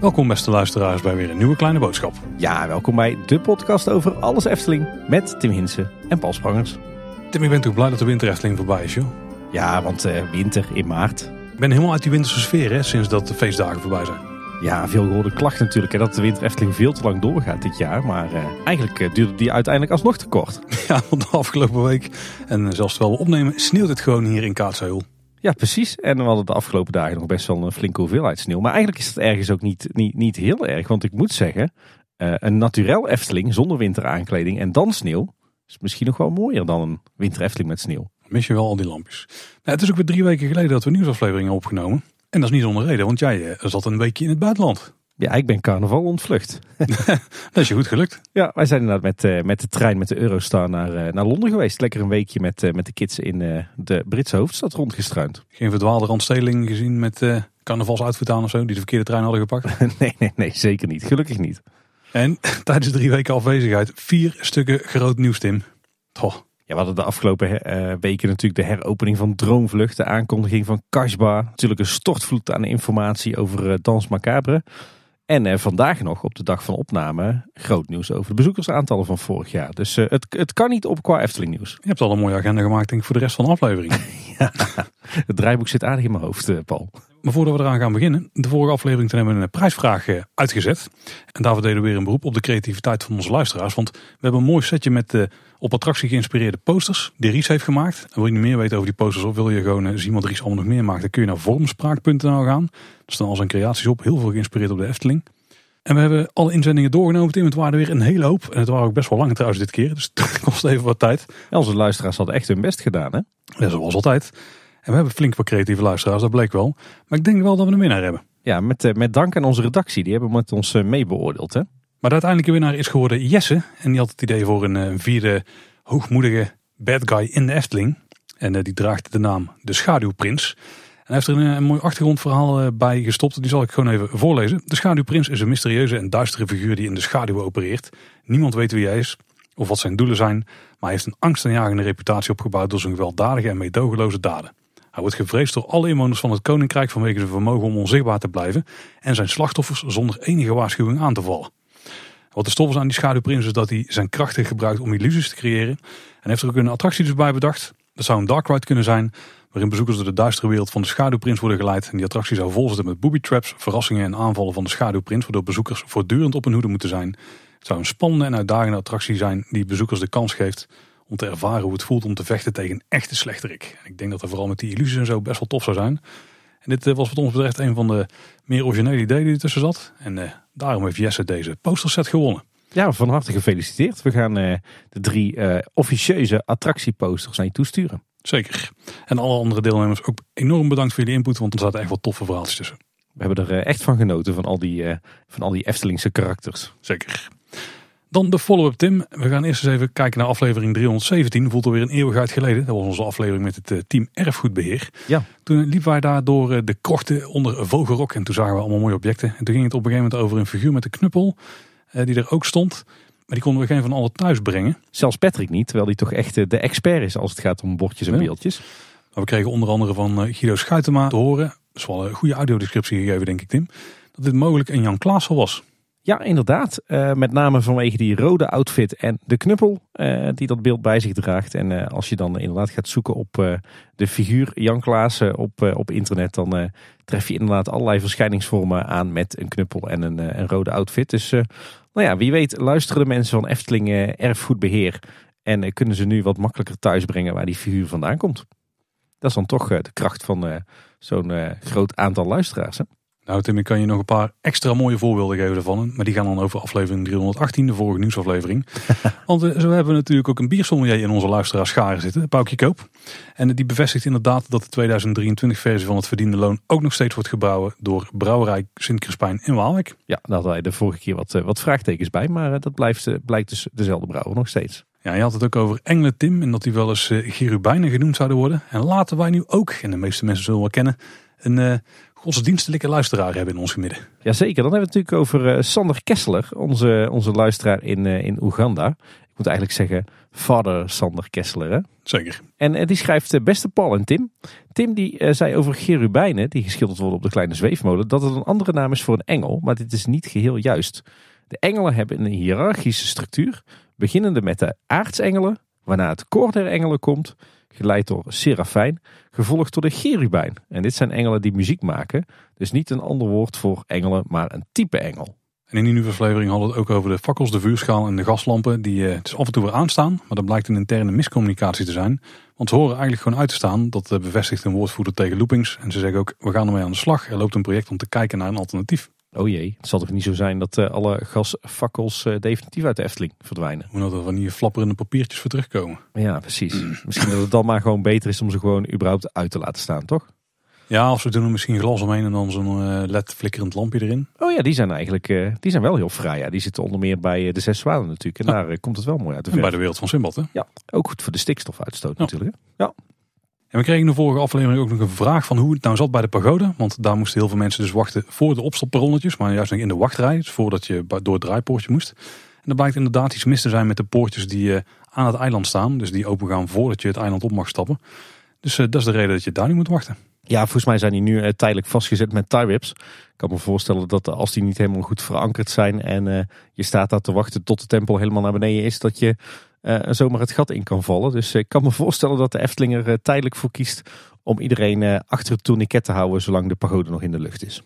Welkom beste luisteraars bij weer een nieuwe kleine boodschap. Ja, welkom bij de podcast over alles Efteling met Tim Hinsen en Paul Sprangers. Tim, ik ben toch blij dat de winter Efteling voorbij is joh. Ja, want uh, winter in maart. Ik ben helemaal uit die winterse sfeer hè, sinds dat de feestdagen voorbij zijn. Ja, veel gehoorde klacht natuurlijk hè, dat de winter Efteling veel te lang doorgaat dit jaar. Maar uh, eigenlijk uh, duurde die uiteindelijk alsnog te kort. Ja, want de afgelopen week en zelfs terwijl we opnemen sneeuwt het gewoon hier in Kaatsheuvel. Ja, precies. En we hadden de afgelopen dagen nog best wel een flinke hoeveelheid sneeuw. Maar eigenlijk is het ergens ook niet, niet, niet heel erg. Want ik moet zeggen, uh, een naturel Efteling zonder winteraankleding en dan sneeuw... is misschien nog wel mooier dan een winter Efteling met sneeuw. Mis je wel al die lampjes. Nou, het is ook weer drie weken geleden dat we nieuwsafleveringen hebben opgenomen. En dat is niet zonder reden, want jij uh, zat een weekje in het buitenland. Ja, ik ben carnaval ontvlucht. dat is je goed gelukt. Ja, wij zijn inderdaad met, uh, met de trein met de Eurostar naar, uh, naar Londen geweest. Lekker een weekje met, uh, met de kids in de Britse hoofdstad rondgestruind. Geen verdwaalde randstedeling gezien met carnavalsoutfit aan of zo, die de verkeerde trein hadden gepakt? nee, nee, nee, zeker niet. Gelukkig niet. En tijdens drie weken afwezigheid vier stukken groot nieuws, Tim. Toch. We hadden de afgelopen uh, weken natuurlijk de heropening van Droomvlucht, de aankondiging van Kashba. Natuurlijk een stortvloed aan informatie over uh, Dans Macabre. En uh, vandaag nog, op de dag van opname, groot nieuws over de bezoekersaantallen van vorig jaar. Dus het, het kan niet op qua Efteling nieuws. Je hebt al een mooie agenda gemaakt denk ik, voor de rest van de aflevering. ja, het draaiboek zit aardig in mijn hoofd, Paul. Maar voordat we eraan gaan beginnen, de vorige aflevering toen hebben we een prijsvraag uitgezet. En daarvoor deden we weer een beroep op de creativiteit van onze luisteraars. Want we hebben een mooi setje met uh, op attractie geïnspireerde posters die Ries heeft gemaakt. En wil je meer weten over die posters of wil je gewoon uh, zien wat Ries allemaal nog meer maakt, dan kun je naar vormspraak.nl gaan. Er staan al zijn creaties op, heel veel geïnspireerd op de Efteling. En we hebben alle inzendingen doorgenomen, Tim. Het waren er weer een hele hoop. En het waren ook best wel lang trouwens dit keer. Dus het kost even wat tijd. Ja, onze luisteraars hadden echt hun best gedaan, hè? Ja, zoals altijd. En we hebben flink wat creatieve luisteraars, dat bleek wel. Maar ik denk wel dat we een winnaar hebben. Ja, met, uh, met dank aan onze redactie. Die hebben met ons uh, meebeoordeeld. Hè? Maar de uiteindelijke winnaar is geworden Jesse. En die had het idee voor een uh, vierde hoogmoedige bad guy in de Efteling. En die draagt de naam De Schaduwprins. En hij heeft er een, een mooi achtergrondverhaal bij gestopt. Die zal ik gewoon even voorlezen. De Schaduwprins is een mysterieuze en duistere figuur die in de schaduw opereert. Niemand weet wie hij is of wat zijn doelen zijn. Maar hij heeft een angstaanjagende reputatie opgebouwd door zijn gewelddadige en meedogenloze daden. Hij wordt gevreesd door alle inwoners van het koninkrijk vanwege zijn vermogen om onzichtbaar te blijven en zijn slachtoffers zonder enige waarschuwing aan te vallen. Wat de stof is aan die schaduwprins is dat hij zijn krachten gebruikt om illusies te creëren. En heeft er ook een attractie dus bij bedacht. Dat zou een dark ride kunnen zijn, waarin bezoekers door de duistere wereld van de schaduwprins worden geleid. En die attractie zou vol zitten met booby traps, verrassingen en aanvallen van de schaduwprins, waardoor bezoekers voortdurend op hun hoede moeten zijn. Het zou een spannende en uitdagende attractie zijn die bezoekers de kans geeft om te ervaren hoe het voelt om te vechten tegen een echte slechterik. En ik denk dat er vooral met die illusies en zo best wel tof zou zijn. En dit was wat ons betreft een van de meer originele ideeën die er tussen zat. En uh, daarom heeft Jesse deze posterset gewonnen. Ja, van harte gefeliciteerd. We gaan uh, de drie uh, officieuze attractieposters naar je toesturen. Zeker. En alle andere deelnemers ook enorm bedankt voor jullie input, want er zaten echt wel toffe verhaaltjes tussen. We hebben er echt van genoten, van al die, van al die Eftelingse karakters. Zeker. Dan de follow-up Tim. We gaan eerst eens even kijken naar aflevering 317. Voelt alweer een eeuwigheid geleden. Dat was onze aflevering met het team Erfgoedbeheer. Ja. Toen liepen wij daar door de krochten onder Vogelrok. En toen zagen we allemaal mooie objecten. En toen ging het op een gegeven moment over een figuur met een knuppel. Die er ook stond. Maar die konden we geen van alle thuis brengen. Zelfs Patrick niet. Terwijl hij toch echt de expert is als het gaat om bordjes en ja. beeldjes. Maar we kregen onder andere van Guido Schuitema te horen. Dat is wel een goede audiodescriptie gegeven denk ik Tim. Dat dit mogelijk een Jan Klaassel was. Ja, inderdaad. Uh, met name vanwege die rode outfit en de knuppel uh, die dat beeld bij zich draagt. En uh, als je dan inderdaad gaat zoeken op de figuur Jan Klaassen op, op internet, dan tref je inderdaad allerlei verschijningsvormen aan met een knuppel en een, een rode outfit. Dus nou ja, wie weet luisteren de mensen van Efteling Erfgoedbeheer en kunnen ze nu wat makkelijker thuisbrengen waar die figuur vandaan komt. Dat is dan toch de kracht van zo'n groot aantal luisteraars. Hè? Nou Tim, ik kan je nog een paar extra mooie voorbeelden geven ervan. Maar die gaan dan over aflevering 318, de vorige nieuwsaflevering. Want zo hebben we natuurlijk ook een biersommelier in onze luisteraars scharen zitten, Paukje Koop. En die bevestigt inderdaad dat de 2023 versie van het verdiende loon ook nog steeds wordt gebouwen door Brouwerij Sint-Crispijn in Waalwijk. Ja, daar hadden wij de vorige keer wat, wat vraagtekens bij, maar dat blijft, blijkt dus dezelfde brouwer nog steeds. Ja, je had het ook over Engelen Tim en dat die wel eens uh, Gerubijnen genoemd zouden worden. En laten wij nu ook, en de meeste mensen zullen wel kennen, een... Uh, godsdienstelijke luisteraar hebben in ons gemidden. Jazeker, dan hebben we het natuurlijk over uh, Sander Kessler, onze, onze luisteraar in, uh, in Oeganda. Ik moet eigenlijk zeggen, vader Sander Kessler. Hè? Zeker. En uh, die schrijft, beste Paul en Tim. Tim die zei over cherubijnen, die geschilderd worden op de kleine zweefmolen, dat het een andere naam is voor een engel, maar dit is niet geheel juist. De engelen hebben een hiërarchische structuur, beginnende met de aartsengelen, waarna het koor der engelen komt, geleid door Serafijn, gevolgd door de cherubijn. En dit zijn engelen die muziek maken, dus niet een ander woord voor engelen, maar een type engel. En in die nieuwe aflevering hadden we het ook over de fakkels, de vuurschaal en de gaslampen die het is af en toe weer aanstaan, maar dat blijkt een interne miscommunicatie te zijn. Want ze horen eigenlijk gewoon uit te staan, dat bevestigt een woordvoerder tegen Loopings. En ze zeggen ook, we gaan ermee aan de slag. Er loopt een project om te kijken naar een alternatief. Oh jee, het zal toch niet zo zijn dat uh, alle gasfakkels uh, definitief uit de Efteling verdwijnen? Hoe dat er van die flapperende papiertjes voor terugkomen. Ja, precies. misschien dat het dan maar gewoon beter is om ze gewoon überhaupt uit te laten staan, toch? Ja, of ze doen er misschien glas omheen en dan zo'n uh, led flikkerend lampje erin. Oh ja, die zijn eigenlijk die zijn wel heel fraai. Ja. Die zitten onder meer bij de Zes Zwanen natuurlijk. En ja. daar komt het wel mooi uit de En bij de wereld van Simbad, hè? Ja, ook goed voor de stikstofuitstoot ja. natuurlijk. Hè? Ja. En we kregen in de vorige aflevering ook nog een vraag van hoe het nou zat bij de pagode. Want daar moesten heel veel mensen dus wachten voor de opstopperronnetjes. Maar juist in de wachtrij, dus voordat je door het draaipoortje moest. En er blijkt inderdaad iets mis te zijn met de poortjes die aan het eiland staan. Dus die open gaan voordat je het eiland op mag stappen. Dus dat is de reden dat je daar nu moet wachten. Ja, volgens mij zijn die nu tijdelijk vastgezet met tie rips. Ik kan me voorstellen dat als die niet helemaal goed verankerd zijn en je staat daar te wachten tot de tempel helemaal naar beneden is, dat je zomaar het gat in kan vallen. Dus ik kan me voorstellen dat de Efteling er uh, tijdelijk voor kiest om iedereen uh, achter het tourniquet te houden zolang de pagode nog in de lucht is.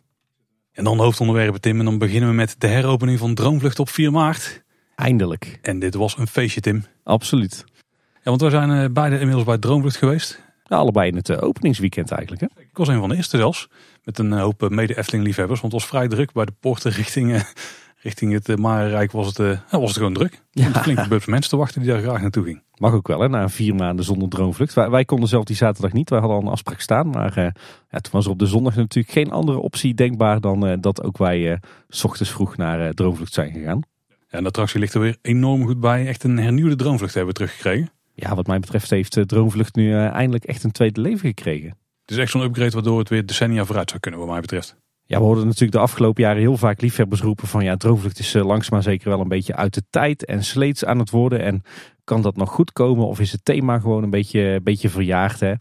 En dan hoofdonderwerpen Tim en dan beginnen we met de heropening van Droomvlucht op 4 maart. Eindelijk. En dit was een feestje Tim. Absoluut. Ja, want we zijn beide inmiddels bij Droomvlucht geweest. Ja, allebei in het openingsweekend eigenlijk. Hè? Ik was een van de eerste zelfs. Met een hoop mede-Efteling liefhebbers. Want het was vrij druk bij de poorten richting richting het uh, Marenrijk was het, uh, was het gewoon druk. Ja. Flinke bubs mensen te wachten die daar graag naartoe ging. Mag ook wel, hè, na vier maanden zonder droomvlucht. Wij, wij konden zelf die zaterdag niet, wij hadden al een afspraak staan. Maar uh, ja, toen was er op de zondag natuurlijk geen andere optie denkbaar dan dat ook wij s ochtends vroeg naar droomvlucht zijn gegaan. Ja, en de attractie ligt er weer enorm goed bij. Echt een hernieuwde droomvlucht hebben we teruggekregen. Ja, wat mij betreft heeft droomvlucht nu eindelijk echt een tweede leven gekregen. Het is echt zo'n upgrade waardoor het weer decennia vooruit zou kunnen wat mij betreft. Ja, we hoorden natuurlijk de afgelopen jaren heel vaak liefhebbers roepen van ja, droomvlucht is langzaam maar zeker wel een beetje uit de tijd en sleets aan het worden. En kan dat nog goed komen of is het thema gewoon een beetje, beetje verjaagd? Hè?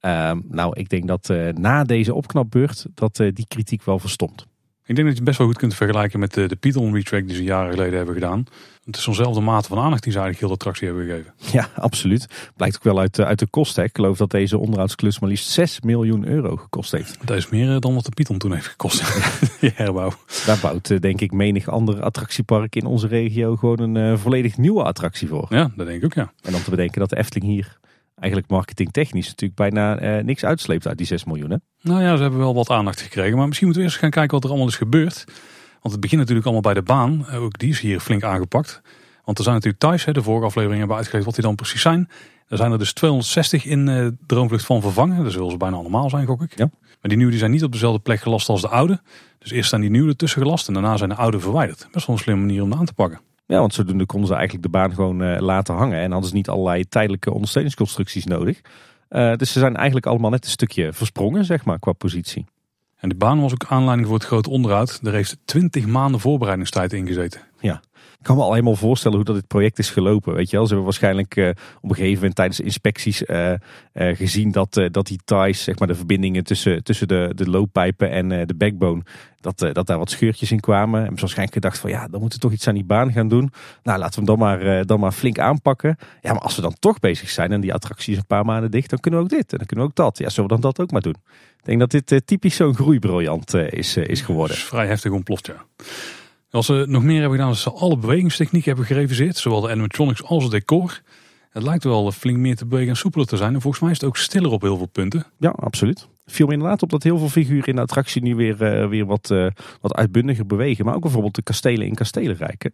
Uh, nou, ik denk dat uh, na deze opknapbeurt dat uh, die kritiek wel verstomt. Ik denk dat je het best wel goed kunt vergelijken met de, de Python retrack die ze jaren geleden hebben gedaan. Het is zo'nzelfde mate van aandacht die ze eigenlijk heel de attractie hebben gegeven. Ja, absoluut. Blijkt ook wel uit, uit de kosten. Ik geloof dat deze onderhoudsklus maar liefst 6 miljoen euro gekost heeft. Dat is meer dan wat de Python toen heeft gekost. Die herbouw. Daar bouwt denk ik menig ander attractiepark in onze regio gewoon een uh, volledig nieuwe attractie voor. Ja, dat denk ik ook ja. En dan te bedenken dat de Efteling hier eigenlijk marketingtechnisch natuurlijk bijna uh, niks uitsleept uit die 6 miljoen. Hè? Nou ja, ze hebben wel wat aandacht gekregen. Maar misschien moeten we eerst gaan kijken wat er allemaal is gebeurd. Want het begint natuurlijk allemaal bij de baan. Ook die is hier flink aangepakt. Want er zijn natuurlijk thuis, de vorige aflevering hebben we uitgelegd wat die dan precies zijn. Er zijn er dus 260 in uh, Droomvlucht van vervangen. Dat zullen ze bijna allemaal zijn, gok ik. Ja. Maar die nieuwe die zijn niet op dezelfde plek gelast als de oude. Dus eerst zijn die nieuwe ertussen gelast en daarna zijn de oude verwijderd. Best wel een slimme manier om aan te pakken. Ja, want zodoende konden ze eigenlijk de baan gewoon uh, laten hangen. En hadden ze niet allerlei tijdelijke ondersteuningsconstructies nodig. Uh, dus ze zijn eigenlijk allemaal net een stukje versprongen, zeg maar, qua positie. En de baan was ook aanleiding voor het grote onderhoud. Er heeft 20 maanden voorbereidingstijd in gezeten. Ja, ik kan me al helemaal voorstellen hoe dat dit project is gelopen. Weet je wel, ze hebben waarschijnlijk uh, op een gegeven moment tijdens inspecties uh, uh, gezien dat, dat die ties, zeg maar de verbindingen tussen, tussen de, de looppijpen en de backbone, dat, dat daar wat scheurtjes in kwamen. En ze waarschijnlijk gedacht van ja, dan moeten we toch iets aan die baan gaan doen. Nou, laten we hem dan maar, dan maar flink aanpakken. Ja, maar als we dan toch bezig zijn en die attractie is een paar maanden dicht, dan kunnen we ook dit en dan kunnen we ook dat. Ja, zullen we dan dat ook maar doen? Ik denk dat dit typisch zo'n groeibriljant is, is geworden. is vrij heftig ontploft, ja. Als ze nog meer hebben gedaan, is ze alle bewegingstechnieken hebben gereviseerd. Zowel de animatronics als het decor. Het lijkt wel flink meer te bewegen en soepeler te zijn. En volgens mij is het ook stiller op heel veel punten. Ja, absoluut. Viel me inderdaad op dat heel veel figuren in de attractie nu weer, uh, weer wat, uh, wat uitbundiger bewegen. Maar ook bijvoorbeeld de kastelen in Kastelenrijk.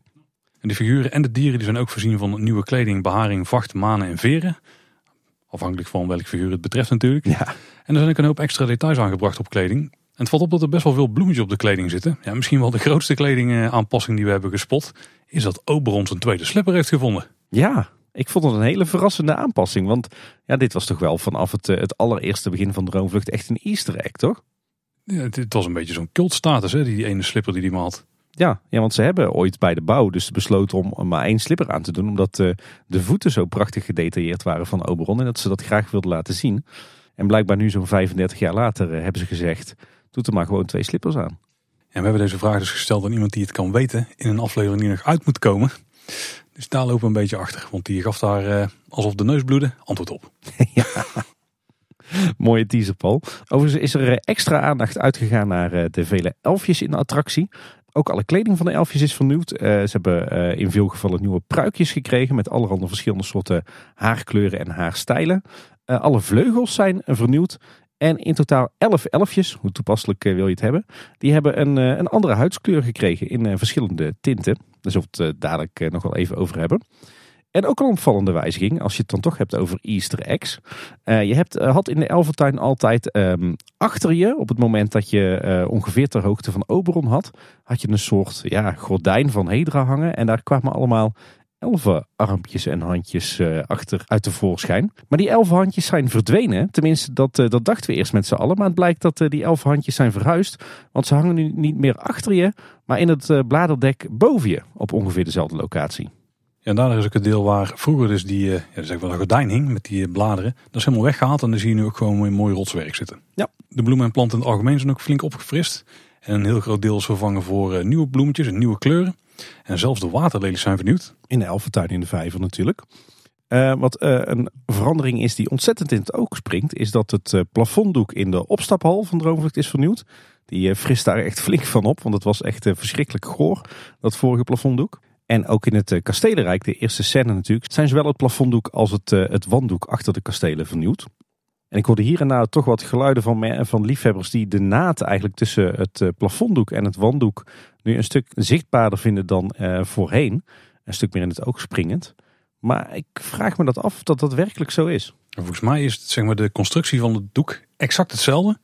En de figuren en de dieren die zijn ook voorzien van nieuwe kleding, beharing, vacht, manen en veren. Afhankelijk van welk figuur het betreft natuurlijk. Ja. En er zijn ook een hoop extra details aangebracht op kleding het valt op dat er best wel veel bloemetjes op de kleding zitten. Ja, misschien wel de grootste kledingaanpassing die we hebben gespot. Is dat Oberon zijn tweede slipper heeft gevonden. Ja, ik vond het een hele verrassende aanpassing. Want ja, dit was toch wel vanaf het, eh, het allereerste begin van Droomvlucht echt een easter egg, toch? Ja, het, het was een beetje zo'n cultstatus, hè, die, ene slipper die die maar had. Ja, ja, want ze hebben ooit bij de bouw dus besloten om maar één slipper aan te doen. Omdat eh, de voeten zo prachtig gedetailleerd waren van Oberon. En dat ze dat graag wilden laten zien. En blijkbaar nu zo'n 35 jaar later eh, hebben ze gezegd, doe er maar gewoon twee slippers aan. En we hebben deze vraag dus gesteld aan iemand die het kan weten. In een aflevering die nog uit moet komen. Dus daar lopen we een beetje achter. Want die gaf daar eh, alsof de neus bloedde antwoord op. ja. Mooie teaser, Paul. Overigens is er extra aandacht uitgegaan naar de vele elfjes in de attractie. Ook alle kleding van de elfjes is vernieuwd. Uh, ze hebben uh, in veel gevallen nieuwe pruikjes gekregen met allerhande verschillende soorten haarkleuren en haarstijlen. Uh, alle vleugels zijn vernieuwd. En in totaal elf elfjes, hoe toepasselijk wil je het hebben, die hebben een, een andere huidskleur gekregen in verschillende tinten. Daar zullen we het dadelijk nog wel even over hebben. En ook een opvallende wijziging, als je het dan toch hebt over Easter eggs. Je hebt, had in de Elfentuin altijd um, achter je, op het moment dat je ongeveer ter hoogte van Oberon had, had je een soort ja, gordijn van Hedra hangen. En daar kwamen allemaal elfen armpjes en handjes achter uit de voorschijn. Maar die elfen handjes zijn verdwenen. Tenminste, dat, dat dachten we eerst met z'n allen. Maar het blijkt dat die elfen handjes zijn verhuisd. Want ze hangen nu niet meer achter je, maar in het bladerdek boven je. Op ongeveer dezelfde locatie. Ja, daar is ook het deel waar vroeger dus die, ja, zeg maar, gordijn hing met die bladeren. Dat is helemaal weggehaald en dan zie je nu ook gewoon een mooi rotswerk zitten. Ja. De bloemen en planten in het algemeen zijn ook flink opgefrist. En een heel groot deel is vervangen voor uh, nieuwe bloemetjes en nieuwe kleuren. En zelfs de waterlelies zijn vernieuwd. In de Elfentuin in de Vijver natuurlijk. Uh, wat uh, een verandering is die ontzettend in het oog springt, is dat het plafonddoek in de opstaphal van Droomvlucht is vernieuwd. Die frist daar echt flink van op, want het was echt verschrikkelijk goor, dat vorige plafonddoek. En ook in het Kastelenrijk, de eerste scène natuurlijk, zijn zowel het plafonddoek als het, het wanddoek achter de kastelen vernieuwd. En ik hoorde hier en daar toch wat geluiden van, van liefhebbers die de naad eigenlijk tussen het plafonddoek en het wanddoek nu een stuk zichtbaarder vinden dan uh, voorheen. Een stuk meer in het oog springend. Maar ik vraag me dat af of dat dat werkelijk zo is. Volgens mij is het, zeg maar, de constructie van het doek exact hetzelfde.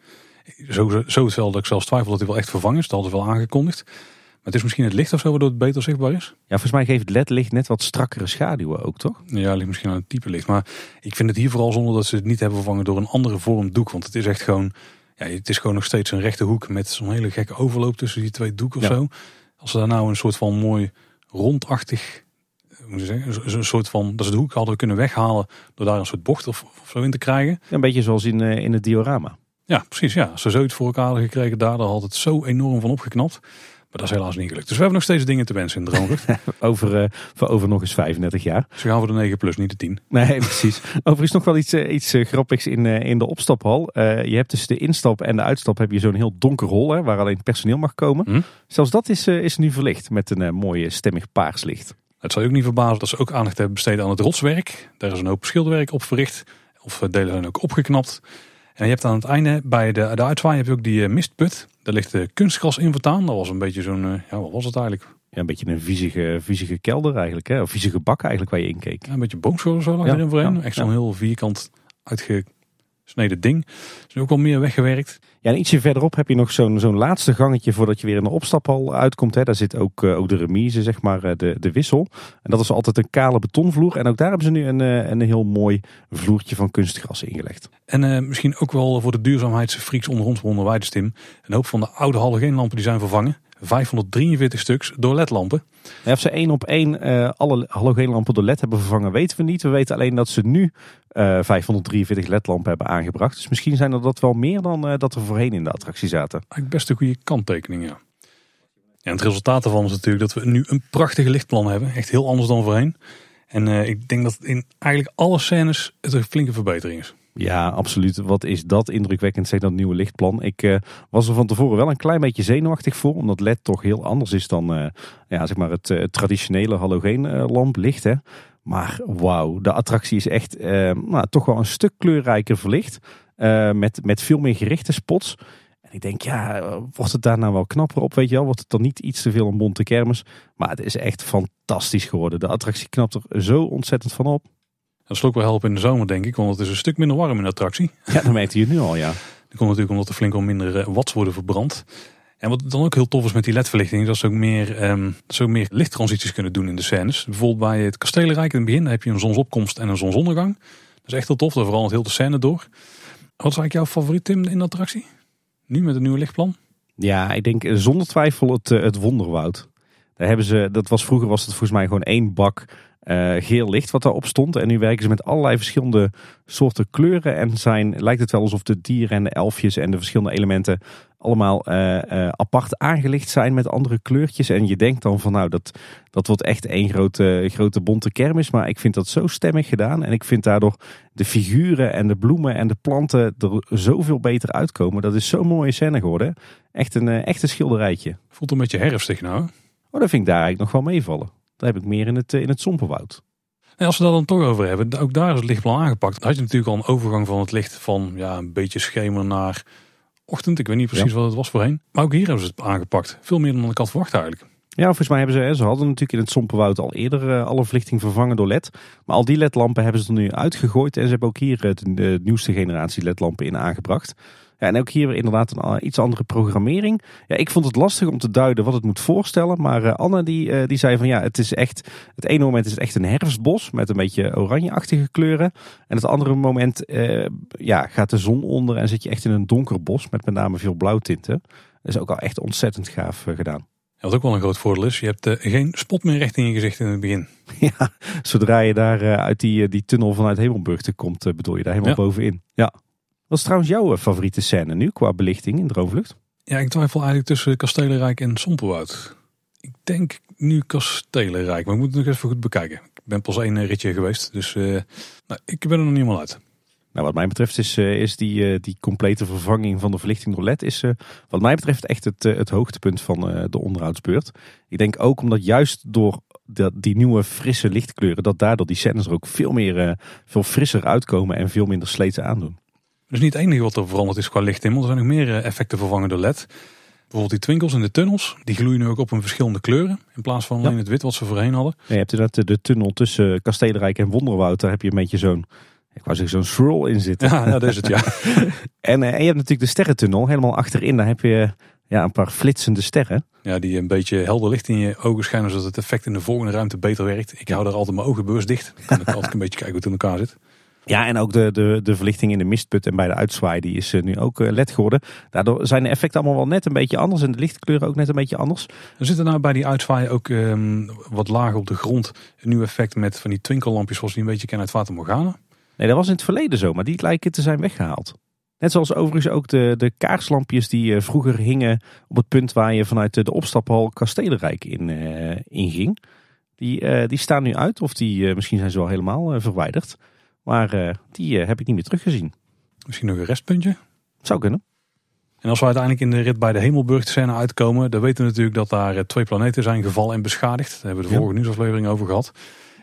Zo, zo hetzelfde dat ik zelfs twijfel dat hij wel echt vervangen is. Dat hadden we wel aangekondigd. Het is misschien het licht of zo waardoor het beter zichtbaar is. Ja, volgens mij geeft het ledlicht net wat strakkere schaduwen ook, toch? Ja, ligt misschien aan het type licht. Maar ik vind het hier vooral zonder dat ze het niet hebben vervangen door een andere vorm doek. Want het is echt gewoon, ja, het is gewoon nog steeds een rechte hoek met zo'n hele gekke overloop tussen die twee doeken of ja. zo. Als ze daar nou een soort van mooi rondachtig, moet je zeggen, een soort van, dat ze de hoek hadden kunnen weghalen door daar een soort bocht of, of zo in te krijgen. Een beetje zoals in, uh, in het diorama. Ja, precies. Ja. Als ze zoiets voor elkaar hadden gekregen daar, dan had het zo enorm van opgeknapt. Maar dat is helaas niet gelukt. Dus we hebben nog steeds dingen te wensen in de over, uh, voor over nog eens 35 jaar. Dus we gaan voor de 9 plus, niet de 10. Nee, precies. Overigens nog wel iets, uh, iets uh, grappigs in, in de opstaphal. je hebt tussen de instap en de uitstap heb je zo'n heel donker hol hè, waar alleen personeel mag komen. Hm? Zelfs dat is, is nu verlicht met een mooie stemmig paarslicht. Het zal je ook niet verbazen dat ze ook aandacht hebben besteed aan het rotswerk. Daar is een hoop schilderwerk op verricht. Of delen zijn ook opgeknapt. En je hebt aan het einde bij de, de uitwaai heb je ook die mistput. Daar ligt de kunstgras in vertaan. Dat was een beetje zo'n, uh, ja wat was het eigenlijk? Ja, een beetje een viezige, viezige kelder eigenlijk. Hè? Of viezige bak eigenlijk waar je in keek. Ja, een beetje boomschor of zo lag Ja, erin voorheen. ja, Echt zo'n heel vierkant uitgesneden ding. Is ook wel meer weggewerkt. Ja, en ietsje verderop heb je nog zo'n zo'n laatste gangetje voordat je weer in de opstaphal uitkomt. Hè. Daar zit ook, eh, ook de remise, zeg maar, eh, de, de wissel. En dat is altijd een kale betonvloer. En ook daar hebben ze nu een, eh, een heel mooi vloertje van kunstgras ingelegd. En misschien ook wel voor de duurzaamheidsfreaks onder ons onder Weidestim. Een hoop van de oude halogeenlampen die zijn vervangen. 543 stuks door ledlampen. En of ze één op één eh, alle halogeenlampen door LED hebben vervangen, weten we niet. We weten alleen dat ze nu eh 543 LED-lampen hebben aangebracht. Dus misschien zijn er dat wel meer dan eh, dat er voorheen in de attractie zaten. Eigenlijk best een goede kanttekening, ja. ja. En het resultaat daarvan is natuurlijk dat we nu een prachtige lichtplan hebben. Echt heel anders dan voorheen. En ik denk dat in eigenlijk alle scènes het een flinke verbetering is. Ja, absoluut. Wat is dat indrukwekkend, zeg dat nieuwe lichtplan. Ik eh, was er van tevoren wel een klein beetje zenuwachtig voor, omdat LED toch heel anders is dan eh, ja, zeg maar het eh, traditionele halogeenlamplicht. hè. Maar wauw, de attractie is echt nou, toch wel een stuk kleurrijker verlicht. met, met veel meer gerichte spots. En ik denk, ja, wordt het daar nou wel knapper op, weet je wel? Wordt het dan niet iets te veel een bonte kermis? Maar het is echt fantastisch geworden. De attractie knapt er zo ontzettend van op. Dat zal ook wel helpen in de zomer, denk ik. Want het is een stuk minder warm in de attractie. Ja, dat merkt je nu al, ja. Dat komt natuurlijk omdat er flink wel minder eh, watts worden verbrand. En wat dan ook heel tof is met die ledverlichting, is dat ze ook meer, ehm, dat ze ook meer lichttransities kunnen doen in de scènes. Bijvoorbeeld bij het Kastelenrijk in het begin heb je een zonsopkomst en een zonsondergang. Dat is echt heel tof, daar vooral het heel de scène door. Wat is eigenlijk jouw favoriet Tim in de attractie? Nu met een nieuwe lichtplan? Ja, ik denk zonder twijfel het, het Wonderwoud. Daar hebben ze, dat was, vroeger was het volgens mij gewoon één bak uh, geel licht wat daarop stond. En nu werken ze met allerlei verschillende soorten kleuren. En zijn, lijkt het wel alsof de dieren en de elfjes en de verschillende elementen allemaal uh, uh, apart aangelicht zijn met andere kleurtjes. En je denkt dan van nou, dat, dat wordt echt één grote, grote bonte kermis. Maar ik vind dat zo stemmig gedaan. En ik vind daardoor de figuren en de bloemen en de planten er zoveel beter uitkomen. Dat is zo'n mooie scène geworden. Echt een, echt een schilderijtje. Voelt een beetje herfstig nou. Oh, dat vind ik daar eigenlijk nog wel meevallen. Daar heb ik meer in het, in het Sompenwoud. En als we dat dan toch over hebben, ook daar is het lichtplan aangepakt. Dan had je natuurlijk al een overgang van het licht van ja, een beetje schemer naar ochtend. Ik weet niet precies wat het was voorheen. Maar ook hier hebben ze het aangepakt. Veel meer dan ik had verwacht eigenlijk. Ja, volgens mij hebben ze, ze hadden natuurlijk in het Sompenwoud al eerder uh, alle verlichting vervangen door LED. Maar al die LED-lampen hebben ze er nu uitgegooid. En ze hebben ook hier de, de, nieuwste generatie LED-lampen in aangebracht. Ja, en ook hier inderdaad een eh, iets andere programmering. Ja, ik vond het lastig om te duiden wat het moet voorstellen. Maar uh, Anne die, uh, die zei van ja, het is echt. Het ene moment is het echt een herfstbos met een beetje oranjeachtige kleuren. En het andere moment uh, ja, gaat de zon onder en zit je echt in een donker bos met met name veel blauwtinten. Dat is ook al echt ontzettend gaaf gedaan. Wat ook wel een groot voordeel is, je hebt geen spot meer recht in je gezicht in het begin. Ja, zodra je daar uit die, die tunnel vanuit Hemelburg komt, bedoel je daar helemaal ja. bovenin. Ja. Wat is trouwens jouw eh, favoriete scène nu qua belichting in Droomvlucht? Ja, ik twijfel eigenlijk tussen Kastelenrijk en Sompelwoud. Ik denk nu Kastelenrijk, maar ik moet het nog even goed bekijken. Ik ben pas één eh, ritje geweest, dus uh, nou, ik ben er nog niet helemaal uit. Nou, wat mij betreft is, is die, die complete vervanging van de verlichting door LED is, wat mij betreft echt het, het hoogtepunt van de onderhoudsbeurt. Ik denk ook omdat juist door die nieuwe frisse lichtkleuren, dat daardoor die scènes er ook veel meer, veel frisser uitkomen en veel minder sleten aandoen. Dus niet het enige wat er veranderd is qua lichtimmel. Er zijn nog meer eh, effecten vervangen door LED. Bijvoorbeeld die twinkels in de tunnels. Die gloeien nu ook op in verschillende kleuren. In plaats van alleen het wit wat ze voorheen hadden. Ja, je hebt inderdaad de tunnel tussen Kastelenrijk en Wonderwoud. Daar heb je een beetje zo'n ik wou zeggen zo'n swirl in zitten. Ja, dat is het, ja. en, eh, en, je hebt natuurlijk de sterrentunnel. Helemaal achterin, daar heb je ja, een paar flitsende sterren. Ja, die een beetje helder licht in je ogen schijnen, zodat het effect in de volgende ruimte beter werkt. Ik hou daar altijd mijn ogen bewust dicht. Dan kan ik altijd een beetje kijken hoe het in elkaar zit. Ja, en ook de, de, de verlichting in de mistput en bij de uitzwaai, die is eh, nu ook eh, led geworden. Daardoor zijn de effecten allemaal wel net een beetje anders en de lichtkleuren ook net een beetje anders. Er zit er nou bij die uitzwaai ook um, wat lager op de grond een nieuw effect met van die twinkellampjes zoals die een beetje kennen uit Fata Morgana? Nee, dat was in het verleden zo, maar die lijken te zijn weggehaald. Net zoals overigens ook de, de kaarslampjes die uh, vroeger hingen op het punt waar je vanuit de, opstaphal Kastelenrijk in, uh, in ging. Die, uh, die staan nu uit of die, misschien zijn ze wel helemaal verwijderd. Maar uh, die uh, heb ik niet meer teruggezien. Misschien nog een restpuntje? Zou kunnen. En als we uiteindelijk in de rit bij de Hemelburg scène uitkomen, dan weten we natuurlijk dat daar eh, twee planeten zijn gevallen en beschadigd. Daar hebben we de ja. vorige nieuwsaflevering over gehad.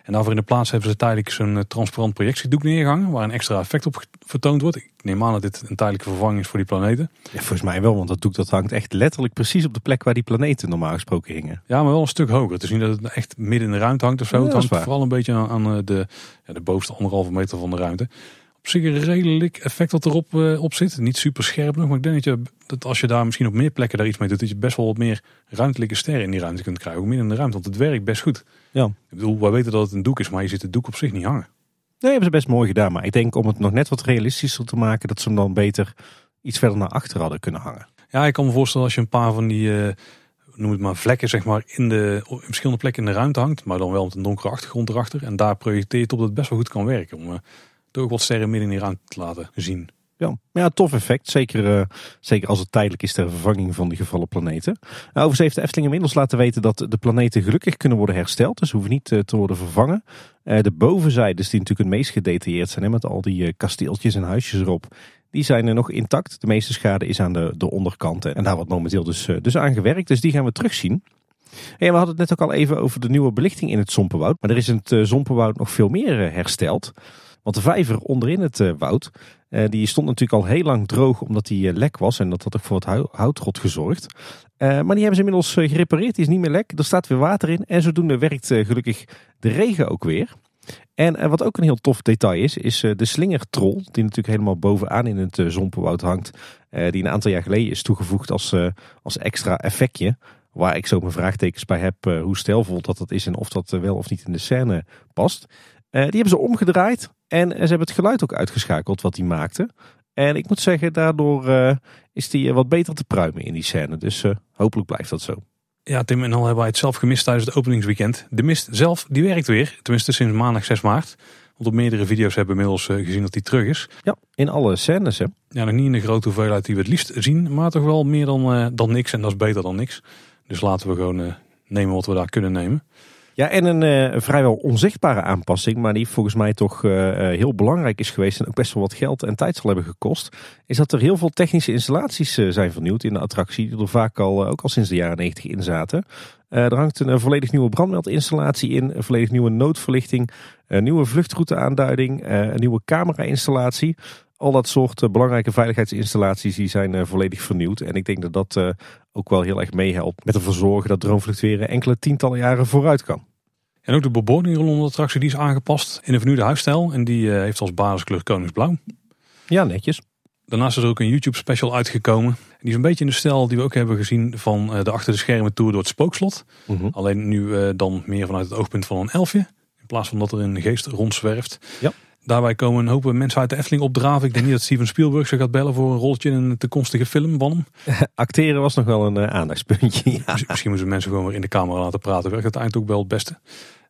En daarvoor in de plaats hebben ze tijdelijk zo'n transparant projectiedoek neergehangen, waar een extra effect op vertoond wordt. Ik neem aan dat dit een tijdelijke vervanging is voor die planeten. Ja, volgens mij wel, want dat doek dat hangt echt letterlijk precies op de plek waar die planeten normaal gesproken hingen. Ja, maar wel een stuk hoger. Het is niet dat het echt midden in de ruimte hangt of zo. Ja, het hangt vooral een beetje aan, aan de, ja, de bovenste anderhalve meter van de ruimte. Op zich een redelijk effect wat erop uh, op zit. Niet super scherp nog, maar ik denk dat, je, dat als je daar misschien op meer plekken daar iets mee doet, dat je best wel wat meer ruimtelijke sterren in die ruimte kunt krijgen. Ook midden in de ruimte, want het werkt best goed. Ja. Ik bedoel, wij weten dat het een doek is, maar je ziet het doek op zich niet hangen. Nee, hebben ze best mooi gedaan. Maar ik denk om het nog net wat realistischer te maken, dat ze hem dan beter iets verder naar achter hadden kunnen hangen. Ja, ik kan me voorstellen als je een paar van die, uh, noem het maar, vlekken zeg maar, in, de, in verschillende plekken in de ruimte hangt. Maar dan wel met een donkere achtergrond erachter. En daar projecteert op dat het best wel goed kan werken. Om uh, ook wat sterren midden in ruimte te laten zien. Ja, ja tof effect. Zeker, uh, zeker als het tijdelijk is ter vervanging van die gevallen planeten. Nou, overigens heeft de Efteling inmiddels laten weten dat de planeten gelukkig kunnen worden hersteld. Dus hoeven niet uh, te worden vervangen. Uh, de bovenzijdes, die natuurlijk het meest gedetailleerd zijn, hè, met al die kasteeltjes en huisjes erop. Die zijn er nog intact. De meeste schade is aan de, de onderkanten. En daar wordt momenteel dus, dus aan gewerkt. Dus die gaan we terugzien. En we hadden het net ook al even over de nieuwe belichting in het Zompenwoud. Maar er is in het Zompenwoud nog veel meer hersteld. Want de vijver onderin het uh, woud, uh, die stond natuurlijk al heel lang droog omdat die uh, lek was. En dat had ook voor het houtrot gezorgd. maar die hebben ze inmiddels gerepareerd. Die is niet meer lek. Er staat weer water in. En zodoende werkt gelukkig de regen ook weer. En wat ook een heel tof detail is, is de slingertrol. Die natuurlijk helemaal bovenaan in het zompenwoud hangt. die een aantal jaar geleden is toegevoegd als, als extra effectje. Waar ik zo mijn vraagtekens bij heb hoe stijlvol dat dat is en of dat wel of niet in de scène past. Die hebben ze omgedraaid en ze hebben het geluid ook uitgeschakeld wat hij maakte. En ik moet zeggen, daardoor uh, is die wat beter te pruimen in die scène. Dus hopelijk blijft dat zo. Ja, Tim en al hebben wij het zelf gemist tijdens het openingsweekend. De mist zelf, die werkt weer. Tenminste sinds maandag 6 maart. Want op meerdere video's hebben we inmiddels gezien dat die terug is. Ja, in alle scènes hè. Ja, nog niet in de grote hoeveelheid die we het liefst zien. Maar toch wel meer dan, dan niks. En dat is beter dan niks. Dus laten we gewoon nemen wat we daar kunnen nemen. Ja, en een uh, vrijwel onzichtbare aanpassing, maar die volgens mij toch uh, heel belangrijk is geweest en ook best wel wat geld en tijd zal hebben gekost, is dat er heel veel technische installaties zijn vernieuwd in de attractie, die er vaak al, ook al sinds de jaren 90 in zaten. er hangt een, volledig nieuwe brandmeldinstallatie in, een volledig nieuwe noodverlichting, een nieuwe vluchtrouteaanduiding, een nieuwe camera-installatie. Al dat soort belangrijke veiligheidsinstallaties die zijn volledig vernieuwd. En ik denk dat dat ook wel heel erg meehelpt met ervoor zorgen dat droomvluchtweren enkele tientallen jaren vooruit kan. En ook de bebording rondom de attractie die is aangepast in een vernieuwde huisstijl. En die eh, heeft als basiskleur koningsblauw. Ja, netjes. Daarnaast is er ook een YouTube special uitgekomen. Die is een beetje in de stijl die we ook hebben gezien van eh, de achter de schermen tour door het spookslot. Mhm. Alleen nu eh, dan meer vanuit het oogpunt van een elfje. In plaats van dat er een geest rondzwerft. Ja. Daarbij komen een hoop mensen uit de Efteling opdraven. Ik denk niet dat Steven Spielberg ze gaat bellen voor een rolletje in een toekomstige film van hem. Acteren was nog wel een uh, aandachtspuntje. Ja. Misschien moeten we mensen gewoon weer in de camera laten praten. Werkt uiteindelijk ook wel het beste.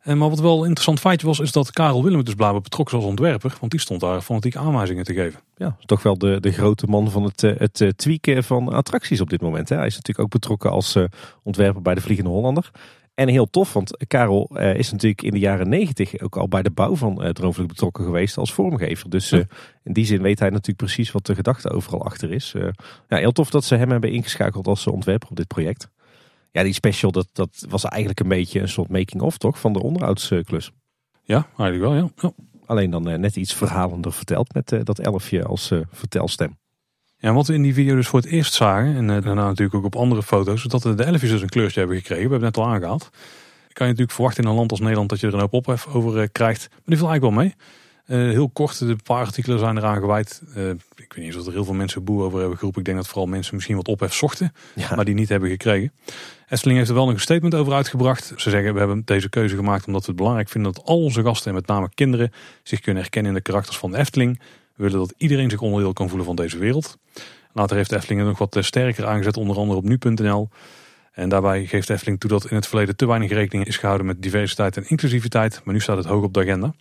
En maar wat wel een interessant feitje was, is dat Karel Willem dus blijkbaar betrokken was als ontwerper. Want die stond daar fanatieke aanwijzingen te geven. Ja, toch wel de, de grote man van het, eh, het eh, tweaken van attracties op dit moment. Hè. Hij is natuurlijk ook betrokken als ontwerper bij de Vliegende Hollander. En heel tof, want Karel uh, is natuurlijk in de jaren negentig ook al bij de bouw van uh, Droomvlucht betrokken geweest als vormgever. Dus uh, in die zin weet hij natuurlijk precies wat de gedachte overal achter is. ja, heel tof dat ze hem hebben ingeschakeld als ontwerper op dit project. Ja, die special, dat, dat was eigenlijk een beetje een soort making-of toch, van de onderhoudsklus. Ja, eigenlijk wel, ja. ja. Alleen dan net iets verhalender verteld met dat elfje als vertelstem. Ja, wat we in die video dus voor het eerst zagen, en eh, daarna natuurlijk ook op andere foto's, is dat de elfjes dus een kleurtje hebben gekregen. We hebben het net al aangehaald. Kan je natuurlijk verwachten in een land als Nederland dat je er een hoop ophef over eh, krijgt. Maar die viel eigenlijk wel mee. Uh, heel kort, de paar artikelen zijn eraan gewijd. Uh, ik weet niet of er heel veel mensen boe over hebben geroepen. Ik denk dat vooral mensen misschien wat ophef zochten, maar die niet hebben gekregen. Efteling heeft er wel een statement over uitgebracht. Ze zeggen, we hebben deze keuze gemaakt omdat we het belangrijk vinden dat al onze gasten, en met name kinderen, zich kunnen herkennen in de karakters van de Efteling. We willen dat iedereen zich onderdeel kan voelen van deze wereld. Later heeft Efteling nog wat eh, sterker aangezet, onder andere op nu.nl. En daarbij geeft Efteling toe dat in het verleden te weinig rekening is gehouden met diversiteit en inclusiviteit. Maar nu staat het hoog op de agenda.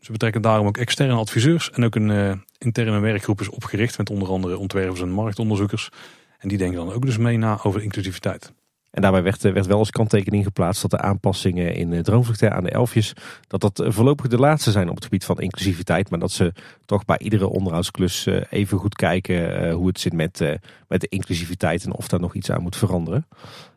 Ze betrekken daarom ook externe adviseurs en ook een uh, interne werkgroep is opgericht met onder andere ontwerpers en marktonderzoekers. En die denken dan ook dus mee na over inclusiviteit. En daarbij werd, werd wel als kanttekening geplaatst dat de aanpassingen in eh, Droomvlucht aan de elfjes, dat dat eh, voorlopig de laatste zijn op het gebied van inclusiviteit. Maar dat ze toch bij iedere onderhoudsklus eh, even goed kijken hoe het zit met, met de inclusiviteit en of daar nog iets aan moet veranderen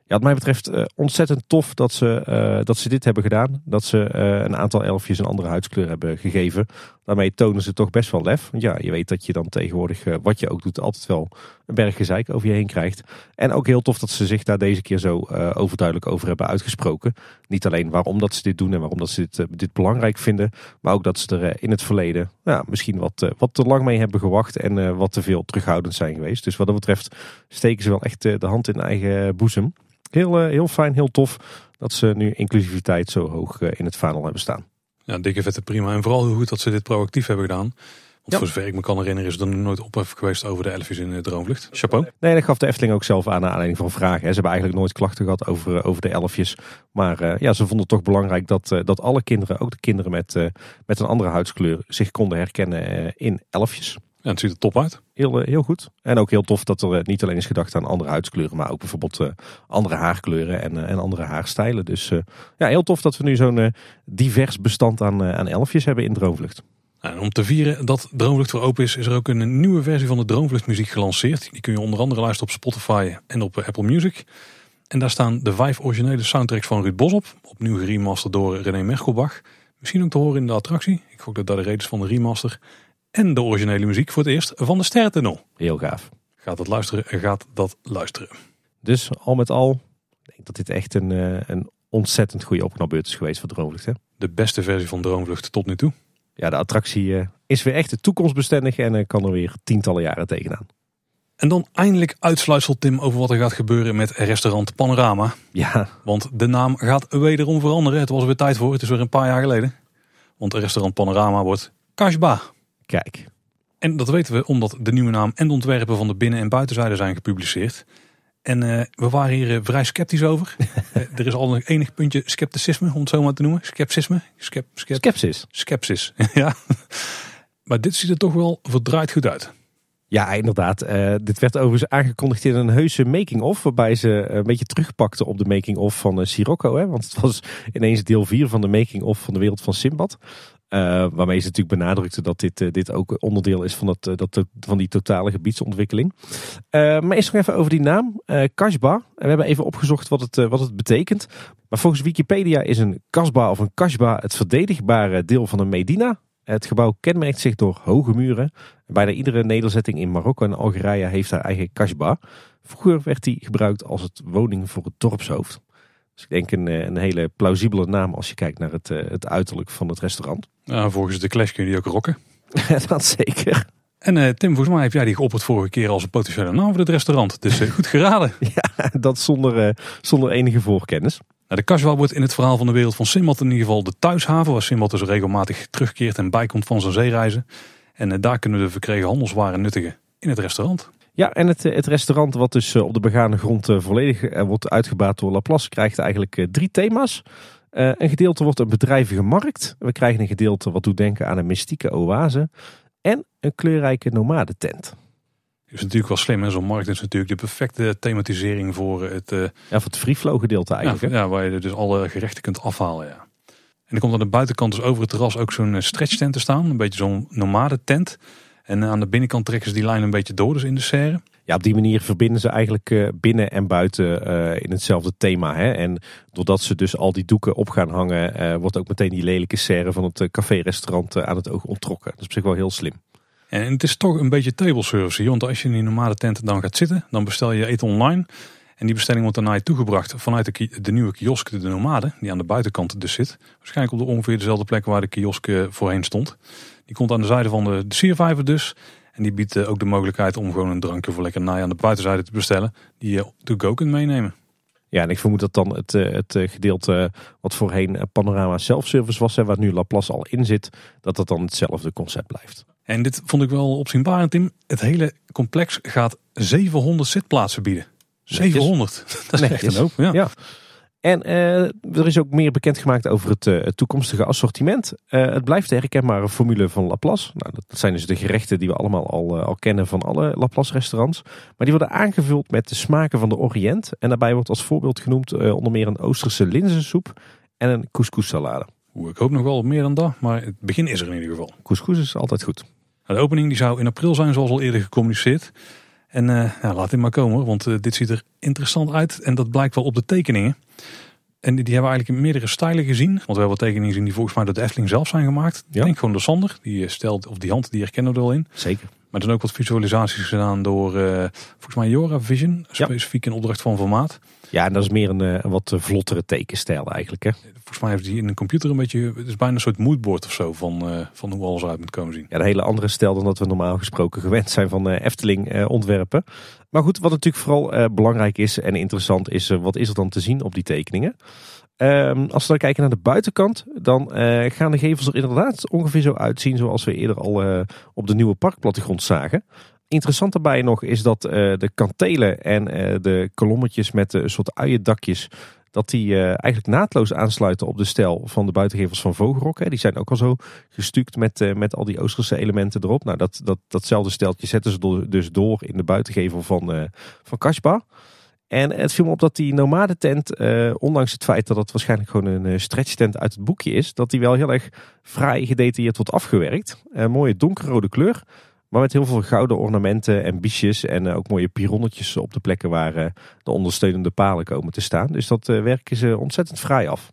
wat mij betreft ontzettend tof dat ze, dat ze dit hebben gedaan. Dat ze een aantal elfjes een andere huidskleur hebben gegeven. Daarmee tonen ze toch best wel lef. Want ja, je weet dat je dan tegenwoordig, wat je ook doet, altijd wel een berg gezeik over je heen krijgt. En ook heel tof dat ze zich daar deze keer zo overduidelijk over hebben uitgesproken. Niet alleen waarom dat ze dit doen en waarom dat ze dit, dit belangrijk vinden. Maar ook dat ze er in het verleden ja, misschien wat, wat te lang mee hebben gewacht. En wat te veel terughoudend zijn geweest. Dus wat dat betreft steken ze wel echt de hand in eigen boezem. Heel, eh, heel fijn, heel tof dat ze nu inclusiviteit zo hoog eh, in het vaandel hebben staan. Ja, dikke vette prima. En vooral heel goed dat ze dit proactief hebben gedaan. Want voor zover ik me kan herinneren is er nooit ophef geweest over de elfjes in de droomvlucht. Chapeau. Nee, dat gaf de Efteling ook zelf aan naar aanleiding van vragen. Ze hebben eigenlijk nooit klachten gehad over, over de elfjes. Maar ja, ze vonden het toch belangrijk dat, dat alle kinderen, ook de kinderen met, met een andere huidskleur, zich konden herkennen in elfjes. Ja, het ziet er top uit. Heel, eh, heel goed. En ook heel tof dat er eh, niet alleen is gedacht aan andere huidskleuren, maar ook bijvoorbeeld uh, andere haarkleuren en, en andere haarstijlen. Dus ja, heel tof dat we nu zo'n divers bestand aan, aan elfjes hebben in Droomvlucht. En om te vieren dat Droomvlucht voor open is, is er ook een nieuwe versie van de Droomvlucht muziek gelanceerd. Die kun je onder andere luisteren op Spotify en op Apple Music. En daar staan de vijf originele soundtracks van Ruud Bos op. Opnieuw geremasterd door René Merkelbach. Misschien ook te horen in de attractie. Ik gok dat daar de reden is van de remaster en de originele muziek voor het eerst van de Sterrentunnel. Heel gaaf. Gaat dat luisteren, gaat dat luisteren. Dus al met al, ik denk dat dit echt een, eh, een ontzettend goede opknapbeurt is geweest voor Droomvlucht. Hè? De beste versie van Droomvlucht tot nu toe. Ja, de attractie eh, is weer echt toekomstbestendig en uh, kan er weer tientallen jaren tegenaan. En dan eindelijk uitsluitsel Tim over wat er gaat gebeuren met restaurant Panorama. Ja. Want de naam gaat wederom veranderen. Het was weer tijd voor, het is weer een paar jaar geleden. Want restaurant Panorama wordt Kashba. Kijk. En dat weten we omdat de nieuwe naam en de ontwerpen van de binnen- en buitenzijde zijn gepubliceerd. En uh, we waren hier uh, vrij sceptisch over. uh, er is al een enig puntje scepticisme, om het zo maar te noemen. Skepsisme. Skep, skep, Skepsis. Skepsis, ja. Maar dit ziet er toch wel verdraaid goed uit. Ja, inderdaad. dit werd overigens aangekondigd in een heuse making-of. Waarbij ze een beetje terugpakten op de making-of van Sirocco. Hè? Want het was ineens deel 4 van de making-of van de wereld van Simbad. Uh, waarmee ze natuurlijk benadrukte dat dit, uh, dit ook onderdeel is van, dat, uh, dat, van die totale gebiedsontwikkeling. maar eerst nog even over die naam, Kasbah. We hebben even opgezocht wat het, wat het betekent. Maar volgens Wikipedia is een kasbah of een kasbah het verdedigbare deel van een medina. Het gebouw kenmerkt zich door hoge muren. Bijna iedere nederzetting in Marokko en Algerije heeft haar eigen kasbah. Vroeger werd die gebruikt als het woning voor het dorpshoofd. Dus ik denk een, een hele plausibele naam als je kijkt naar het, het uiterlijk van het restaurant. Ja, volgens de Clash kun je die ook rocken. dat zeker. En uh, Tim, volgens mij heb jij die geopperd vorige keer als een potentiële naam voor het restaurant. Dus uh, goed geraden. ja, dat zonder, uh, zonder enige voorkennis. Nou, de Kasbah wordt in het verhaal van de wereld van Simbad in ieder geval de thuishaven. Waar Simbad dus regelmatig terugkeert en bijkomt van zijn zeereizen. En daar kunnen we de verkregen handelswaren nuttigen in het restaurant. Ja, en het, het restaurant wat dus op de begane grond volledig wordt uitgebaat door Laplace krijgt eigenlijk drie thema's. Uh, een gedeelte wordt een bedrijvige markt. We krijgen een gedeelte wat doet denken aan een mystieke oase. En een kleurrijke nomadentent. Is natuurlijk wel slim. Zo'n markt is natuurlijk de perfecte thematisering voor het... Uh, ja, voor het free flow gedeelte eigenlijk. Ja, ja, waar je dus alle gerechten kunt afhalen. Ja. En er komt aan de buitenkant dus over het terras ook zo'n stretch tent te staan. Een beetje zo'n nomadentent. En aan de binnenkant trekken ze die lijn een beetje door, dus in de serre ja, op die manier verbinden ze eigenlijk binnen en buiten in hetzelfde thema. Hè? En doordat ze dus al die doeken op gaan hangen, wordt ook meteen die lelijke serre van het café-restaurant aan het oog onttrokken. Dat is op zich wel heel slim. En het is toch een beetje table service. Want als je in die normale tent dan gaat zitten, dan bestel je eten online. En die bestelling wordt je toegebracht vanuit de, de, nieuwe kiosk, de Nomade, die aan de buitenkant dus zit. Waarschijnlijk op de ongeveer dezelfde plek waar de kiosk voorheen stond. Die komt aan de zijde van de, de siervijver dus. En die biedt ook de mogelijkheid om gewoon een drankje voor lekker naai aan de buitenzijde te bestellen. Die je to go kunt meenemen. Ja, en ik vermoed dat dan het, het gedeelte wat voorheen Panorama Self-Service was, en waar nu Laplace al in zit, dat dat dan hetzelfde concept blijft. En dit vond ik wel opzienbarend, Tim. Het hele complex gaat 700 zitplaatsen bieden. 700. Dat is echt een hoop. Ja. ja. En uh, er is ook meer bekendgemaakt over het, uh, het toekomstige assortiment. Uh, het blijft de herkenbare formule van Laplace. Nou, dat zijn dus de gerechten die we allemaal al, al kennen van alle Laplace restaurants. Maar die worden aangevuld met de smaken van de Oriënt. En daarbij wordt als voorbeeld genoemd onder meer een Oosterse linzensoep en een couscous salade. Oeh, ik hoop nog wel op meer dan dat, maar het begin is er in ieder geval. Couscous is altijd goed. De opening die zou in april zijn, zoals al eerder gecommuniceerd. En ja, laat dit maar komen, want uh, dit ziet er interessant uit. En dat blijkt wel op de tekeningen. En die, die hebben we eigenlijk in meerdere stijlen gezien. Want we hebben tekeningen gezien die volgens mij door de Efteling zelf zijn gemaakt. Ja. Ik denk gewoon door Sander. Die stelt, of die hand, die herkennen we er wel in. Zeker. Maar dan ook wat visualisaties gedaan door, uh, volgens mij Jora Vision. Specifiek ja. in opdracht van formaat. Ja, en dat is meer een, een wat vlottere tekenstijl eigenlijk. Hè? Volgens mij heeft hij in een computer een beetje, het is bijna een soort moodboard of zo van, uh, van hoe alles uit moet komen zien. Ja, een hele andere stijl dan dat we normaal gesproken gewend zijn van uh, Efteling ontwerpen. Maar goed, wat natuurlijk vooral belangrijk is en interessant is, wat is er dan te zien op die tekeningen? Um, als we dan kijken naar de buitenkant, dan gaan de gevels er inderdaad ongeveer zo uitzien zoals we eerder al op de nieuwe parkplattegrond zagen. Interessant daarbij nog is dat uh, de kantelen en de kolommetjes met een soort uiendakjes, dat die eigenlijk naadloos aansluiten op de stijl van de buitengevels van Vogelrok. Hè. Die zijn ook al zo gestuukt met, met al die Oosterse elementen erop. Nou, dat, dat, datzelfde steltje zetten ze dus door in de buitengevel van, van. En het viel me op dat die nomadentent, ondanks het feit dat het waarschijnlijk gewoon een stretchtent uit het boekje is, dat die wel heel erg vrij gedetailleerd wordt afgewerkt. Een mooie donkerrode kleur. Maar met heel veel gouden ornamenten en biesjes en ook mooie pironnetjes op de plekken waar de ondersteunende palen komen te staan. Dus dat werk is ontzettend fraai af.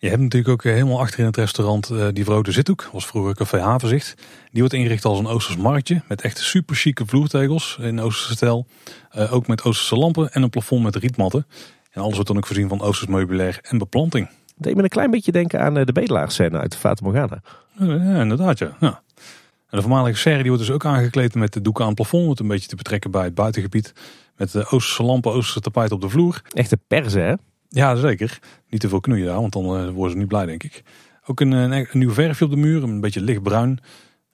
Je hebt natuurlijk ook helemaal achter in het restaurant die verrode zithoek. was vroeger Café Havenzicht. Die wordt ingericht als een Oosters marktje met echt super chique vloertegels in Oosterse stijl. ook met Oosterse lampen en een plafond met rietmatten. En alles wordt dan ook voorzien van Oosters meubilair en beplanting. Dat deed me een klein beetje denken aan de bedelaarscène uit de Fata Morgana. Ja, inderdaad ja. ja. En de voormalige serre die wordt dus ook aangekleed met de doeken aan het plafond. Om het een beetje te betrekken bij het buitengebied. Met de Oosterse lampen, Oosterse tapijt op de vloer. Echte persen hè? Ja zeker. Niet te veel knoeien daar, want dan worden ze niet blij denk ik. Ook een, een, een nieuw verfje op de muur, een beetje lichtbruin.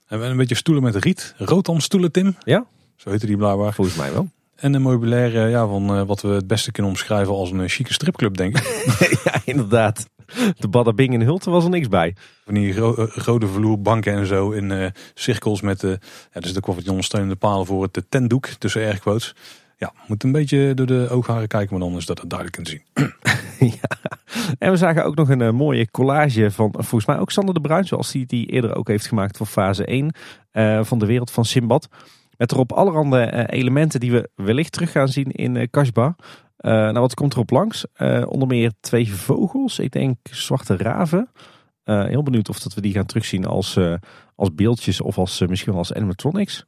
En een beetje stoelen met riet. Rotan stoelen, Tim. Ja. Zo heette die blijkbaar. Volgens mij wel. En een meubilair eh, ja, van eh, wat we het beste kunnen omschrijven als een eh, chique stripclub, denk ik. ja, inderdaad. De Badabing in Hulten was er niks bij. Van die ro- rode vloerbanken en zo in eh, cirkels met de, ja, er zitten ook wel wat ondersteunende palen voor het tentdoek tussen airquotes. Ja, moet een beetje door de oogharen kijken, maar dan is dat er duidelijk te zien. ja. En we zagen ook nog een eh, mooie collage van eh, volgens mij ook Sander de Bruin, zoals hij die eerder ook heeft gemaakt voor fase 1 eh, van de wereld van Simbad. Met erop allerhande eh, elementen die we wellicht terug gaan zien in. Eh, nou, wat komt erop langs? Onder meer twee vogels, ik denk zwarte raven. Heel benieuwd of dat we die gaan terugzien als, als beeldjes of als, misschien wel als animatronics.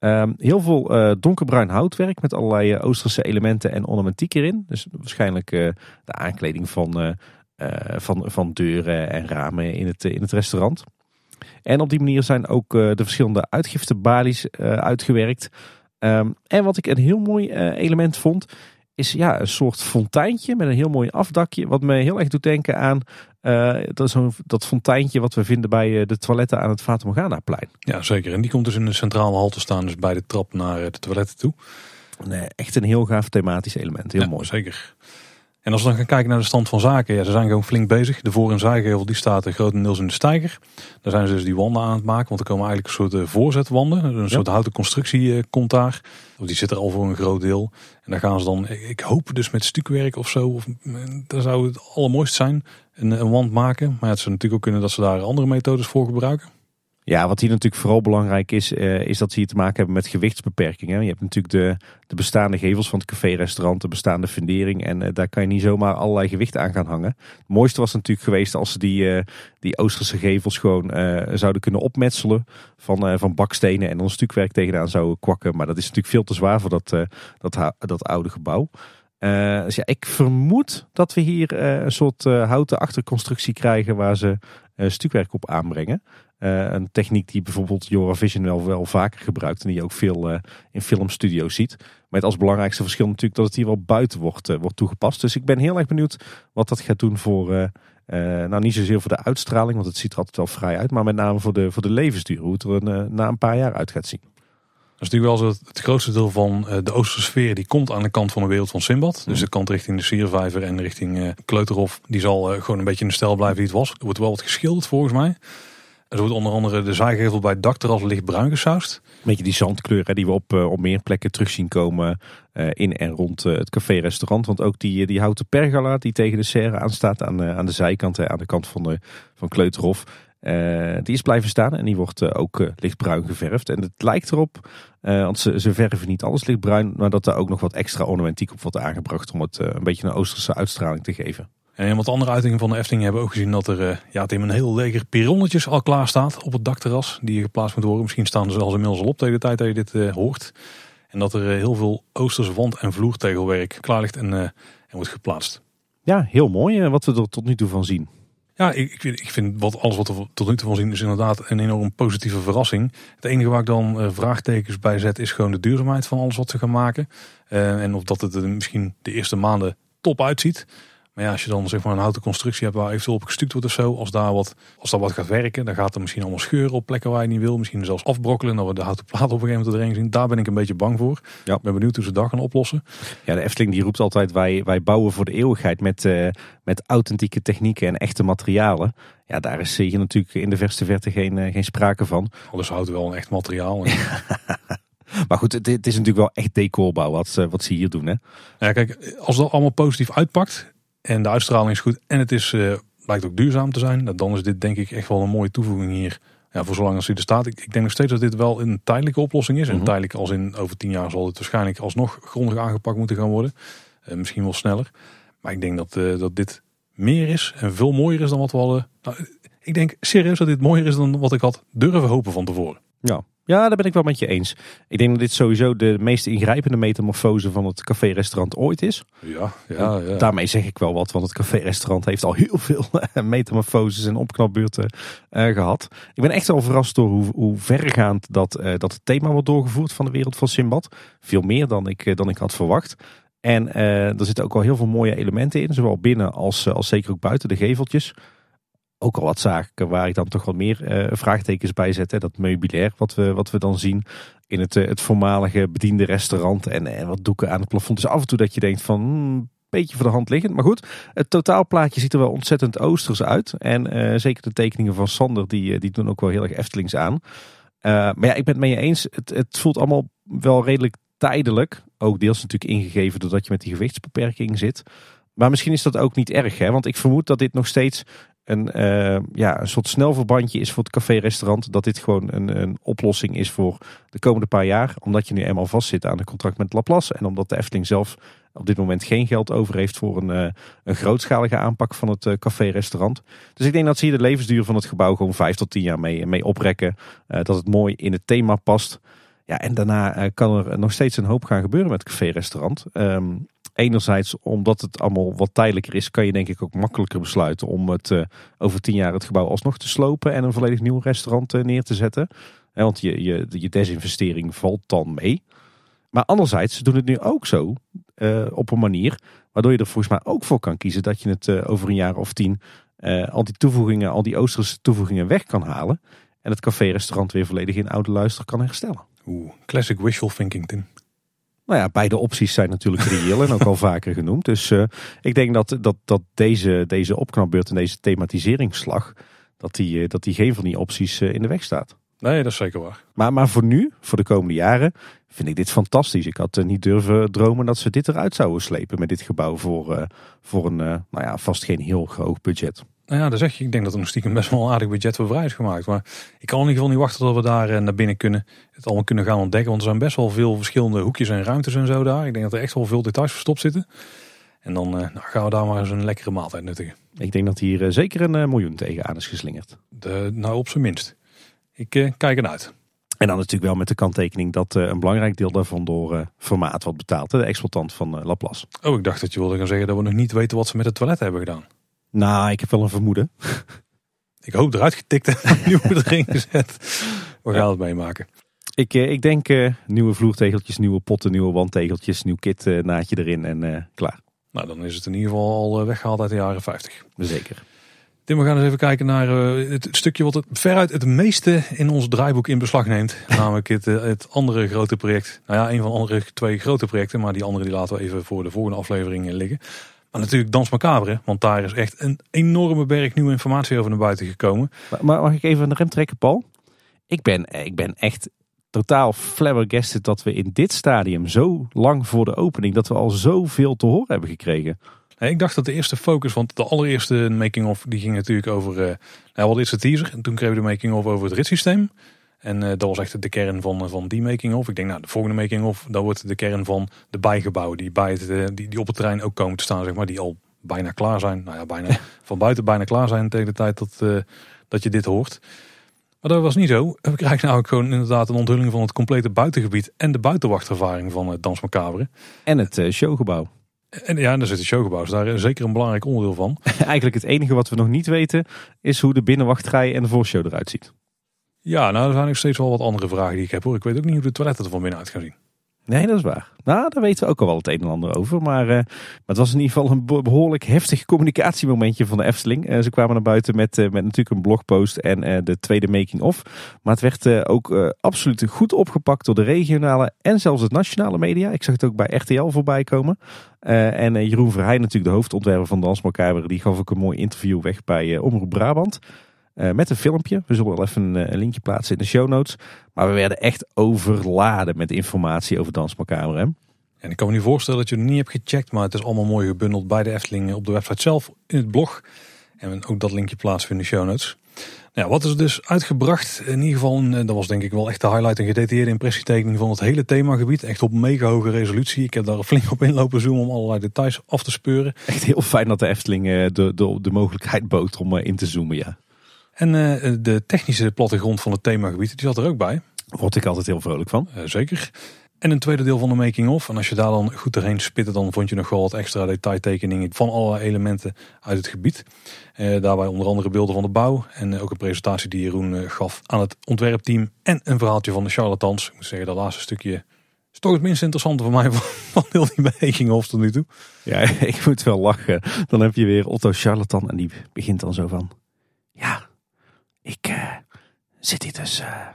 Ehm, heel veel eh, donkerbruin houtwerk met allerlei eh, Oosterse elementen en ornamentiek erin. Dus waarschijnlijk eh, de aankleding van, van, van deuren en ramen in het, in het restaurant. En op die manier zijn ook de verschillende uitgiftebalies uitgewerkt. Ehm, en wat ik een heel mooi element vond, is ja, een soort fonteintje met een heel mooi afdakje. Wat me heel erg doet denken aan eh, dat, is dat fonteintje wat we vinden bij eh, de toiletten aan het Fata Morgana plein. Ja, zeker. En die komt dus in de centrale hal te staan, dus bij de trap naar eh, de toiletten toe. Nee, echt een heel gaaf thematisch element. Heel Ja, mooi. Zeker. En als we dan gaan kijken naar de stand van zaken, ja, ze zijn gewoon flink bezig. De voor- en zijgevel die staat er grotendeels in de stijger. Daar zijn ze dus die wanden aan het maken, want er komen eigenlijk een soort eh, voorzetwanden. Een soort houten constructie eh, komt daar. Of die zit er al voor een groot deel. En daar gaan ze dan, ik hoop dus met stukwerk of zo, of, eh, dat zou het allermooist zijn, een, een wand maken. Maar ja, het zou natuurlijk ook kunnen dat ze daar andere methodes voor gebruiken. Ja, wat hier natuurlijk vooral belangrijk is, eh, is dat ze hier te maken hebben met gewichtsbeperkingen. Je hebt natuurlijk de, de bestaande gevels van het café-restaurant, de bestaande fundering. En eh, daar kan je niet zomaar allerlei gewicht aan gaan hangen. Het mooiste was natuurlijk geweest als ze die, eh, die Oosterse gevels gewoon zouden kunnen opmetselen van, van bakstenen. En een stukwerk tegenaan zouden kwakken. Maar dat is natuurlijk veel te zwaar voor dat, dat, dat oude gebouw. Dus ja, ik vermoed dat we hier een soort houten achterconstructie krijgen waar ze stukwerk op aanbrengen. Eh, een techniek die bijvoorbeeld Joravision wel, wel vaker gebruikt en die je ook veel eh, in filmstudio's ziet. Met als belangrijkste verschil natuurlijk dat het hier wel buiten wordt, eh, wordt toegepast. Dus ik ben heel erg benieuwd wat dat gaat doen voor, nou niet zozeer voor de uitstraling, want het ziet er altijd wel vrij uit. Maar met name voor de, voor de levensduur, hoe het er een, na een paar jaar uit gaat zien. Dat is natuurlijk wel zo het, het grootste deel van de Oosterse sfeer die komt aan de kant van de wereld van Simbad. Dus de kant richting de Siervijver en richting Kleuterhof. Die zal gewoon een beetje in de stijl blijven die het was. Er wordt wel wat geschilderd volgens mij. Er wordt onder andere de zijgevel bij het dakterras lichtbruin gesausd. Een beetje die zandkleur die we op, eh, op meer plekken terug zien komen eh, in en rond eh, het café-restaurant. Want ook die, die houten pergola die tegen de serre aanstaat aan, eh, aan de zijkant, hè, aan de kant van, de, van Kleuterhof. die is blijven staan en die wordt ook lichtbruin geverfd. En het lijkt erop, want ze, ze verven niet alles lichtbruin, maar dat er ook nog wat extra ornamentiek op wordt aangebracht om het een beetje een Oosterse uitstraling te geven. En in wat andere uitingen van de Efteling hebben we ook gezien dat er eh, ja, Tim, een heel leger pironnetjes al klaar staat op het dakterras. Die geplaatst moet worden. Misschien staan ze zelfs inmiddels al op tegen de tijd dat je dit eh, hoort. En dat er eh, heel veel Oosterse wand- en vloertegelwerk klaar ligt en, en wordt geplaatst. Ja, heel mooi wat we er tot nu toe van zien. Ja, ik, ik, vind, ik vind wat, alles wat we tot nu toe van zien is inderdaad een enorm positieve verrassing. Het enige waar ik dan vraagtekens bij zet is gewoon de duurzaamheid van alles wat ze gaan maken. En of dat het misschien de eerste maanden top uitziet. Maar ja, als je dan zeg maar een houten constructie hebt waar eventueel op gestuukt wordt of zo. Als daar wat, als daar wat gaat werken, dan gaat er misschien allemaal scheuren op plekken waar je niet wil. Misschien zelfs afbrokkelen. Dat we de houten plaat op een gegeven moment erin zien. Daar ben ik een beetje bang voor. Ja. Ik ben benieuwd hoe ze dat gaan oplossen. Ja, de Efteling die roept altijd wij, wij bouwen voor de eeuwigheid met, eh, met authentieke technieken en echte materialen. Ja, daar is hier natuurlijk in de verste verte geen, eh, geen sprake van. Alles houdt wel een echt materiaal. En Maar goed, het, is natuurlijk wel echt decorbouw wat, ze- wat ze hier doen. Hè? Ja, kijk, als dat allemaal positief uitpakt en de uitstraling is goed en het is, eh, blijkt ook duurzaam te zijn, nou, dan is dit denk ik echt wel een mooie toevoeging hier. Ja, voor zolang als hij er staat. Ik, ik denk nog steeds dat dit wel een tijdelijke oplossing is. En Mhm. tijdelijk als in over tien jaar zal het waarschijnlijk alsnog grondig aangepakt moeten gaan worden. Eh, misschien wel sneller. Maar ik denk dat, eh, dat dit meer is en veel mooier is dan wat we hadden. Nou, ik denk serieus dat dit mooier is dan wat ik had durven hopen van tevoren. Ja. Ja, daar ben ik wel met je eens. Ik denk dat dit sowieso de meest ingrijpende metamorfose van het café-restaurant ooit is. Ja, ja, ja. Daarmee zeg ik wel wat, want het café-restaurant heeft al heel veel metamorfoses en opknapbeurten eh, gehad. Ik ben echt wel verrast door hoe, hoe verregaand dat, eh, dat het thema wordt doorgevoerd van de wereld van Simbad. Veel meer dan ik, eh, dan ik had verwacht. En eh, er zitten ook wel heel veel mooie elementen in, zowel binnen als, eh, als zeker ook buiten de geveltjes. Ook al wat zaken waar ik dan toch wat meer uh, vraagtekens bij zet. Hè. Dat meubilair wat we, wat we dan zien in het, het voormalige bediende restaurant en, en wat doeken aan het plafond. Dus af en toe dat je denkt van... Hmm, beetje voor de hand liggend. Maar goed, het totaalplaatje ziet er wel ontzettend oosters uit. En zeker de tekeningen van Sander, die, die doen ook wel heel erg Eftelings aan. maar ja, ik ben het met je eens. Het, het voelt allemaal wel redelijk tijdelijk. Ook deels natuurlijk ingegeven doordat je met die gewichtsbeperking zit. Maar misschien is dat ook niet erg, hè? want ik vermoed dat dit nog steeds een, uh, ja, een soort snelverbandje is voor het café-restaurant. Dat dit gewoon een, een oplossing is voor de komende paar jaar. Omdat je nu eenmaal vastzit aan een contract met Laplace. En omdat de Efteling zelf op dit moment geen geld over heeft voor een, uh, een grootschalige aanpak van het uh, café-restaurant. Dus ik denk dat ze hier de levensduur van het gebouw gewoon vijf tot tien jaar mee, mee oprekken. dat het mooi in het thema past. Ja, en daarna eh, kan er nog steeds een hoop gaan gebeuren met het café-restaurant. Ehm, enerzijds omdat het allemaal wat tijdelijker is, kan je denk ik ook makkelijker besluiten om het uh, over tien jaar het gebouw alsnog te slopen en een volledig nieuw restaurant uh, neer te zetten. want je, je, je desinvestering valt dan mee. Maar anderzijds doen het nu ook zo op een manier waardoor je er volgens mij ook voor kan kiezen dat je het over een jaar of tien al die toevoegingen, al die Oosterse toevoegingen weg kan halen. En het café-restaurant weer volledig in oude luister kan herstellen. Oeh, classic wishful thinking, Tim. Nou ja, beide opties zijn natuurlijk reëel en ook al vaker genoemd. Dus uh, ik denk dat, dat, dat deze, deze opknapbeurt en deze thematiseringsslag, dat die, uh, dat die geen van die opties uh, in de weg staat. Nee, dat is zeker waar. Maar, maar voor nu, voor de komende jaren, vind ik dit fantastisch. Ik had niet durven dromen dat ze dit eruit zouden slepen met dit gebouw voor, voor een, nou ja, vast geen heel hoog budget. Nou ja, dat zeg je. Ik denk dat er nog stiekem best wel een aardig budget voor vrij is gemaakt. Maar ik kan in ieder geval niet wachten tot we daar eh, naar binnen kunnen. Het allemaal kunnen gaan ontdekken. Want er zijn best wel veel verschillende hoekjes en ruimtes en zo daar. Ik denk dat er echt wel veel details verstopt zitten. En dan uh, nou, gaan we daar maar eens een lekkere maaltijd nuttigen. Ik denk dat hier uh, zeker een miljoen tegenaan is geslingerd. De, nou, op zijn minst. Ik kijk eruit. En dan natuurlijk wel met de kanttekening dat een belangrijk deel daarvan door formaat wordt betaald. De exploitant van Laplace. Oh, ik dacht dat je wilde gaan zeggen dat we nog niet weten wat ze met het toilet hebben gedaan. Nou, ik heb wel een vermoeden. Ik hoop eruit getikt en erin gezet. We gaan het meemaken. Ik, eh, ik denk uh, nieuwe vloertegeltjes, nieuwe potten, nieuwe wandtegeltjes, nieuw kit uh, naadje erin en uh, klaar. Nou, dan is het in ieder geval al weggehaald uit de jaren 50. Zeker. Tim, we gaan eens even kijken naar het stukje wat het veruit het meeste in ons draaiboek in beslag neemt. Namelijk het, het andere grote project. Nou ja, een van de andere twee grote projecten, maar die andere die laten we even voor de volgende aflevering liggen. Maar natuurlijk Dans Macabre, want daar is echt een enorme berg nieuwe informatie over naar buiten gekomen. Maar mag ik even de rem trekken, Paul? Ik ben, ik ben echt totaal flabbergasted dat we in dit stadium zo lang voor de opening, dat we al zoveel te horen hebben gekregen. ik dacht dat de eerste focus, want de allereerste making-of die ging natuurlijk over, uh, nou, wat is de teaser? En toen kregen we de making-of over het ritssysteem. En uh, dat was echt de kern van, van die making-of. Ik denk, nou, de volgende making-of, dat wordt de kern van de bijgebouwen die, bij het, uh, die, die op het terrein ook komen te staan, zeg maar, die al bijna klaar zijn. Nou ja, bijna van buiten bijna klaar zijn tegen de tijd dat, uh, dat je dit hoort. Maar dat was niet zo. We krijgen nou ook gewoon inderdaad een onthulling van het complete buitengebied en de buitenwachtervaring van het Dans Macabre. En het showgebouw. En ja, daar zit het showgebouw. Dus daar is zeker een belangrijk onderdeel van. Eigenlijk het enige wat we nog niet weten is hoe de binnenwachtrij en de voorshow eruit ziet. Ja, nou, er zijn nog steeds wel wat andere vragen die ik heb hoor. Ik weet ook niet hoe de toiletten er van binnenuit gaan zien. Nee, dat is waar. Nou, daar weten we ook al wel het een en ander over. Maar, uh, maar het was in ieder geval een behoorlijk heftig communicatiemomentje van de Efteling. Uh, ze kwamen naar buiten met, uh, met natuurlijk een blogpost en de tweede making-of. Maar het werd ook absoluut goed opgepakt door de regionale en zelfs het nationale media. Ik zag het ook bij RTL voorbij komen. en Jeroen Verheij, natuurlijk de hoofdontwerper van Dans die gaf ook een mooi interview weg bij Omroep Brabant. Uh, met een filmpje. We zullen wel even een, eh, een, linkje plaatsen in de show notes. Maar we werden echt overladen met informatie over Dans Macabre. En ik kan me nu voorstellen dat je het niet hebt gecheckt. Maar het is allemaal mooi gebundeld bij de Efteling op de website zelf in het blog. En ook dat linkje plaatsen in de show notes. Nou, wat is dus uitgebracht? In ieder geval, een, dat was denk ik wel echt de highlight. Een gedetailleerde impressietekening van het hele themagebied. Echt op mega hoge resolutie. Ik heb daar flink op inlopen zoomen om allerlei details af te speuren. Echt heel fijn dat de Efteling eh, de, de, de mogelijkheid bood om in te zoomen, ja. En uh, de technische plattegrond van het themagebied, die zat er ook bij. Word ik altijd heel vrolijk van. Uh, zeker. En een tweede deel van de making-of. En als je daar dan goed doorheen spitte, dan vond je nog wel wat extra detailtekeningen van alle elementen uit het gebied. Uh, daarbij onder andere beelden van de bouw. En ook een presentatie die Jeroen gaf aan het ontwerpteam. En een verhaaltje van de charlatans. Ik moet zeggen, dat laatste stukje is toch het minst interessante voor mij van, heel die making-of tot nu toe. Ja, ik moet wel lachen. Dan heb je weer Otto Charlatan en die begint dan zo van... ja, ik eh, zit hier dus uh,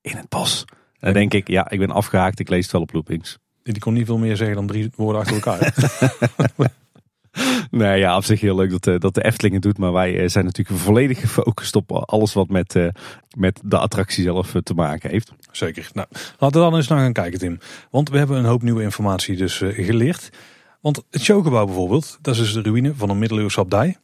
in het bos. Dan denk ik, ja, ik ben afgehaakt, ik lees het wel op loopings. Die kon niet veel meer zeggen dan drie woorden achter elkaar. nee, ja, op zich heel leuk dat, de, dat de Efteling het doet. Maar wij zijn natuurlijk volledig gefocust op alles wat met, met de attractie zelf te maken heeft. Zeker. Nou, laten we dan eens naar gaan kijken, Tim. Want we hebben een hoop nieuwe informatie dus geleerd. Want het showgebouw bijvoorbeeld, dat is dus de ruïne van een middeleeuwse abdij.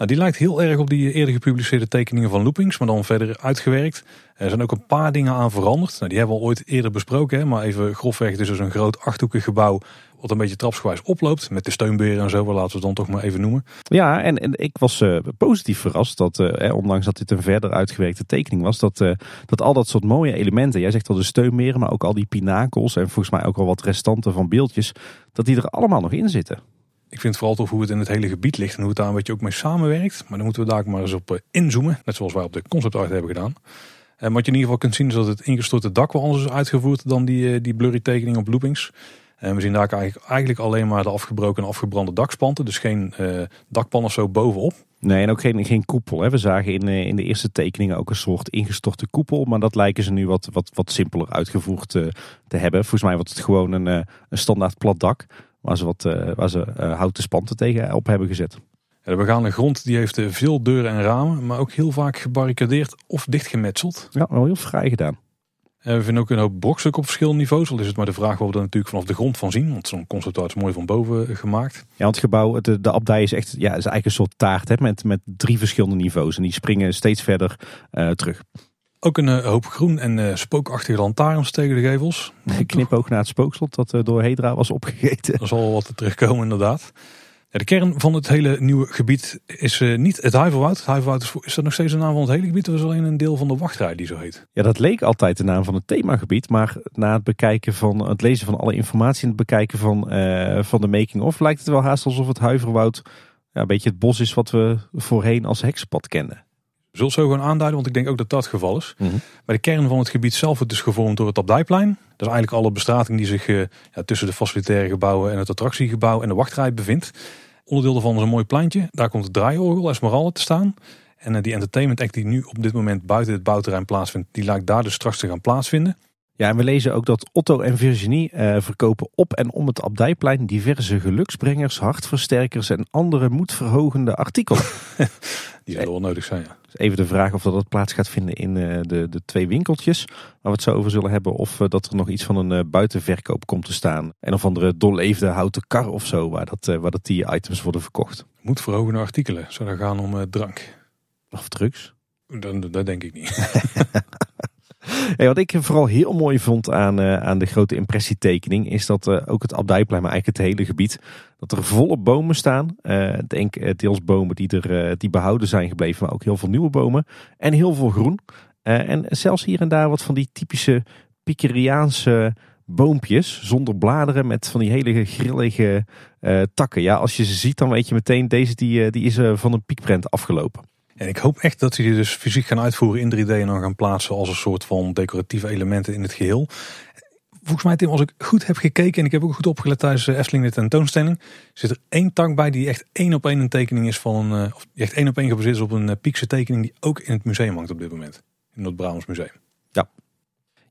Nou, die lijkt heel erg op die eerder gepubliceerde tekeningen van Loopings, maar dan verder uitgewerkt. Er zijn ook een paar dingen aan veranderd. Nou, die hebben we al ooit eerder besproken, hè, maar even grofweg. Het is dus een groot achthoekig gebouw wat een beetje trapsgewijs oploopt. Met de steunberen en zo, laten we het dan toch maar even noemen. Ja, en, ik was uh, positief verrast dat, uh, ondanks dat dit een verder uitgewerkte tekening was, dat, uh, dat al dat soort mooie elementen, jij zegt al de steunberen, maar ook al die pinakels en volgens mij ook al wat restanten van beeldjes, dat die er allemaal nog in zitten. Ik vind vooral tof hoe het in het hele gebied ligt en hoe het daar een beetje ook mee samenwerkt. Maar dan moeten we daar maar eens op inzoomen, net zoals wij op de concept art hebben gedaan. En wat je in ieder geval kunt zien is dat het ingestorte dak wel anders is uitgevoerd dan die, die blurry tekening op loopings. En we zien daar eigenlijk alleen maar de afgebroken en afgebrande dakspanten. Dus geen uh, dakpan zo bovenop. Nee, en ook geen, geen koepel. Hè. We zagen in, eh, in de eerste tekeningen ook een soort ingestorte koepel. Maar dat lijken ze nu wat, wat, wat simpeler uitgevoerd eh, te hebben. Volgens mij wordt het gewoon een, een standaard plat dak. Waar ze, wat, waar ze houten spanten tegen op hebben gezet. Ja, de begane grond die heeft veel deuren en ramen. Maar ook heel vaak gebarricadeerd of dichtgemetseld. Ja, wel heel vrij gedaan. En we vinden ook een hoop brokstukken op verschillende niveaus. Al is het maar de vraag waar we er natuurlijk vanaf de grond van zien. Want zo'n concept is mooi van boven gemaakt. Ja, want het gebouw, de, de abdij is echt ja, is eigenlijk een soort taart hè, met, met drie verschillende niveaus. En die springen steeds verder uh, terug. Ook een uh, hoop groen en uh, spookachtige lantaarns tegen de gevels. Knip ook naar het spookslot dat door Hedra was opgegeten. Er zal wel wat terugkomen inderdaad de kern van het hele nieuwe gebied is uh, niet het Huiverwoud. Het Huiverwoud is, is dat nog steeds de naam van het hele gebied of is alleen een deel van de wachtrij die zo heet? Ja, dat leek altijd de naam van het themagebied. Maar na het bekijken van het lezen van alle informatie en het bekijken van, uh, van de making-of lijkt het wel haast alsof het Huiverwoud ja, een beetje het bos is wat we voorheen als heksenpad kenden. Zult zo gewoon aanduiden, want ik denk ook dat dat het geval is. Mm Maar de kern van het gebied zelf wordt dus gevormd door het Abdijplein. Dat is eigenlijk alle bestrating die zich uh, ja, tussen de facilitaire gebouwen en het attractiegebouw en de wachtrij bevindt. Onderdeel daarvan is een mooi pleintje. Daar komt het draaiorgel Esmeralda te staan. En uh, die entertainment act die nu op dit moment buiten het bouwterrein plaatsvindt, die lijkt daar dus straks te gaan plaatsvinden. Ja, en we lezen ook dat Otto en Virginie uh, verkopen op en om het Abdijplein diverse geluksbrengers, hartversterkers en andere moedverhogende artikelen. Die zullen wel nodig zijn, ja. Dus even de vraag of dat, dat plaats gaat vinden in uh, de, de twee winkeltjes waar we het zo over zullen hebben. Of uh, dat er nog iets van een uh, buitenverkoop komt te staan. En of andere doorleefde houten kar of zo waar, dat, waar dat die items worden verkocht. Moedverhogende artikelen, zou dat gaan om drank? Of drugs? Dat, dat denk ik niet. Wat ik vooral heel mooi vond aan, uh, aan de grote impressietekening is dat uh, ook het abdijplein, maar eigenlijk het hele gebied, dat er volle bomen staan. Uh, denk deels bomen die, er, die behouden zijn gebleven, maar ook heel veel nieuwe bomen en heel veel groen. en zelfs hier en daar wat van die typische Pikeriaanse boompjes zonder bladeren met van die hele grillige takken. Ja, als je ze ziet dan weet je meteen deze die, die is van een piekprent afgelopen. En ik hoop echt dat ze die dus fysiek gaan uitvoeren in 3D en dan gaan plaatsen als een soort van decoratieve elementen in het geheel. Volgens mij, Tim, als ik goed heb gekeken en ik heb ook goed opgelet tijdens de Efteling tentoonstelling, zit er één tak bij die echt één op één een tekening is van een, eh, of echt één op één gebaseerd is op een eh, Piekse tekening die ook in het museum hangt op dit moment. In het Brabants Museum.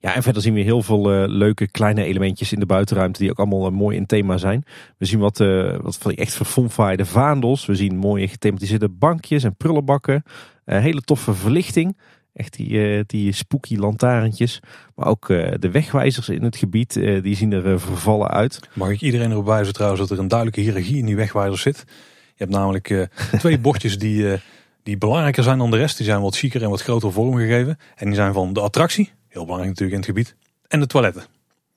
Ja, en verder zien we heel veel uh, leuke kleine elementjes in de buitenruimte die ook allemaal uh, mooi in thema zijn. We zien wat, uh, wat van die echt verfomfaaide vaandels. We zien mooie gethematiseerde bankjes en prullenbakken. hele toffe verlichting. Echt die, die spooky lantaarntjes. Maar ook de wegwijzers in het gebied, die zien er vervallen uit. Mag ik iedereen erop wijzen trouwens dat er een duidelijke hiërarchie in die wegwijzers zit. Je hebt namelijk twee bordjes die, die belangrijker zijn dan de rest. Die zijn wat chiquer en wat groter vormgegeven. En die zijn van de attractie Heel belangrijk natuurlijk in het gebied. En de toiletten.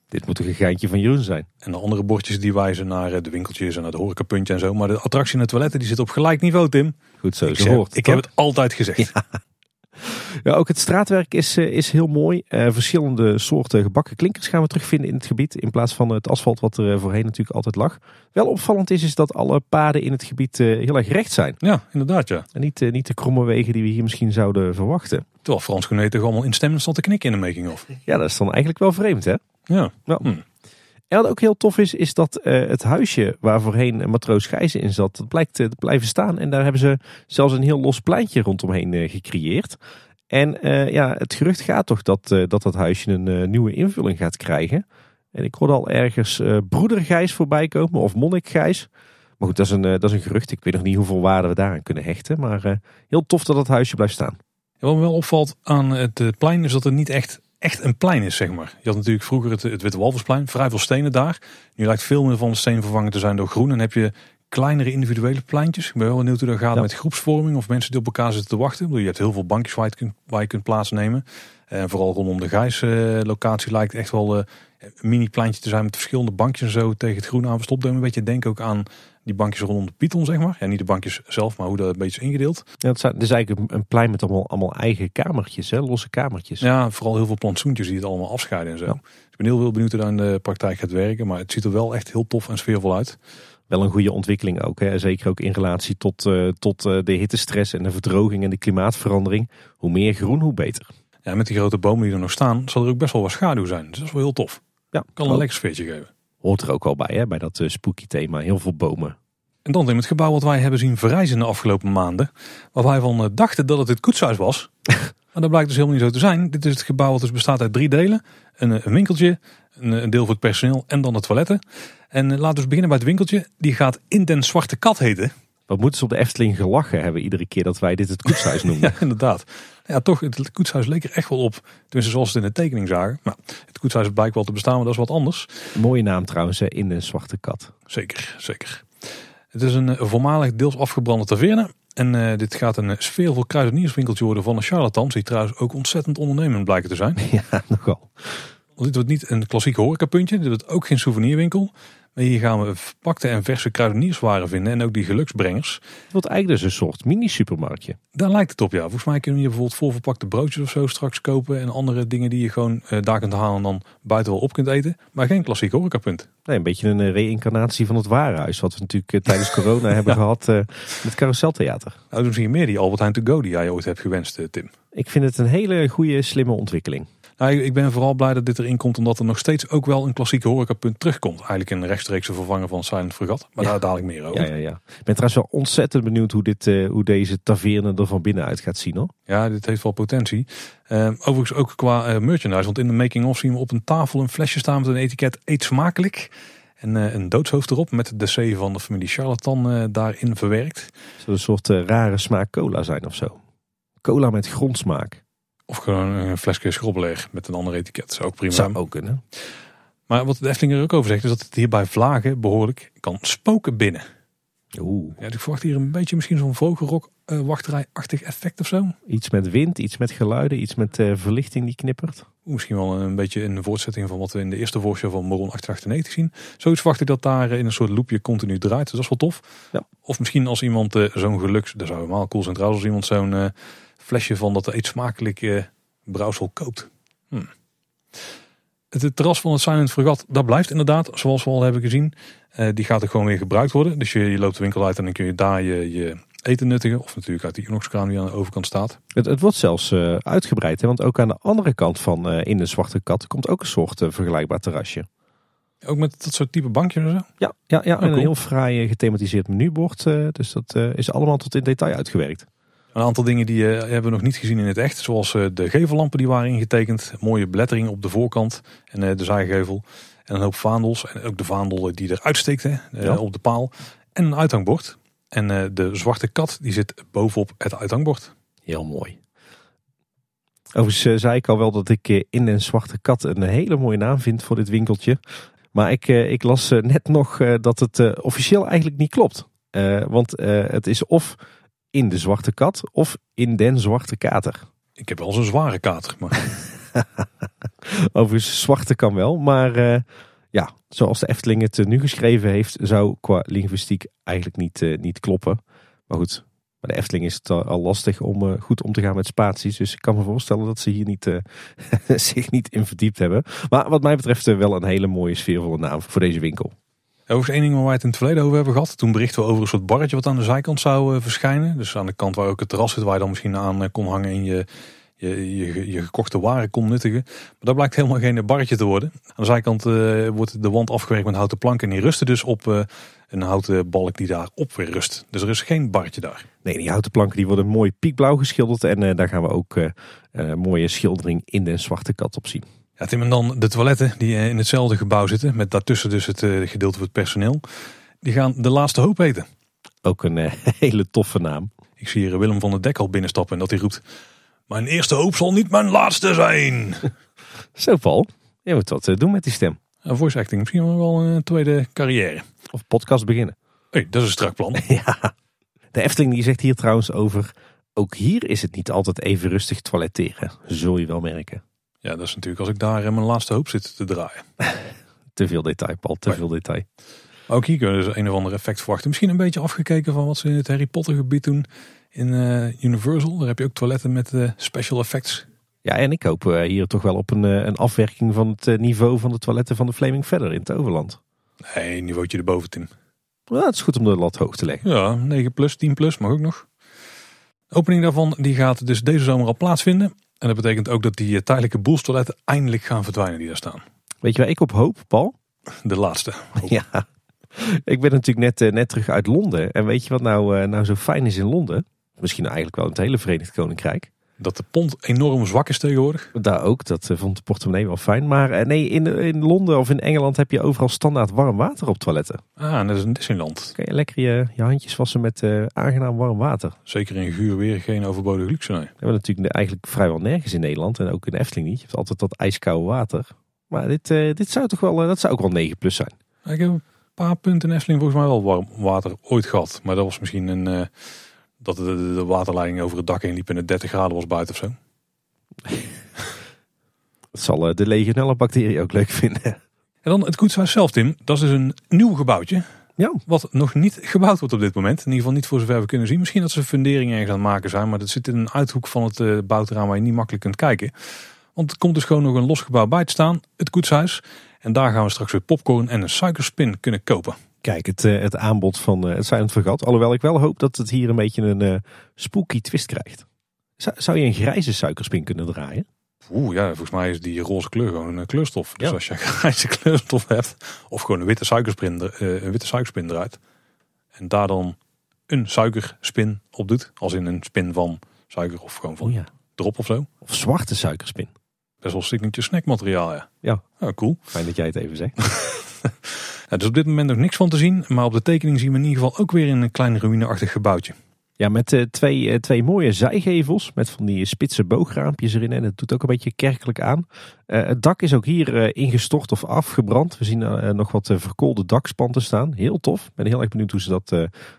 Dit moet een geintje van Jeroen zijn. En de andere bordjes die wijzen naar eh, de winkeltjes en naar de horecapuntje en zo. Maar de attractie en de toiletten die zit op gelijk niveau, Tim. Goed zo, ik, zeg, hoort, ik heb het altijd gezegd. Ja. Ook het straatwerk is, eh, is heel mooi. Uh, verschillende soorten gebakken klinkers gaan we terugvinden in het gebied. In plaats van het asfalt wat er voorheen natuurlijk altijd lag. Wel opvallend is, is dat alle paden in het gebied heel erg recht zijn. Ja, inderdaad ja. En niet, niet de kromme wegen die we hier misschien zouden verwachten. Terwijl Frans Genet toch allemaal instemmend stond te knikken in de making of. Ja, dat is dan eigenlijk wel vreemd hè? Ja. Hm. En wat ook heel tof is, is dat uh, het huisje waar voorheen matroos Gijzen in zat, dat blijkt te blijven staan. En daar hebben ze zelfs een heel los pleintje rondomheen uh, gecreëerd. En uh, ja, het gerucht gaat toch dat dat, dat huisje een nieuwe invulling gaat krijgen. En ik hoorde al ergens broeder Gijs voorbij komen, of monnik Gijs. Maar goed, dat is, een, dat is een gerucht. Ik weet nog niet hoeveel waarde we daaraan kunnen hechten. Maar heel tof dat het huisje blijft staan. wat me wel opvalt aan het plein is dat er niet echt echt een plein is, zeg maar. Je had natuurlijk vroeger het, het Witte Walversplein, vrij veel stenen daar. Nu lijkt veel meer van de steen vervangen te zijn door groen. En heb je kleinere individuele pleintjes. Ik ben wel benieuwd hoe dat gaat met groepsvorming of mensen die op elkaar zitten te wachten. Je hebt heel veel bankjes waar je kunt, waar je kunt plaatsnemen. En vooral rondom de Gijs uh, locatie lijkt echt wel uh, een mini pleintje te zijn met verschillende bankjes en zo tegen het groen aan verstopt. Een beetje denk ook aan die bankjes rondom de Python, zeg maar. Ja, niet de bankjes zelf, maar hoe dat een beetje is ingedeeld. Ja, het is eigenlijk een plein met allemaal, allemaal eigen kamertjes, hè? losse kamertjes. Ja, vooral heel veel plantsoentjes die het allemaal afscheiden en zo. Dus ik ben heel veel benieuwd hoe dat in de praktijk gaat werken. Maar het ziet er wel echt heel tof en sfeervol uit. Wel een goede ontwikkeling ook. Hè? Zeker ook in relatie tot, uh, tot uh, de hittestress en de verdroging en de klimaatverandering. Hoe meer groen, hoe beter. Ja, met die grote bomen die er nog staan, zal er ook best wel wat schaduw zijn. Dus dat is wel heel tof. Ja, kan een lekker sfeertje geven. Hoort er ook wel bij, hè? bij dat uh, spooky thema. Heel veel bomen. En dan in het gebouw wat wij hebben zien verrijzen de afgelopen maanden. Waar wij van dachten dat het het koetshuis was. maar dat blijkt dus helemaal niet zo te zijn. Dit is het gebouw wat dus bestaat uit drie delen. Een, een winkeltje, een, een, deel voor het personeel en dan de toiletten. En laten we dus beginnen bij het winkeltje. Die gaat In den Zwarte Kat heten. Wat moeten ze op de Efteling gelachen hebben iedere keer dat wij dit het koetshuis noemen. ja, inderdaad. Ja, toch, het koetshuis leek er echt wel op. Tenminste, zoals het in de tekening zagen. Maar het koetshuis blijkt wel te bestaan, maar dat is wat anders. Mooie naam trouwens, In den Zwarte Kat. Zeker, zeker. Het is een voormalig deels afgebrande taverne. En uh, dit gaat een sfeervol kruidenierswinkeltje worden van de charlatans. Die trouwens ook ontzettend ondernemend blijken te zijn. Ja, nogal. Want dit wordt niet een klassiek horecapuntje. Dit wordt ook geen souvenirwinkel. Hier gaan we verpakte en verse kruidenierswaren vinden. En ook die geluksbrengers. Het wordt eigenlijk dus een soort mini-supermarktje. Daar lijkt het op, ja. Volgens mij kunnen we hier bijvoorbeeld voorverpakte broodjes of zo straks kopen. En andere dingen die je gewoon uh, daar kunt halen en dan buiten wel op kunt eten. Maar geen klassiek horecapunt. Nee, een beetje een uh, reïncarnatie van het warenhuis. Wat we natuurlijk uh, tijdens corona hebben gehad met Carouseltheater. Nou, dan zie je meer die Albert Heijn to go die jij ooit hebt gewenst, Tim. Ik vind het een hele goede, slimme ontwikkeling. Nou, ik ben vooral blij dat dit erin komt, omdat er nog steeds ook wel een klassieke horecapunt terugkomt. Eigenlijk een rechtstreekse vervanger van Silent Fregat. Maar daar dadelijk meer over. Ja, ja, ja. Ik ben trouwens wel ontzettend benieuwd hoe, dit, uh, hoe deze taverne er van binnenuit gaat zien hoor. Ja, dit heeft wel potentie. Uh, overigens ook qua uh, merchandise, want in de making-of zien we op een tafel een flesje staan met een etiket eet smakelijk. En een doodshoofd erop met de C van de familie Charlatan daarin verwerkt. Zou een soort rare smaak cola zijn of zo? Cola met grondsmaak. Of gewoon een flesje schrobbelig met een ander etiket. Dat zou ook prima Zou ook kunnen. Maar wat de Efteling er ook over zegt, is dat het hier bij vlagen behoorlijk kan spoken binnen. Oeh. Ja, ik verwacht hier een beetje misschien zo'n vogelrok uh, wachterij-achtig effect of zo. Iets met wind, iets met geluiden, iets met uh, verlichting die knippert. Misschien wel een beetje een voortzetting van wat we in de eerste voorshow van Moron 898 zien. Zoiets verwacht ik dat daar in een soort loopje continu draait. Dus dat is wel tof. Ja. Of misschien als iemand uh, zo'n geluks, dat zou helemaal cool zijn trouwens, als iemand zo'n flesje van dat eet smakelijk uh, brouwsel koopt. Hm. Het, terras van het Silent Fregat, dat blijft inderdaad, zoals we al hebben gezien. Uh, die gaat er gewoon weer gebruikt worden. Dus je, je, loopt de winkel uit en dan kun je daar je, je eten nuttigen. Of natuurlijk uit die inoxkraan die aan de overkant staat. Het, het wordt zelfs uh, uitgebreid. Hè? Want ook aan de andere kant van uh, in de Zwarte Kat komt ook een soort vergelijkbaar terrasje. Ook met dat soort type bankjes en zo? Ja, ja, ja en een heel fraai gethematiseerd menubord. dus dat is allemaal tot in detail uitgewerkt. Een aantal dingen die uh, hebben we nog niet gezien in het echt. Zoals uh, de gevellampen die waren ingetekend. Mooie belettering op de voorkant en uh, de zijgevel. En een hoop vaandels. En ook de vaandel die eruit steekt hè, ja. op de paal. En een uithangbord. En de zwarte kat die zit bovenop het uithangbord. Heel mooi. Overigens zei ik al wel dat ik in een zwarte kat een hele mooie naam vind voor dit winkeltje. Maar ik, ik las net nog dat het officieel eigenlijk niet klopt. want het is of in de zwarte kat of in den zwarte kater? Ik heb wel zo'n zware kater. Maar... Overigens, zwarte kan wel. Maar uh, ja, zoals de Efteling het nu geschreven heeft, zou qua linguïstiek eigenlijk niet, uh, niet kloppen. Maar goed, bij de Efteling is het al lastig om uh, goed om te gaan met spaties. Dus ik kan me voorstellen dat ze hier niet, zich niet in verdiept hebben. Maar wat mij betreft wel een hele mooie sfeervolle naam voor deze winkel. Overigens één ding waar wij het in het verleden over hebben gehad. Toen berichten we over een soort barretje wat aan de zijkant zou uh, verschijnen. Dus aan de kant waar ook het terras zit waar je dan misschien aan uh, kon hangen in je, je, je, gekochte waren kon nuttigen. Maar dat blijkt helemaal geen barretje te worden. Aan de zijkant eh, wordt de wand afgewerkt met houten planken. En die rusten dus op eh, een houten balk die daarop weer rust. Dus er is geen barretje daar. Nee, die houten planken die worden mooi piekblauw geschilderd. En eh, daar gaan we ook eh, een mooie schildering in de zwarte kat op zien. Ja, Tim, en dan de toiletten die eh, in hetzelfde gebouw zitten. Met daartussen dus het eh, gedeelte voor het personeel. Die gaan de laatste hoop eten. Ook een eh, hele toffe naam. Ik zie hier Willem van der Dek al binnenstappen en dat hij roept... Mijn eerste hoop zal niet mijn laatste zijn. Zo Paul, je moet wat doen met die stem. Een voice acting, misschien wel een tweede carrière. Of podcast beginnen. Hey, dat is een strak plan. Ja. De Efteling die zegt hier trouwens over... Ook hier is het niet altijd even rustig toiletteren. Zul je wel merken. Ja, dat is natuurlijk als ik daar in mijn laatste hoop zit te draaien. Te veel detail, Paul. Te Nee. veel detail. Ook hier kunnen we dus een of ander effect verwachten. Misschien een beetje afgekeken van wat ze in het Harry Potter gebied doen in eh, Universal. Daar heb je ook toiletten met eh, special effects. Ja, en ik hoop eh, hier toch wel op een, een afwerking van het niveau van de toiletten van de Flaming Feather in het Overland. Nee, niveautje erboven, Tim. Nou, het is goed om de lat hoog te leggen. Ja, 9 plus, 10 plus, mag ook nog. De opening daarvan die gaat dus deze zomer al plaatsvinden. En dat betekent ook dat die eh, tijdelijke boelstoiletten eindelijk gaan verdwijnen die daar staan. Weet je waar ik op hoop, Paul? De laatste. Ja. Ik ben natuurlijk net, eh, net terug uit Londen. En weet je wat nou, eh, nou zo fijn is in Londen? Misschien eigenlijk wel in het hele Verenigd Koninkrijk. Dat de pond enorm zwak is tegenwoordig. Daar ook, dat eh, vond de portemonnee wel fijn. Maar eh, nee, in, in Londen of in Engeland heb je overal standaard warm water op toiletten. Ah, dat is een Disneyland. Kan je lekker je, je handjes wassen met eh, aangenaam warm water. Zeker in guur weer geen overbodige luxe. Nee. Dat hebben we natuurlijk eigenlijk vrijwel nergens in Nederland. En ook in Efteling niet. Je hebt altijd dat ijskoude water. Maar dit, dit zou toch wel, dat zou ook wel 9 plus zijn. Ik heb een paar punten in Efteling volgens mij wel warm water ooit gehad. Maar dat was misschien een... eh, dat de, de, waterleiding over het dak heen liep en het 30 graden was buiten of zo. Dat zal eh, de legionella-bacterie ook leuk vinden. En dan het koetshuis zelf, Tim. Dat is dus een nieuw gebouwtje. Ja, Wat nog niet gebouwd wordt op dit moment. In ieder geval niet voor zover we kunnen zien. Misschien dat ze funderingen ergens aan het maken zijn. Maar dat zit in een uithoek van het uh, bouwterrein waar je niet makkelijk kunt kijken. Want er komt dus gewoon nog een los gebouw bij te staan. Het koetshuis. En daar gaan we straks weer popcorn en een suikerspin kunnen kopen. Kijk, het, eh, het aanbod van eh, het Silent Vergat. Alhoewel ik wel hoop dat het hier een beetje een eh, spooky twist krijgt. Zou, zou je een grijze suikerspin kunnen draaien? Oeh ja, volgens mij is die roze kleur gewoon een kleurstof. Dus Ja. als je een grijze kleurstof hebt. Of gewoon een witte suikerspin, een witte suikerspin eruit. En daar dan een suikerspin op doet. Als in een spin van suiker of gewoon van Oh ja. drop of zo. Of zwarte suikerspin. Best wel signature snackmateriaal ja. Ja. Oh, cool. Fijn dat jij het even zegt. Ja, dus op dit moment nog niks van te zien. Maar op de tekening zien we in ieder geval ook weer een klein ruïneachtig gebouwtje. Ja, met eh, twee, eh, twee mooie zijgevels. Met van die spitse boograampjes erin. En het doet ook een beetje kerkelijk aan. Eh, het dak is ook hier ingestort of afgebrand. We zien nog wat verkoolde dakspanten staan. Heel tof. Ik ben heel erg benieuwd hoe ze dat,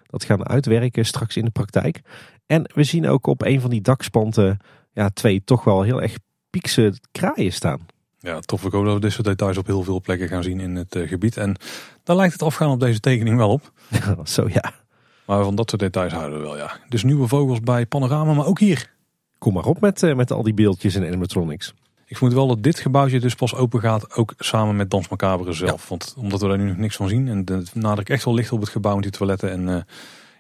dat gaan uitwerken straks in de praktijk. En we zien ook op een van die dakspanten ja, twee toch wel heel erg piekse kraaien staan. Ja, tof. Ik hoop dat we dit soort details op heel veel plekken gaan zien in het eh, gebied. En daar lijkt het afgaan op deze tekening wel op. Zo ja, Maar van dat soort details houden we wel, ja. Dus nieuwe vogels bij Panorama, maar ook hier. kom maar op met, eh, met al die beeldjes en animatronics. Ik vermoed wel dat dit gebouwtje dus pas open gaat, ook samen met Dans Macabre zelf. Want omdat we daar nu nog niks van zien. En de nadruk echt wel ligt op het gebouw met die toiletten en eh,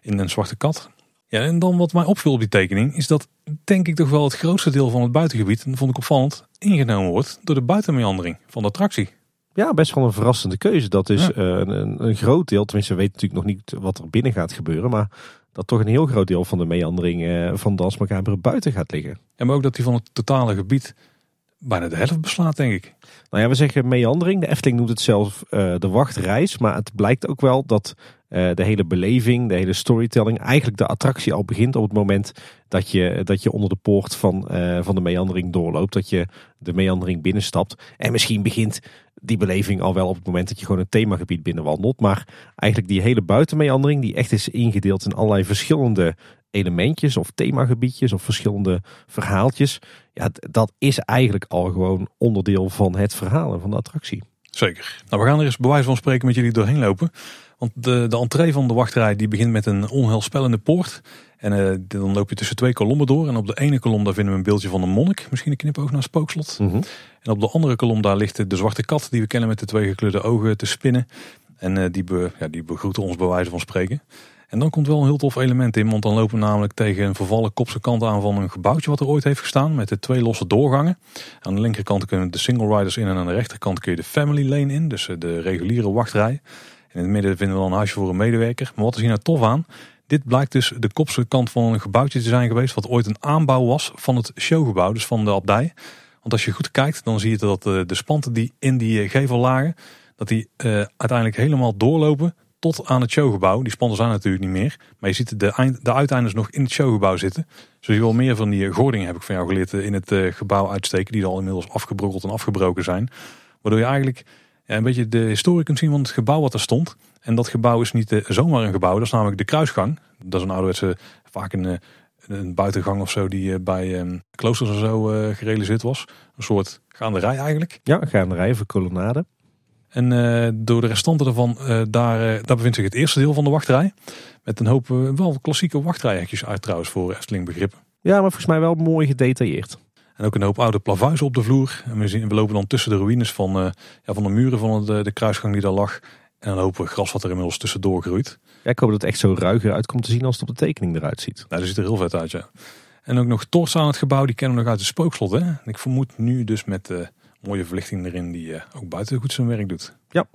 in een zwarte kat. Ja, en dan wat mij opviel op die tekening, is dat denk ik toch wel het grootste deel van het buitengebied, en dat vond ik opvallend, ingenomen wordt door de buitenmeandering van de attractie. Ja, best wel een verrassende keuze. Dat is Ja. eh, een, een groot deel, tenminste we weten natuurlijk nog niet wat er binnen gaat gebeuren. Maar dat toch een heel groot deel van de meandering eh, van Dans Macabre buiten gaat liggen. En maar ook dat die van het totale gebied bijna de helft beslaat, denk ik. Nou ja, we zeggen meandering. De Efteling noemt het zelf eh, de wachtreis. Maar het blijkt ook wel dat de hele beleving, de hele storytelling, eigenlijk de attractie al begint op het moment dat je, dat je onder de poort van, eh, van de meandering doorloopt. Dat je de meandering binnenstapt. En misschien begint die beleving al wel op het moment dat je gewoon een themagebied binnenwandelt. Maar eigenlijk die hele buitenmeandering, die echt is ingedeeld in allerlei verschillende elementjes of themagebiedjes of verschillende verhaaltjes. Ja, dat is eigenlijk al gewoon onderdeel van het verhaal en van de attractie. Zeker. Nou, we gaan er eens bij wijze van spreken met jullie doorheen lopen. Want de, de entree van de wachtrij die begint met een onheilspellende poort. En eh, dan loop je tussen twee kolommen door. En op de ene kolom daar vinden we een beeldje van een monnik. Misschien een knipoog naar spookslot. En op de andere kolom daar ligt de zwarte kat die we kennen met de twee gekleurde ogen te spinnen. En eh, die, be, ja, die begroeten ons bij wijze van spreken. En dan komt wel een heel tof element in, want dan lopen we namelijk tegen een vervallen kopse kant aan van een gebouwtje wat er ooit heeft gestaan met de twee losse doorgangen. Aan de linkerkant kunnen de single riders in en aan de rechterkant kun je de family lane in, dus de reguliere wachtrij. In het midden vinden we dan een huisje voor een medewerker. Maar wat is hier nou tof aan? Dit blijkt dus de kopse kant van een gebouwtje te zijn geweest wat ooit een aanbouw was van het showgebouw, dus van de abdij. Want als je goed kijkt, dan zie je dat de, de spanten die in die gevel lagen, dat die uh, uiteindelijk helemaal doorlopen tot aan het showgebouw. Die spanten zijn natuurlijk niet meer. Maar je ziet de, eind, de nog in het showgebouw zitten. Dus je wel meer van die gordingen heb ik van jou geleerd in het gebouw uitsteken. Die al inmiddels afgebrokkeld en afgebroken zijn. Waardoor je eigenlijk ja, een beetje de historie kunt zien van het gebouw wat er stond. En dat gebouw is niet uh, zomaar een gebouw. Dat is namelijk de kruisgang. Dat is een ouderwetse, vaak een, een buitengang of zo die bij um, kloosters en zo gerealiseerd was. Een soort gaanderij eigenlijk. Ja, een gaanderij voor kolonnade. En uh, door de restanten ervan, uh, daar, uh, daar bevindt zich het eerste deel van de wachtrij. Met een hoop wel klassieke wachtrijhekjes uit trouwens voor Efteling begrippen. Ja, maar volgens mij wel mooi gedetailleerd. En ook een hoop oude plavuizen op de vloer. En we, zien, we lopen dan tussen de ruïnes van, ja, van de muren van de, de kruisgang die daar lag. En een hoop gras wat er inmiddels tussendoor groeit. Ja, ik hoop dat het echt zo ruiger uit komt te zien als het op de tekening eruit ziet. Nou, dat ziet er heel vet uit, ja. En ook nog torts aan het gebouw, die kennen we nog uit de spookslot. Hè? En ik vermoed nu dus met mooie verlichting erin die ook buiten goed zijn werk doet. Ja.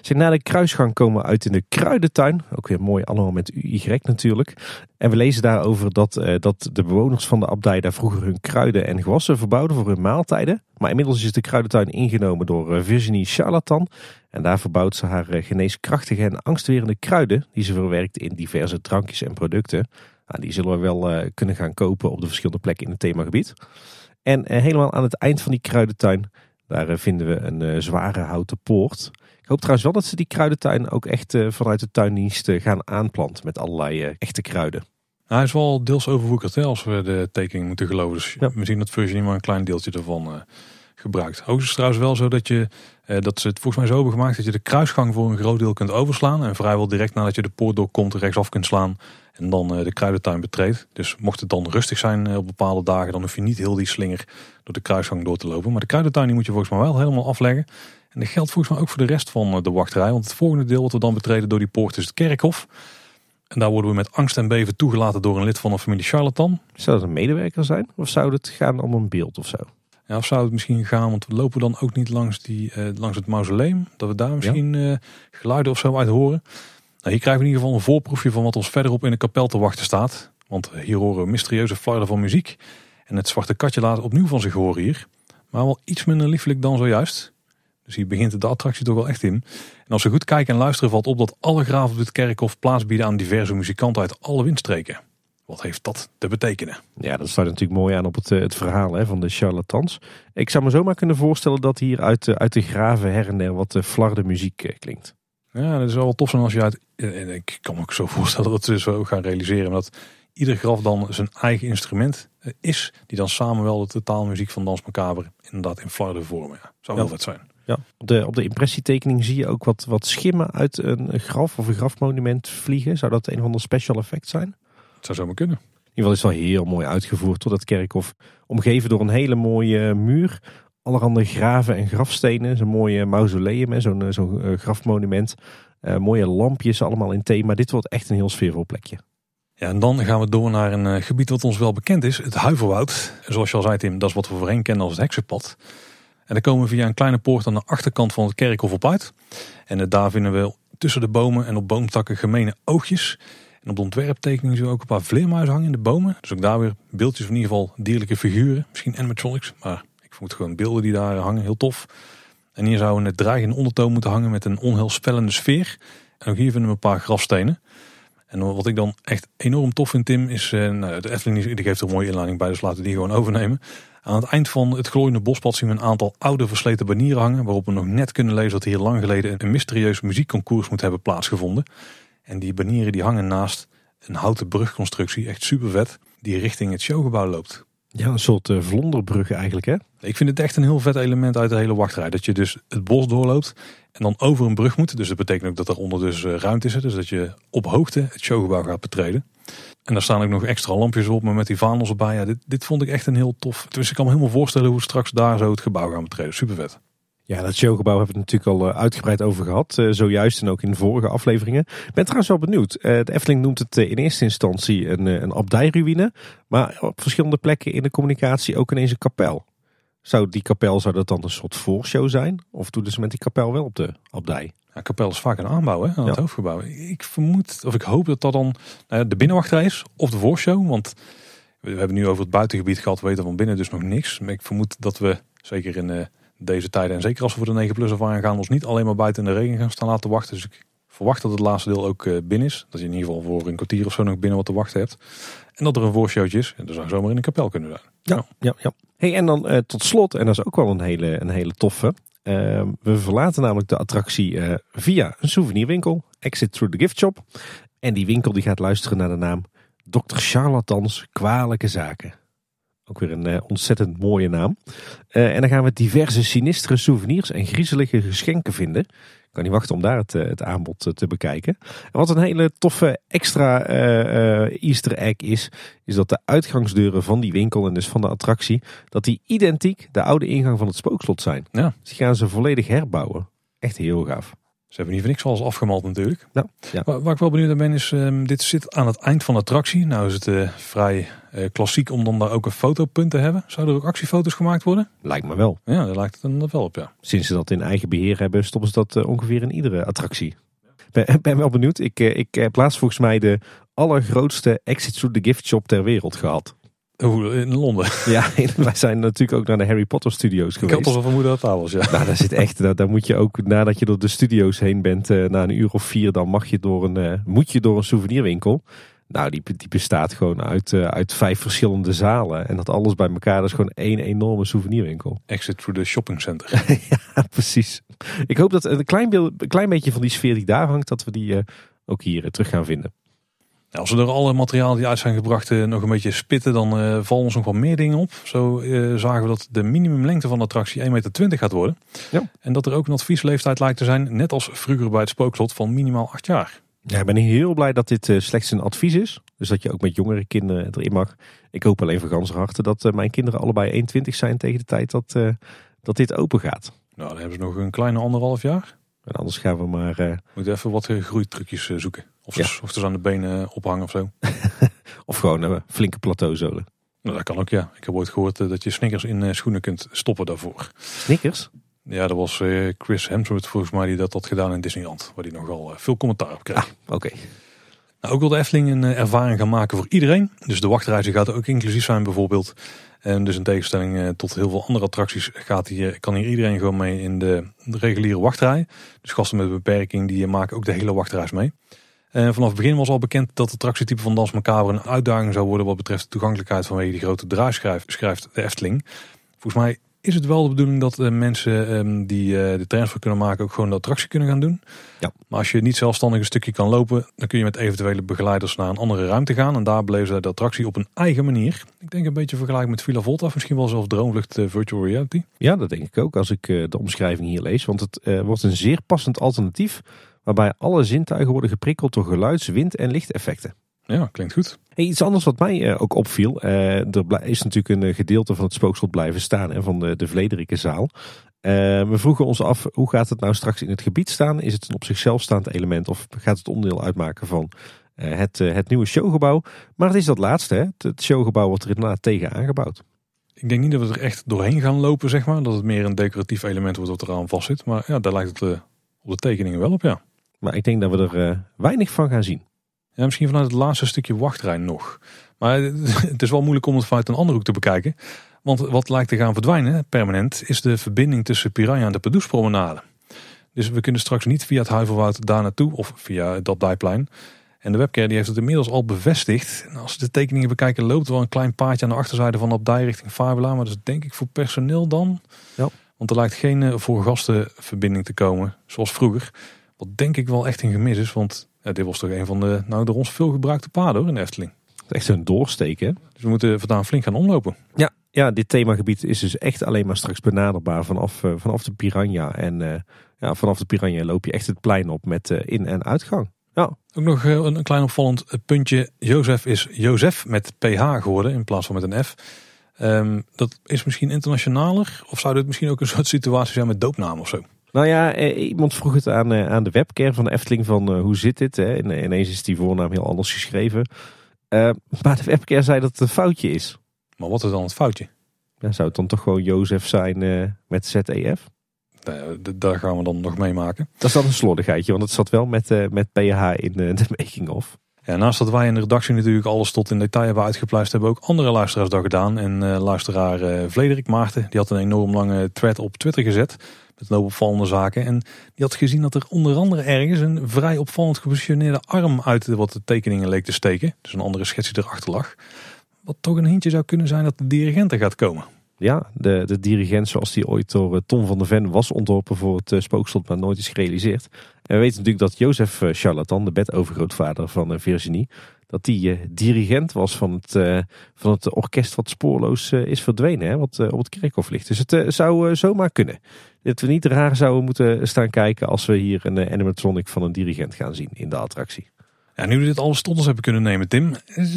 Zeg, na de kruisgang komen uit in de kruidentuin. Ook weer mooi allemaal met UY natuurlijk. En we lezen daarover dat, uh, dat de bewoners van de abdij daar vroeger hun kruiden en gewassen verbouwden voor hun maaltijden. Maar inmiddels is de kruidentuin ingenomen door uh, Virginie Charlatan. En daar verbouwt ze haar uh, geneeskrachtige en angstwerende kruiden die ze verwerkt in diverse drankjes en producten. Nou, die zullen we wel kunnen gaan kopen op de verschillende plekken in het themagebied. En helemaal aan het eind van die kruidentuin, daar vinden we een zware houten poort. Ik hoop trouwens wel dat ze die kruidentuin ook echt uh, vanuit de tuindienst uh, gaan aanplanten met allerlei uh, echte kruiden. Nou, hij is wel deels overwoekerd hè, als we de tekening moeten geloven. Dus ja. we zien dat Virginie maar een klein deeltje ervan gebruikt. Ook is het trouwens wel zo dat, je, dat ze het volgens mij zo hebben gemaakt dat je de kruisgang voor een groot deel kunt overslaan. En vrijwel direct nadat je de poort doorkomt rechtsaf kunt slaan en dan de kruidentuin betreedt. Dus mocht het dan rustig zijn op bepaalde dagen, dan hoef je niet heel die slinger door de kruisgang door te lopen. Maar de kruidentuin die moet je volgens mij wel helemaal afleggen. En dat geldt volgens mij ook voor de rest van eh, de wachtrij. Want het volgende deel wat we dan betreden door die poort is het kerkhof. En daar worden we met angst en beven toegelaten door een lid van de familie Charlatan. Zou dat een medewerker zijn? Of zou het gaan om een beeld of zo? Ja, of zou het misschien gaan, want we lopen dan ook niet langs, die, uh, langs het mausoleum. Dat we daar misschien ja. uh, geluiden of zo uit horen. Nou, hier krijgen we in ieder geval een voorproefje van wat ons verderop in de kapel te wachten staat. Want hier horen we mysterieuze flarden van muziek. En het zwarte katje laat opnieuw van zich horen hier. Maar wel iets minder liefelijk dan zojuist. Dus hier begint de attractie toch wel echt in. En als we goed kijken en luisteren valt op dat alle graven op dit kerkhof plaats bieden aan diverse muzikanten uit alle windstreken. Wat heeft dat te betekenen? Ja, dat staat natuurlijk mooi aan op het, eh, het verhaal hè, van de charlatans. Ik zou me zomaar kunnen voorstellen dat hier uit, uit de graven her en der wat flarde muziek eh, klinkt. Ja, dat is wel tof zijn als je uit... Ik kan me ook zo voorstellen dat ze zo gaan realiseren. Dat ieder graf dan zijn eigen instrument eh, is. Die dan samen wel de totaalmuziek van Dans Macabre inderdaad in flarde vormen. Ja, zou wel ja. vet zijn. Ja, op de, op de impressietekening zie je ook wat, wat schimmen uit een graf of een grafmonument vliegen. Zou dat een van de special effects zijn? Het zou zomaar kunnen. In ieder geval is het wel heel mooi uitgevoerd tot dat kerkhof. Omgeven door een hele mooie muur. Allerhande graven en grafstenen. Zo'n mooie mausoleum, zo'n zo'n uh, grafmonument. Uh, mooie lampjes allemaal in thema. Dit wordt echt een heel sfeervol plekje. Ja, en dan gaan we door naar een gebied wat ons wel bekend is. Het Huiverwoud. Zoals je al zei Tim, dat is wat we voorheen kennen als het heksenpad. En dan komen we via een kleine poort aan de achterkant van het kerkhof op uit. En daar vinden we tussen de bomen en op boomtakken gemene oogjes. En op de ontwerptekening zien we ook een paar vleermuizen hangen in de bomen. Dus ook daar weer beeldjes van in ieder geval dierlijke figuren. Misschien animatronics, maar ik vond gewoon beelden die daar hangen heel tof. En hier zou een dreigende ondertoon moeten hangen met een onheilspellende sfeer. En ook hier vinden we een paar grafstenen. En wat ik dan echt enorm tof vind, Tim, is... Eh, nou, de Efteling die geeft er een mooie inleiding bij, dus laten we die gewoon overnemen. Aan het eind van het glooiende bospad zien we een aantal oude versleten banieren hangen. Waarop we nog net kunnen lezen dat hier lang geleden een mysterieus muziekconcours moet hebben plaatsgevonden. En die banieren die hangen naast een houten brugconstructie, echt super vet, die richting het showgebouw loopt. Ja, een soort uh, vlonderbrug eigenlijk hè? Ik vind het echt een heel vet element uit de hele wachtrij. Dat je dus het bos doorloopt en dan over een brug moet. Dus dat betekent ook dat eronder dus uh, ruimte is. Dus dat je op hoogte het showgebouw gaat betreden. En daar staan ook nog extra lampjes op, maar met die vaandels erbij. Ja, dit, dit vond ik echt een heel tof. Dus ik kan me helemaal voorstellen hoe straks daar zo het gebouw gaan betreden. Super vet. Ja, dat showgebouw hebben we het natuurlijk al uitgebreid over gehad. zojuist en ook in vorige afleveringen. Ik ben trouwens wel benieuwd. de Efteling noemt het in eerste instantie een, een abdijruïne. Maar op verschillende plekken in de communicatie ook ineens een kapel. Zou die kapel zou dat dan een soort voorshow zijn? Of doen ze met die kapel wel op de abdij? Ja, kapel is vaak een aanbouw hè, aan het hoofdgebouw. Ik vermoed, of ik hoop dat dat dan nou de binnenwachtrij is of de voorshow. Want we hebben nu over het buitengebied gehad, we weten van binnen dus nog niks. Maar ik vermoed dat we, zeker in uh, deze tijden en zeker als we voor de 9 plus of gaan, ons niet alleen maar buiten in de regen gaan staan laten wachten. Dus ik verwacht dat het laatste deel ook uh, binnen is. Dat je in ieder geval voor een kwartier of zo nog binnen wat te wachten hebt. En dat er een voorshowtje is. En dat zou zomaar in een kapel kunnen zijn. Ja, ja, ja. Hey, en dan uh, tot slot, en dat is ook wel een hele, een hele toffe. Uh, we verlaten namelijk de attractie uh, via een souvenirwinkel. Exit through the gift shop. En die winkel die gaat luisteren naar de naam Dr. Charlatans Kwalijke Zaken. Ook weer een uh, ontzettend mooie naam. en dan gaan we diverse sinistere souvenirs en griezelige geschenken vinden kan niet wachten om daar het, eh, het aanbod eh, te bekijken. En wat een hele toffe extra uh, easter egg is, is dat de uitgangsdeuren van die winkel en dus van de attractie, dat die identiek de oude ingang van het spookslot zijn. Ja. Dus die gaan ze volledig herbouwen. Echt heel gaaf. Ze hebben niet voor niks alles afgemald natuurlijk. Ja, ja. Waar, ik wel benieuwd naar ben is, um, dit zit aan het eind van de attractie. Nou is het uh, vrij uh, klassiek om dan daar ook een fotopunt te hebben. Zouden er ook actiefoto's gemaakt worden? Lijkt me wel. Ja, daar lijkt het dan wel op, ja. Sinds ze dat in eigen beheer hebben, stoppen ze dat uh, ongeveer in iedere attractie. Ben, ben wel benieuwd. Ik, ik heb laatst volgens mij de allergrootste Exit Through the Gift Shop ter wereld gehad. Hoe, in Londen? Ja, wij zijn natuurlijk ook naar de Harry Potter studios geweest. Ik had al vermoeden dat was, ja. Nou, daar zit echt, daar, daar, moet je ook, nadat je door de studio's heen bent, uh, na een uur of vier, dan mag je door een, uh, moet je door een souvenirwinkel. Nou, die, die bestaat gewoon uit, uh, uit vijf verschillende zalen. En dat alles bij elkaar, dat is gewoon één enorme souvenirwinkel. Exit through the shopping center. ja, precies. Ik hoop dat een klein, beeld, een klein beetje van die sfeer die daar hangt, dat we die ook hier terug gaan vinden als we er alle materialen die uit zijn gebracht uh, nog een beetje spitten, dan uh, vallen ons nog wel meer dingen op. Zo uh, zagen we dat de minimumlengte van de attractie 1,20 meter gaat worden. Ja. En dat er ook een adviesleeftijd lijkt te zijn, net als vroeger bij het spookslot, van minimaal 8 jaar. Ja, ik ben heel blij dat dit slechts een advies is. Dus dat je ook met jongere kinderen erin mag. Ik hoop alleen voor ganse harte dat mijn kinderen allebei 1,20 zijn tegen de tijd dat, dat dit open gaat. Nou, dan hebben ze nog een kleine anderhalf jaar. En anders gaan we maar... Moeten even wat groeitrucjes zoeken. Of, ja. of ze aan de benen ophangen of zo. of gewoon een flinke plateauzolen. Nou, dat kan ook, ja. Ik heb ooit gehoord eh, dat je snickers in eh, schoenen kunt stoppen daarvoor. Snickers? Ja, dat was uh, Chris Hemsworth volgens mij die dat had gedaan in Disneyland. Waar hij nogal veel commentaar op kreeg. Ah, oké. Nou, ook wil de Efteling een ervaring gaan maken voor iedereen. Dus de wachtreizen gaat ook inclusief zijn bijvoorbeeld. En dus in tegenstelling tot heel veel andere attracties gaat hier, kan hier iedereen gewoon mee in de, de reguliere wachtrij. Dus gasten met een beperking die maken ook de hele wachtreis mee. En vanaf het begin was al bekend dat het attractietype van Dans Macabre een uitdaging zou worden wat betreft de toegankelijkheid vanwege die grote draaischijf, schrijft de Efteling. Volgens mij is het wel de bedoeling dat uh, mensen um, die uh, de transfer kunnen maken ook gewoon de attractie kunnen gaan doen. Ja. Maar als je niet zelfstandig een stukje kan lopen, dan kun je met eventuele begeleiders naar een andere ruimte gaan. En daar beleven ze de attractie op een eigen manier. Ik denk een beetje vergelijk met Villa Volta, misschien wel zelfs Droomvlucht uh, Virtual Reality. Ja, dat denk ik ook als ik de omschrijving hier lees. Want het wordt een zeer passend alternatief waarbij alle zintuigen worden geprikkeld door geluids-, wind- en lichteffecten. Ja, klinkt goed. Hey, iets anders wat mij uh, ook opviel. Uh, er is natuurlijk een eh, gedeelte van het spookslot blijven staan en van de, de Vlederikkenzaal. we vroegen ons af, hoe gaat het nou straks in het gebied staan? Is het een op zichzelf staand element of gaat het onderdeel uitmaken van het, het nieuwe showgebouw? Maar het is dat laatste, hè? het showgebouw wordt er inderdaad tegen aangebouwd. Ik denk niet dat we er echt doorheen gaan lopen, zeg maar. Dat het meer een decoratief element wordt wat eraan vast zit. Maar ja, daar lijkt het op de tekeningen wel op, ja. Maar ik denk dat we er uh, weinig van gaan zien. Ja, misschien vanuit het laatste stukje wachtrij nog. Maar het is wel moeilijk om het vanuit een andere hoek te bekijken. Want wat lijkt te gaan verdwijnen, permanent, is de verbinding tussen Piranha en de Padoespromenade. Dus we kunnen straks niet via het Huiverwoud daar naartoe of via dat dijplein. En de webcare die heeft het inmiddels al bevestigd. En als we de tekeningen bekijken, loopt er wel een klein paadje aan de achterzijde van op dij richting Fabula. Maar dat is denk ik voor personeel dan. Ja. Want er lijkt geen uh, voor gasten verbinding te komen, zoals vroeger. Wat denk ik wel echt een gemis is, want ja, dit was toch een van de nou, door ons veel gebruikte paden hoor, in de Efteling. Echt een doorsteken. Dus we moeten voortaan flink gaan omlopen. Ja, ja, dit themagebied is dus echt alleen maar straks benaderbaar vanaf, uh, vanaf de Piranha. En uh, ja, vanaf de Piranha loop je echt het plein op met uh, in- en uitgang. Ja. Ook nog een klein opvallend puntje. Jozef is Jozef met PH geworden in plaats van met een F. Ehm, dat is misschien internationaler? Of zou dit misschien ook een soort situatie zijn met doopnaam of zo? Nou ja, eh, iemand vroeg het aan, eh, aan de webcam van de Efteling van eh, hoe zit dit? Hè? En, ineens is die voornaam heel anders geschreven. Uh, maar de webcam zei dat het een foutje is. Maar wat is dan het foutje? Ja, zou het dan toch gewoon Jozef zijn uh, met ZEF? Daar gaan we dan nog meemaken. Dat is dan een slordigheidje, want het zat wel met, met PH in de making-of. Naast dat wij in de redactie natuurlijk alles tot in detail hebben uitgepluist, hebben ook andere luisteraars dat gedaan. En uh, luisteraar uh, Vlederik Maarten, die had een enorm lange thread op Twitter gezet. Met een opvallende zaken. En die had gezien dat er onder andere ergens een vrij opvallend gepositioneerde arm uit wat de tekeningen leek te steken. Dus een andere schets die erachter lag. Wat toch een hintje zou kunnen zijn dat de dirigent er gaat komen. Ja, de, de dirigent zoals die ooit door eh, Tom van der Ven was ontworpen voor het spookslot, maar nooit is gerealiseerd. En we weten natuurlijk dat Jozef Charlatan, de bedovergrootvader van Virginie, dat die dirigent was van het, van het orkest wat spoorloos is verdwenen, hè, wat op het kerkhof ligt. Dus het zou zomaar kunnen. Dat we niet raar zouden moeten staan kijken als we hier een animatronic van een dirigent gaan zien in de attractie. Ja, nu we dit alles tot ons hebben kunnen nemen, Tim,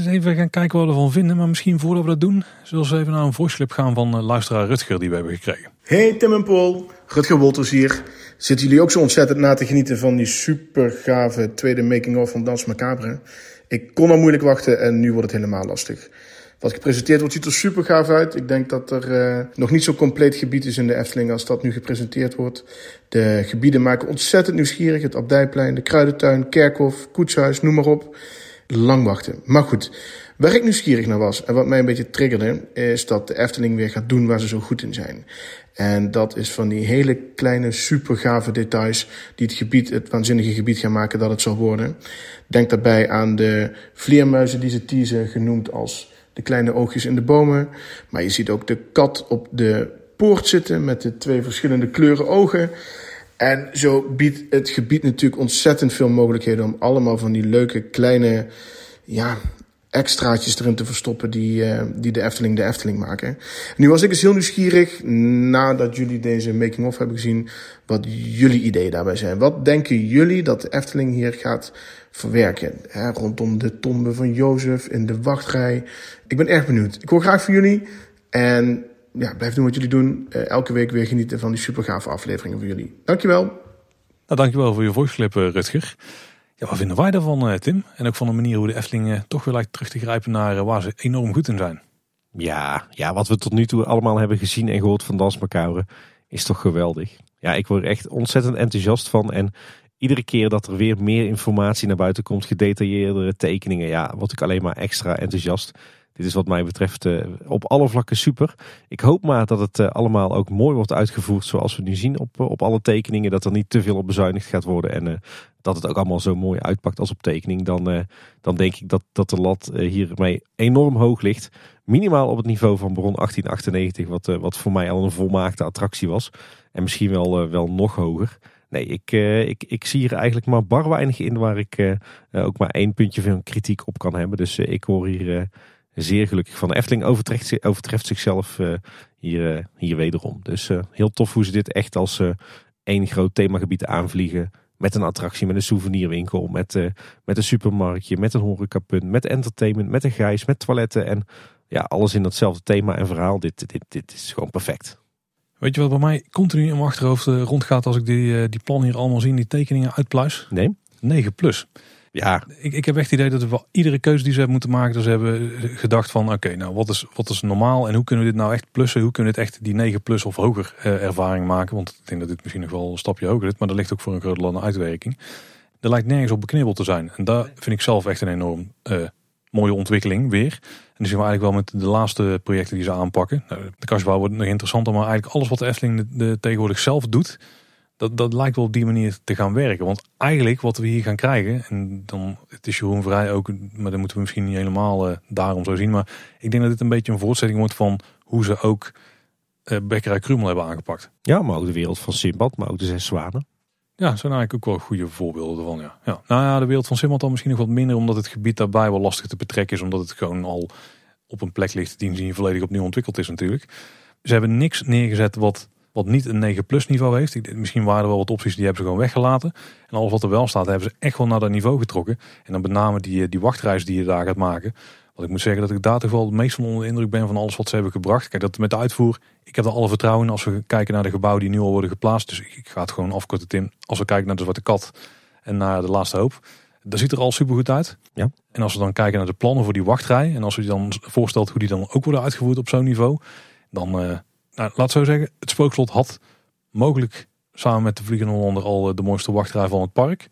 even gaan kijken wat we ervan vinden. Maar misschien voordat we dat doen, zullen we even naar een voice gaan van luisteraar Rutger die we hebben gekregen. Hey Tim en Paul, Rutger Wolters hier. Zitten jullie ook zo ontzettend na te genieten van die super gave tweede making-of van Dans Macabre? Ik kon al moeilijk wachten en nu wordt het helemaal lastig. Wat gepresenteerd wordt ziet er super gaaf uit. Ik denk dat er uh, nog niet zo compleet gebied is in de Efteling als dat nu gepresenteerd wordt. De gebieden maken ontzettend nieuwsgierig. Het Abdijplein, de Kruidentuin, Kerkhof, Koetshuis, noem maar op. Lang wachten. Maar goed, waar ik nieuwsgierig naar was en wat mij een beetje triggerde, is dat de Efteling weer gaat doen waar ze zo goed in zijn. En dat is van die hele kleine, super gave details die het gebied, het waanzinnige gebied gaan maken dat het zal worden. Denk daarbij aan de vleermuizen die ze teasen, genoemd als de kleine oogjes in de bomen. Maar je ziet ook de kat op de poort zitten met de twee verschillende kleuren ogen. En zo biedt het gebied natuurlijk ontzettend veel mogelijkheden om allemaal van die leuke kleine ja, extraatjes erin te verstoppen die, uh, die de Efteling de Efteling maken. Nu was ik dus heel nieuwsgierig, nadat jullie deze making-of hebben gezien, wat jullie ideeën daarbij zijn. Wat denken jullie dat de Efteling hier gaat verwerken? Hè, rondom de tombe van Jozef in de wachtrij. Ik ben erg benieuwd. Ik hoor graag van jullie. En ja, blijf doen wat jullie doen. Uh, elke week weer genieten van die super gave afleveringen van jullie. Dankjewel. Nou, dankjewel voor je voice Rutger. Ja, wat vinden wij daarvan, eh, Tim? En ook van de manier hoe de Efteling eh, toch weer lijkt terug te grijpen naar waar ze enorm goed in zijn. Ja, ja, wat we tot nu toe allemaal hebben gezien en gehoord van Dans is toch geweldig. Ja, ik word echt ontzettend enthousiast van. En iedere keer dat er weer meer informatie naar buiten komt, gedetailleerdere tekeningen, ja, word ik alleen maar extra enthousiast. Dit is wat mij betreft uh, op alle vlakken super. Ik hoop maar dat het uh, allemaal ook mooi wordt uitgevoerd zoals we nu zien op, op alle tekeningen. Dat er niet te veel op bezuinigd gaat worden en dat het ook allemaal zo mooi uitpakt als op tekening. Dan, dan denk ik dat, dat de lat hiermee enorm hoog ligt. Minimaal op het niveau van Bron 1898, wat, wat voor mij al een volmaakte attractie was. En misschien wel, wel nog hoger. Nee, ik, ik, ik zie hier eigenlijk maar bar weinig in waar ik ook maar één puntje van kritiek op kan hebben. Dus ik hoor hier zeer gelukkig van. De Efteling overtreft, overtreft zichzelf hier, hier wederom. Dus heel tof hoe ze dit echt als één groot themagebied aanvliegen. Met een attractie, met een souvenirwinkel, met, met een supermarktje, met een horecapunt, met entertainment, met een grijs, met toiletten. En ja, alles in datzelfde thema en verhaal. Dit, dit, dit is gewoon perfect. Weet je wat bij mij continu in mijn achterhoofd rondgaat als ik die, die plan hier allemaal zie, die tekeningen uitpluis? Nee. 9 plus. Ja, ik, ik heb echt het idee dat we iedere keuze die ze hebben moeten maken, ze hebben gedacht van oké, nou wat is, wat is normaal en hoe kunnen we dit nou echt plussen? Hoe kunnen we dit echt die 9 plus of hoger uh, ervaring maken? Want ik denk dat dit misschien nog wel een stapje hoger is, maar dat ligt ook voor een grote landen uitwerking. Er lijkt nergens op beknibbeld te zijn. En daar vind ik zelf echt een enorm uh, mooie ontwikkeling weer. En die zien we eigenlijk wel met de laatste projecten die ze aanpakken. Nou, de kastbouw wordt nog interessanter, maar eigenlijk alles wat de Efteling de, tegenwoordig zelf doet, dat, dat lijkt wel op die manier te gaan werken. Want eigenlijk wat we hier gaan krijgen, en dan het is Jeroen Vrij ook, maar dan moeten we misschien niet helemaal uh, daarom zo zien. Maar ik denk dat dit een beetje een voortzetting wordt van hoe ze ook uh, Bekkerij Krumel hebben aangepakt. Ja, maar ook de wereld van Simbad, maar ook de Zes Zwanen. Ja, zijn eigenlijk ook wel goede voorbeelden van. Ja. Nou ja, de wereld van dan misschien nog wat minder, omdat het gebied daarbij wel lastig te betrekken is. Omdat het gewoon al op een plek ligt die volledig opnieuw ontwikkeld is natuurlijk. Ze hebben niks neergezet wat wat niet een 9 plus niveau heeft. Misschien waren er wel wat opties die hebben ze gewoon weggelaten. En alles wat er wel staat hebben ze echt wel naar dat niveau getrokken. En dan met name die, die wachtreis die je daar gaat maken. Want ik moet zeggen dat ik daar toch wel het meest van onder de indruk ben van alles wat ze hebben gebracht. Kijk, dat met de uitvoer, ik heb er alle vertrouwen in als we kijken naar de gebouwen die nu al worden geplaatst. Dus ik ga het gewoon afkorten, Tim. Als we kijken naar de Zwarte Kat en naar de Laatste Hoop. Dat ziet er al super goed uit. Ja. En als we dan kijken naar de plannen voor die wachtrij. En als we je dan voorstelt hoe die dan ook worden uitgevoerd op zo'n niveau. Dan, uh, nou, laat zo zeggen, het spookslot had mogelijk samen met de Vliegende Hollander al de mooiste wachtrij van het park.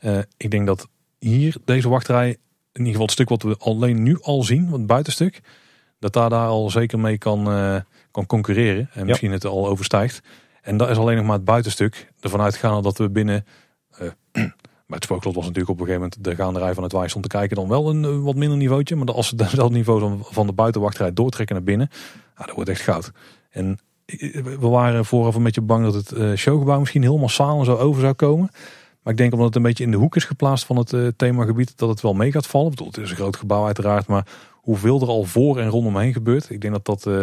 Uh, ik denk dat hier deze wachtrij, in ieder geval het stuk wat we alleen nu al zien, het buitenstuk, dat daar, daar al zeker mee kan, uh, kan concurreren. En misschien het al overstijgt. En dat is alleen nog maar het buitenstuk. Ervan uitgaan dat we binnen bij het spookslot was natuurlijk op een gegeven moment de gaanderij van het waai stond te kijken dan wel een eh, wat minder niveautje. Maar als ze dat niveau van de buitenwachtrij doortrekken naar binnen, nou, dat wordt echt goud. En we waren vooraf een beetje bang dat het eh, showgebouw misschien heel massaal en zo over zou komen. Maar ik denk omdat het een beetje in de hoek is geplaatst van het uh, themagebied, dat het wel mee gaat vallen. Ik bedoel, het is een groot gebouw uiteraard, maar hoeveel er al voor en rondomheen gebeurt. Ik denk dat dat, uh,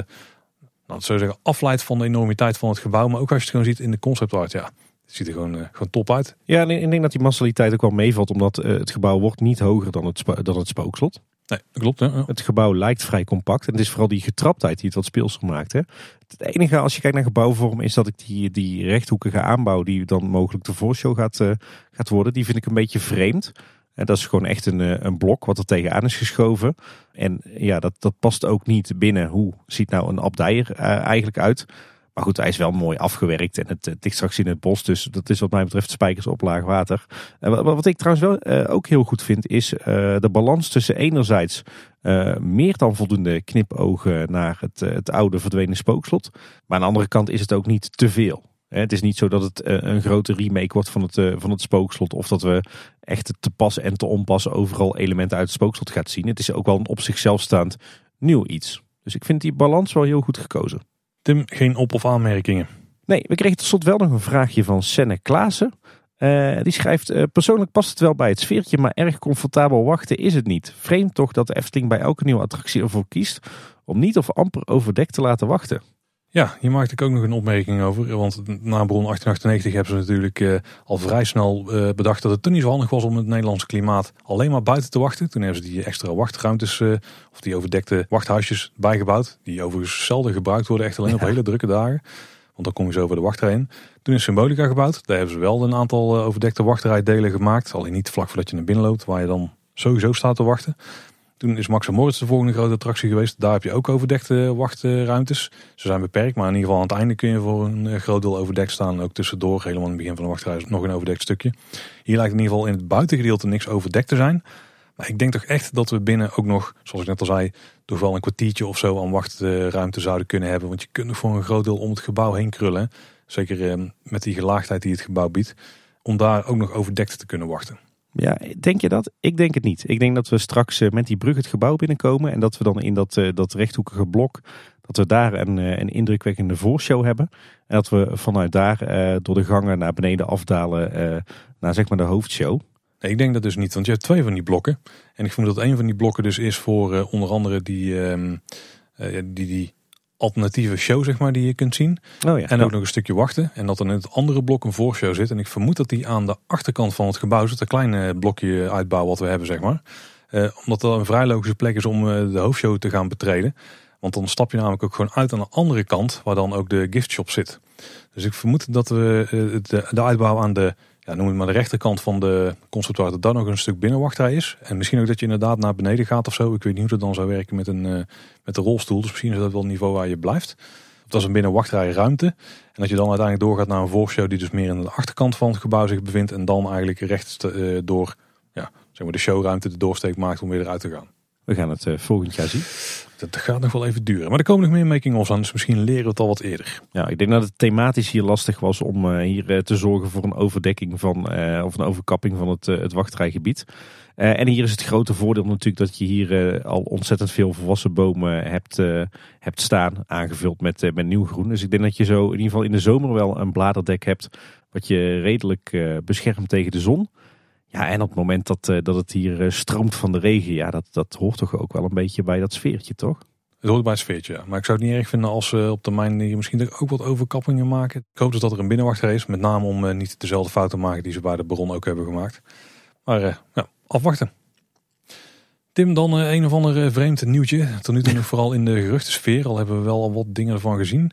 nou, zo zeggen, afleidt van de enormiteit van het gebouw. Maar ook als je het gewoon ziet in de concept art, ja, het ziet er gewoon, uh, gewoon top uit. Ja, en ik denk dat die massaliteit ook wel meevalt, omdat het gebouw wordt niet hoger dan het, dan het spookslot. Nee, klopt. Hè? Het gebouw lijkt vrij compact en het is vooral die getraptheid die het wat speelser maakt. Hè? Het enige als je kijkt naar gebouwvorm is dat ik die, die rechthoekige aanbouw die dan mogelijk de voorshow gaat, uh, gaat worden, die vind ik een beetje vreemd. En dat is gewoon echt een, een blok wat er tegenaan is geschoven. En ja, dat, dat past ook niet binnen. Hoe ziet nou een abdijer eigenlijk uit? Maar goed, hij is wel mooi afgewerkt en het, het ligt straks in het bos. Dus dat is wat mij betreft spijkers op laag water. En wat, ik trouwens wel uh, ook heel goed vind is uh, de balans tussen enerzijds uh, meer dan voldoende knipogen naar het, het oude verdwenen spookslot. Maar aan de andere kant is het ook niet te veel. Het is niet zo dat het een grote remake wordt van het, van het spookslot. Of dat we echt te pas en te onpas overal elementen uit het spookslot gaat zien. Het is ook wel een op zichzelf staand nieuw iets. Dus ik vind die balans wel heel goed gekozen. Tim, geen op- of aanmerkingen? Nee, we kregen tot slot wel nog een vraagje van Senne Klaassen. Uh, die schrijft, uh, persoonlijk past het wel bij het sfeertje, maar erg comfortabel wachten is het niet. Vreemd toch dat de Efteling bij elke nieuwe attractie ervoor kiest om niet of amper overdekt te laten wachten. Ja, hier maakte ik ook nog een opmerking over. Want na Bron 1898 hebben ze natuurlijk uh, al vrij snel uh, bedacht dat het toen niet zo handig was om het Nederlandse klimaat alleen maar buiten te wachten. Toen hebben ze die extra wachtruimtes uh, of die overdekte wachthuisjes bijgebouwd. Die overigens zelden gebruikt worden, echt alleen ja. op hele drukke dagen. Want dan kom je zo over de wachtrij in. Toen is Symbolica gebouwd. Daar hebben ze wel een aantal overdekte wachtrijdelen gemaakt. Alleen niet vlak voordat je naar binnen loopt, waar je dan sowieso staat te wachten. Toen is Max Moritz de volgende grote attractie geweest. Daar heb je ook overdekte wachtruimtes. Ze zijn beperkt, maar in ieder geval aan het einde kun je voor een groot deel overdekt staan. Ook tussendoor, helemaal in het begin van de wachtrij, nog een overdekt stukje. Hier lijkt in ieder geval in het buitengedeelte niks overdekt te zijn. Maar ik denk toch echt dat we binnen ook nog, zoals ik net al zei, toch wel een kwartiertje of zo aan wachtruimte zouden kunnen hebben. Want je kunt nog voor een groot deel om het gebouw heen krullen. Zeker eh, met die gelaagdheid die het gebouw biedt. Om daar ook nog overdekt te kunnen wachten. Ja, denk je dat? Ik denk het niet. Ik denk dat we straks met die brug het gebouw binnenkomen en dat we dan in dat, dat rechthoekige blok, dat we daar een, een indrukwekkende voorshow hebben. En dat we vanuit daar door de gangen naar beneden afdalen naar zeg maar de hoofdshow. Nee, ik denk dat dus niet, want je hebt twee van die blokken. En ik vermoed dat een van die blokken dus is voor onder andere die, uh, die, die alternatieve show, zeg maar, die je kunt zien. Oh ja, en ook nog een stukje wachten. En dat er in het andere blok een voorshow zit. En ik vermoed dat die aan de achterkant van het gebouw zit. Een kleine blokje uitbouw wat we hebben, zeg maar. Uh, omdat dat een vrij logische plek is om uh, de hoofdshow te gaan betreden. Want dan stap je namelijk ook gewoon uit aan de andere kant, waar dan ook de giftshop zit. Dus ik vermoed dat we uh, de, de uitbouw aan de ja, noem het maar de rechterkant van de conceptueel dat daar nog een stuk binnenwachtrij is. En misschien ook dat je inderdaad naar beneden gaat of zo. Ik weet niet hoe dat dan zou werken met een uh, met de rolstoel. Dus misschien is dat wel een niveau waar je blijft. Dat is een binnenwachtrij ruimte. En dat je dan uiteindelijk doorgaat naar een voorshow die dus meer in de achterkant van het gebouw zich bevindt. En dan eigenlijk recht uh, door ja, zeg maar de showruimte de doorsteek maakt om weer eruit te gaan. We gaan het uh, volgend jaar zien. Dat gaat nog wel even duren. Maar er komen nog meer making-ofs aan, dus misschien leren we het al wat eerder. Ja, ik denk dat het thematisch hier lastig was om uh, hier uh, te zorgen voor een overdekking van, uh, of een overkapping van het, het wachtrijgebied. en hier is het grote voordeel natuurlijk dat je hier al ontzettend veel volwassen bomen hebt, hebt staan, aangevuld met, met nieuw groen. Dus ik denk dat je zo in ieder geval in de zomer wel een bladerdek hebt wat je redelijk beschermt tegen de zon. Ja, en op het moment dat, uh, dat het hier uh, stroomt van de regen, ja, dat, dat hoort toch ook wel een beetje bij dat sfeertje, toch? Het hoort bij het sfeertje, ja. Maar ik zou het niet erg vinden als ze op termijn hier misschien ook wat overkappingen maken. Ik hoop dus dat er een binnenwachtrij is, met name om uh, niet dezelfde fouten te maken die ze bij de Baron ook hebben gemaakt. Maar ja, afwachten. Tim, dan eh, een of ander eh, vreemd nieuwtje. Tot nu toe nog vooral in de geruchtensfeer. Al hebben we wel al wat dingen ervan gezien.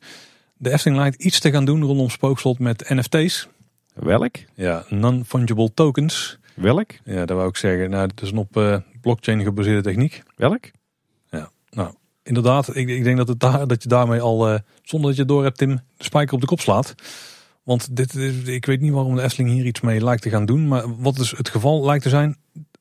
De Efteling lijkt iets te gaan doen rondom Spookslot met NFT's. Welk? Ja, non-fungible tokens. Welk? Ja, dat wou ik zeggen. Nou, het is een op eh, blockchain gebaseerde techniek. Welk? Ja, nou, inderdaad. Ik, ik denk dat, het daar, dat je daarmee al, eh, zonder dat je door hebt, Tim, de spijker op de kop slaat. Want dit, is- ik weet niet waarom de Efteling hier iets mee lijkt te gaan doen. Maar wat dus het geval lijkt te zijn,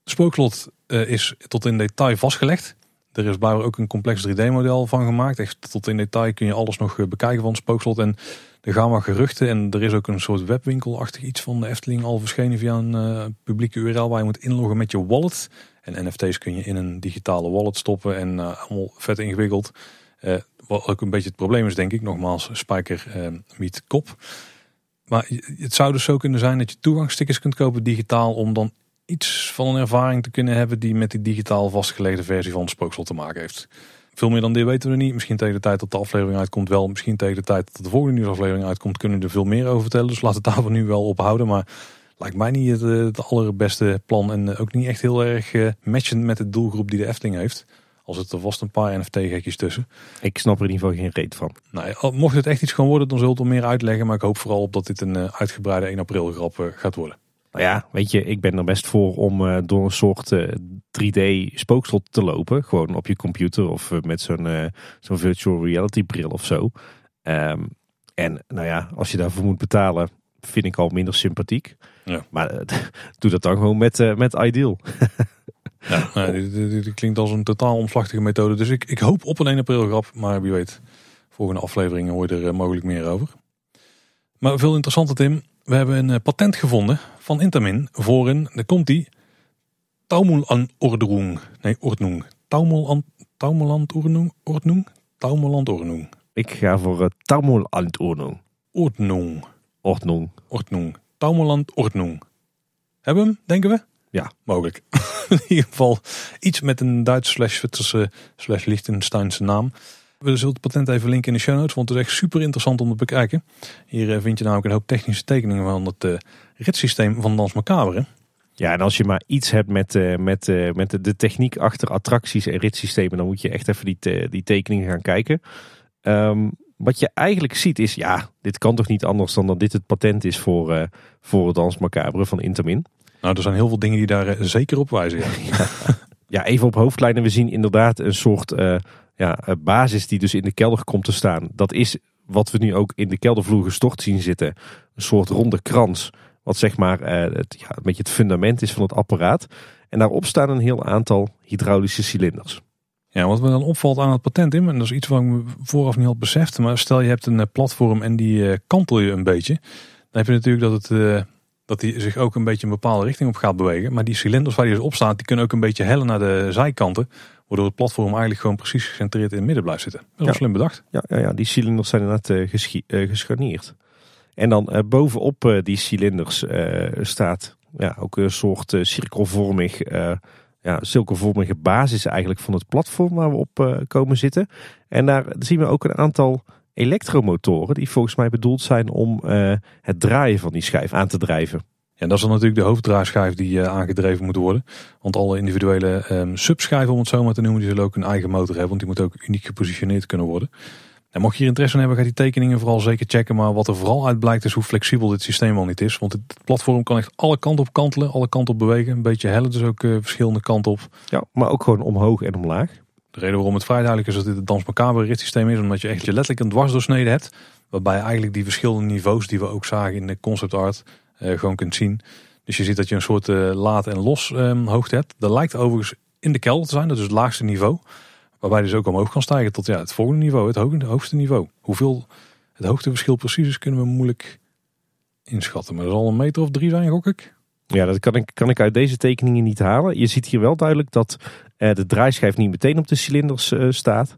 Spookslot eh, is tot in detail vastgelegd. Er is blijkbaar ook een complex 3D-model van gemaakt. Echt tot in detail kun je alles nog eh, bekijken van het Spookslot. En er gaan wat geruchten. En er is ook een soort webwinkelachtig iets van de Efteling al verschenen via een eh, publieke URL waar je moet inloggen met je wallet. En NFT's kun je in een digitale wallet stoppen en eh, allemaal vet ingewikkeld. Wat ook een beetje het probleem is, denk ik. Nogmaals, spijker meet kop. Maar het zou dus zo kunnen zijn dat je toegangsstickers kunt kopen digitaal om dan iets van een ervaring te kunnen hebben die met die digitaal vastgelegde versie van het spookslot te maken heeft. Veel meer dan dit weten we niet. Misschien tegen de tijd dat de aflevering uitkomt wel. Misschien tegen de tijd dat de volgende nieuwsaflevering uitkomt kunnen we er veel meer over vertellen. Dus laat het daar nu wel op houden. Maar lijkt mij niet het, eh, het allerbeste plan. En eh, ook niet echt heel erg eh, matchend met de doelgroep die de Efteling heeft. Al zitten er vast een paar NFT-gekjes tussen. Ik snap er in ieder geval geen reet van. Nou, mocht het echt iets gaan worden, dan zult het er meer uitleggen. Maar ik hoop vooral op dat dit een uitgebreide 1 april grap gaat worden. Nou ja, weet je, ik ben er best voor om eh, door een soort eh, 3D spookslot te lopen. Gewoon op je computer of eh, met zo'n eh, zo'n virtual reality bril of zo. Ehm, en nou ja, als je daarvoor moet betalen, vind ik al minder sympathiek. Ja. Maar eh, doe dat dan gewoon met, eh, met Ideal. Ja, nou, dit, dit- dit klinkt als een totaal omslachtige methode. Dus ik, ik hoop op een 1 april grap. Maar wie weet, volgende afleveringen hoor je er eh, mogelijk meer over. Maar veel interessanter Tim. We hebben een eh, patent gevonden van Intamin voor een, daar komt die, Taumelandordnung. Nee, Ordnung. Taumeland, Taumelandordnung? Ordnung? Taumelandordnung. Ik ga voor uh, Taumelandordnung. Ordnung. Ordnung. Ordnung. Taumelandordnung. Hebben we hem, denken we? Ja. Mogelijk. In ieder geval iets met een Duits slash Zwitserse slash Liechtensteinse naam. We zullen het patent even linken in de show notes, want het is echt super interessant om te bekijken. Hier eh, vind je namelijk een hoop technische tekeningen van het eh, ritssysteem van Dans Macabre. Ja, en als je maar iets hebt met, eh, met, met de, techniek achter attracties en ritssystemen, dan moet je echt even die, te- die tekeningen gaan kijken. Ehm, wat je eigenlijk ziet is, ja, dit kan toch niet anders dan dat dit het patent is voor, eh voor het Dans Macabre van Intermin. Nou, er zijn heel veel dingen die daar zeker op wijzen. Ja. Ja, even op hoofdlijnen. We zien inderdaad een soort ja, eh, basis die dus in de kelder komt te staan. Dat is wat we nu ook in de keldervloer gestort zien zitten. Een soort ronde krans. Wat zeg maar eh, het, ja, een beetje het fundament is van het apparaat. En daarop staan een heel aantal hydraulische cilinders. Ja, wat me dan opvalt aan het patent, Tim, en dat is iets wat ik me vooraf niet had beseft. Maar stel je hebt een eh, platform en die kantel je een beetje. Dan heb je natuurlijk dat, het, dat die zich ook een beetje een bepaalde richting op gaat bewegen. Maar die cilinders waar die dus op staat, die kunnen ook een beetje hellen naar de zijkanten. Waardoor het platform eigenlijk gewoon precies gecentreerd in het midden blijft zitten. Dat is wel Ja. slim bedacht. Ja, ja, ja die cilinders zijn inderdaad eh, gescharnierd. En dan eh, bovenop die cilinders staat ja, ook een soort cirkelvormig, ja, cirkelvormige basis eigenlijk van het platform waar we op komen zitten. En daar zien we ook een aantal elektromotoren die volgens mij bedoeld zijn om het draaien van die schijf aan te drijven. Ja, dat is dan natuurlijk de hoofddraaischijf die eh, aangedreven moet worden. Want alle individuele ehm, subschijven, om het zo maar te noemen, die zullen ook een eigen motor hebben. Want die moet ook uniek gepositioneerd kunnen worden. En mocht je hier interesse in hebben, ga die tekeningen vooral zeker checken. Maar wat er vooral uit blijkt is hoe flexibel dit systeem wel niet is. Want het platform kan echt alle kanten op kantelen, alle kanten op bewegen. Een beetje hellen, dus ook eh, verschillende kanten op. Ja, maar ook gewoon omhoog en omlaag. De reden waarom het vrij duidelijk is dat dit het Dans Macabre is, omdat je echt je letterlijk een dwarsdoorsnede hebt. Waarbij eigenlijk die verschillende niveaus die we ook zagen in de concept art gewoon kunt zien. Dus je ziet dat je een soort eh, laad- en los ehm, hoogte hebt. Dat lijkt overigens in de kelder te zijn, dat is het laagste niveau. Waarbij dus ook omhoog kan stijgen tot ja, het volgende niveau, het hoogste, niveau. Hoeveel het hoogteverschil precies is, kunnen we moeilijk inschatten. Maar dat zal een meter of drie zijn, gok ik. Ja, dat kan ik, kan ik uit deze tekeningen niet halen. Je ziet hier wel duidelijk dat eh, de draaischijf niet meteen op de cilinders eh, staat.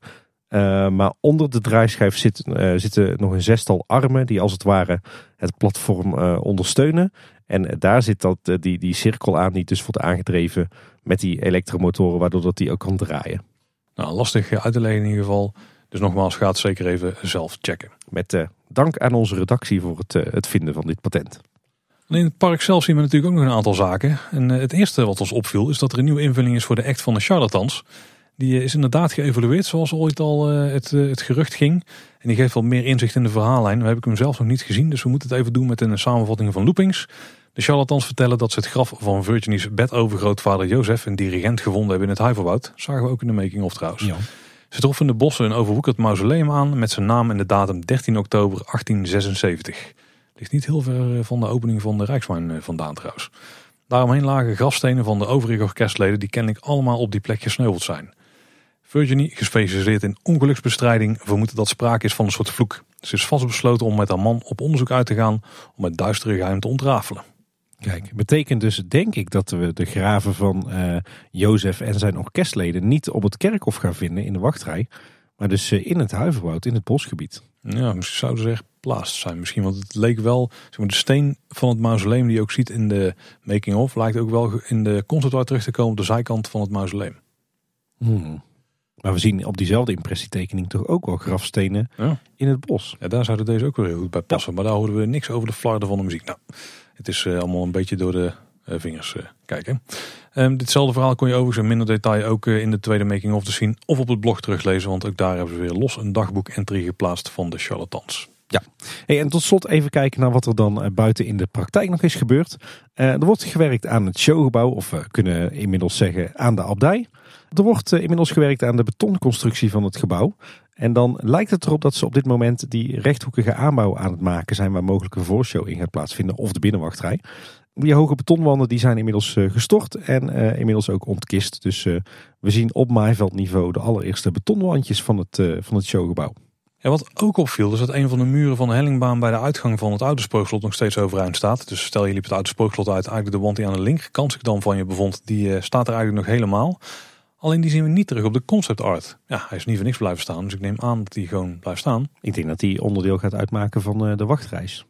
Eh, maar onder de draaischijf zit, eh, zitten nog een zestal armen die als het ware het platform eh, ondersteunen. En daar zit dat, die, die cirkel aan die dus wordt aangedreven met die elektromotoren, waardoor dat die ook kan draaien. Nou, lastig uit te leggen in ieder geval. Dus nogmaals, ga het zeker even zelf checken. Met dank aan onze redactie voor het, het vinden van dit patent. In het park zelf zien we natuurlijk ook nog een aantal zaken. En het eerste wat ons opviel is dat er een nieuwe invulling is voor de act van de charlatans. Die is inderdaad geëvalueerd zoals ooit al het, het gerucht ging. En die geeft wel meer inzicht in de verhaallijn. We hebben hem zelf nog niet gezien, dus we moeten het even doen met een samenvatting van loopings. De charlatans vertellen dat ze het graf van Virginie's bedovergrootvader Jozef, een dirigent, gevonden hebben in het Huiverbouw. Zagen we ook in de making-of trouwens. Ja. Ze troffen in de bossen een overwoekerd mausoleum aan met zijn naam en de datum 13 oktober 1876. Ligt niet heel ver eh, van de opening van de Rijksmijn eh, vandaan trouwens. Daaromheen lagen grafstenen van de overige orkestleden die kennelijk allemaal op die plek gesneuveld zijn. Virginie, gespecialiseerd in ongeluksbestrijding, vermoedt dat sprake is van een soort vloek. Ze is vastbesloten om met haar man op onderzoek uit te gaan om het duistere geheim te ontrafelen. Kijk, betekent dus denk ik dat we de graven van uh, Jozef en zijn orkestleden niet op het kerkhof gaan vinden in de wachtrij, maar dus uh, in het huiverwoud, in het bosgebied. Ja, misschien zouden ze echt plaats zijn. Misschien, want het leek wel, zeg maar, de steen van het mausoleum die je ook ziet in de making-of, lijkt ook wel in de concept terug te komen op de zijkant van het mausoleum. Hmm. Maar we zien op diezelfde impressietekening toch ook wel grafstenen in het bos. Ja, daar zouden deze ook weer heel goed bij passen. Maar daar horen we niks over de flarden van de muziek. Nou, het is uh, allemaal een beetje door de uh, vingers uh, kijken. Um, ditzelfde verhaal kon je overigens in minder detail ook in de tweede making of te zien. Of op het blog teruglezen. Want ook daar hebben ze weer los een dagboek entry geplaatst van de charlatans. Ja, hey, en tot slot even kijken naar wat er dan buiten in de praktijk nog is gebeurd. er wordt gewerkt aan het showgebouw, of we kunnen inmiddels zeggen aan de abdij. Er wordt inmiddels gewerkt aan de betonconstructie van het gebouw. En dan lijkt het erop dat ze op dit moment die rechthoekige aanbouw aan het maken zijn waar mogelijk een voorshow in gaat plaatsvinden of de binnenwachtrij. Die hoge betonwanden die zijn inmiddels eh, gestort en uh, inmiddels ook ontkist. Dus we zien op maaiveldniveau de allereerste betonwandjes van het, van het showgebouw. Ja, wat ook opviel is dat een van de muren van de hellingbaan bij de uitgang van het oude nog steeds overeind staat. Dus stel je liep het oude uit, eigenlijk de wand die aan de linkerkant zich dan van je bevond, die staat er eigenlijk nog helemaal. Alleen die zien we niet terug op de concept art. Ja, hij is niet voor niks blijven staan, dus ik neem aan dat hij gewoon blijft staan. Ik denk dat hij onderdeel gaat uitmaken van eh, de wachtreis.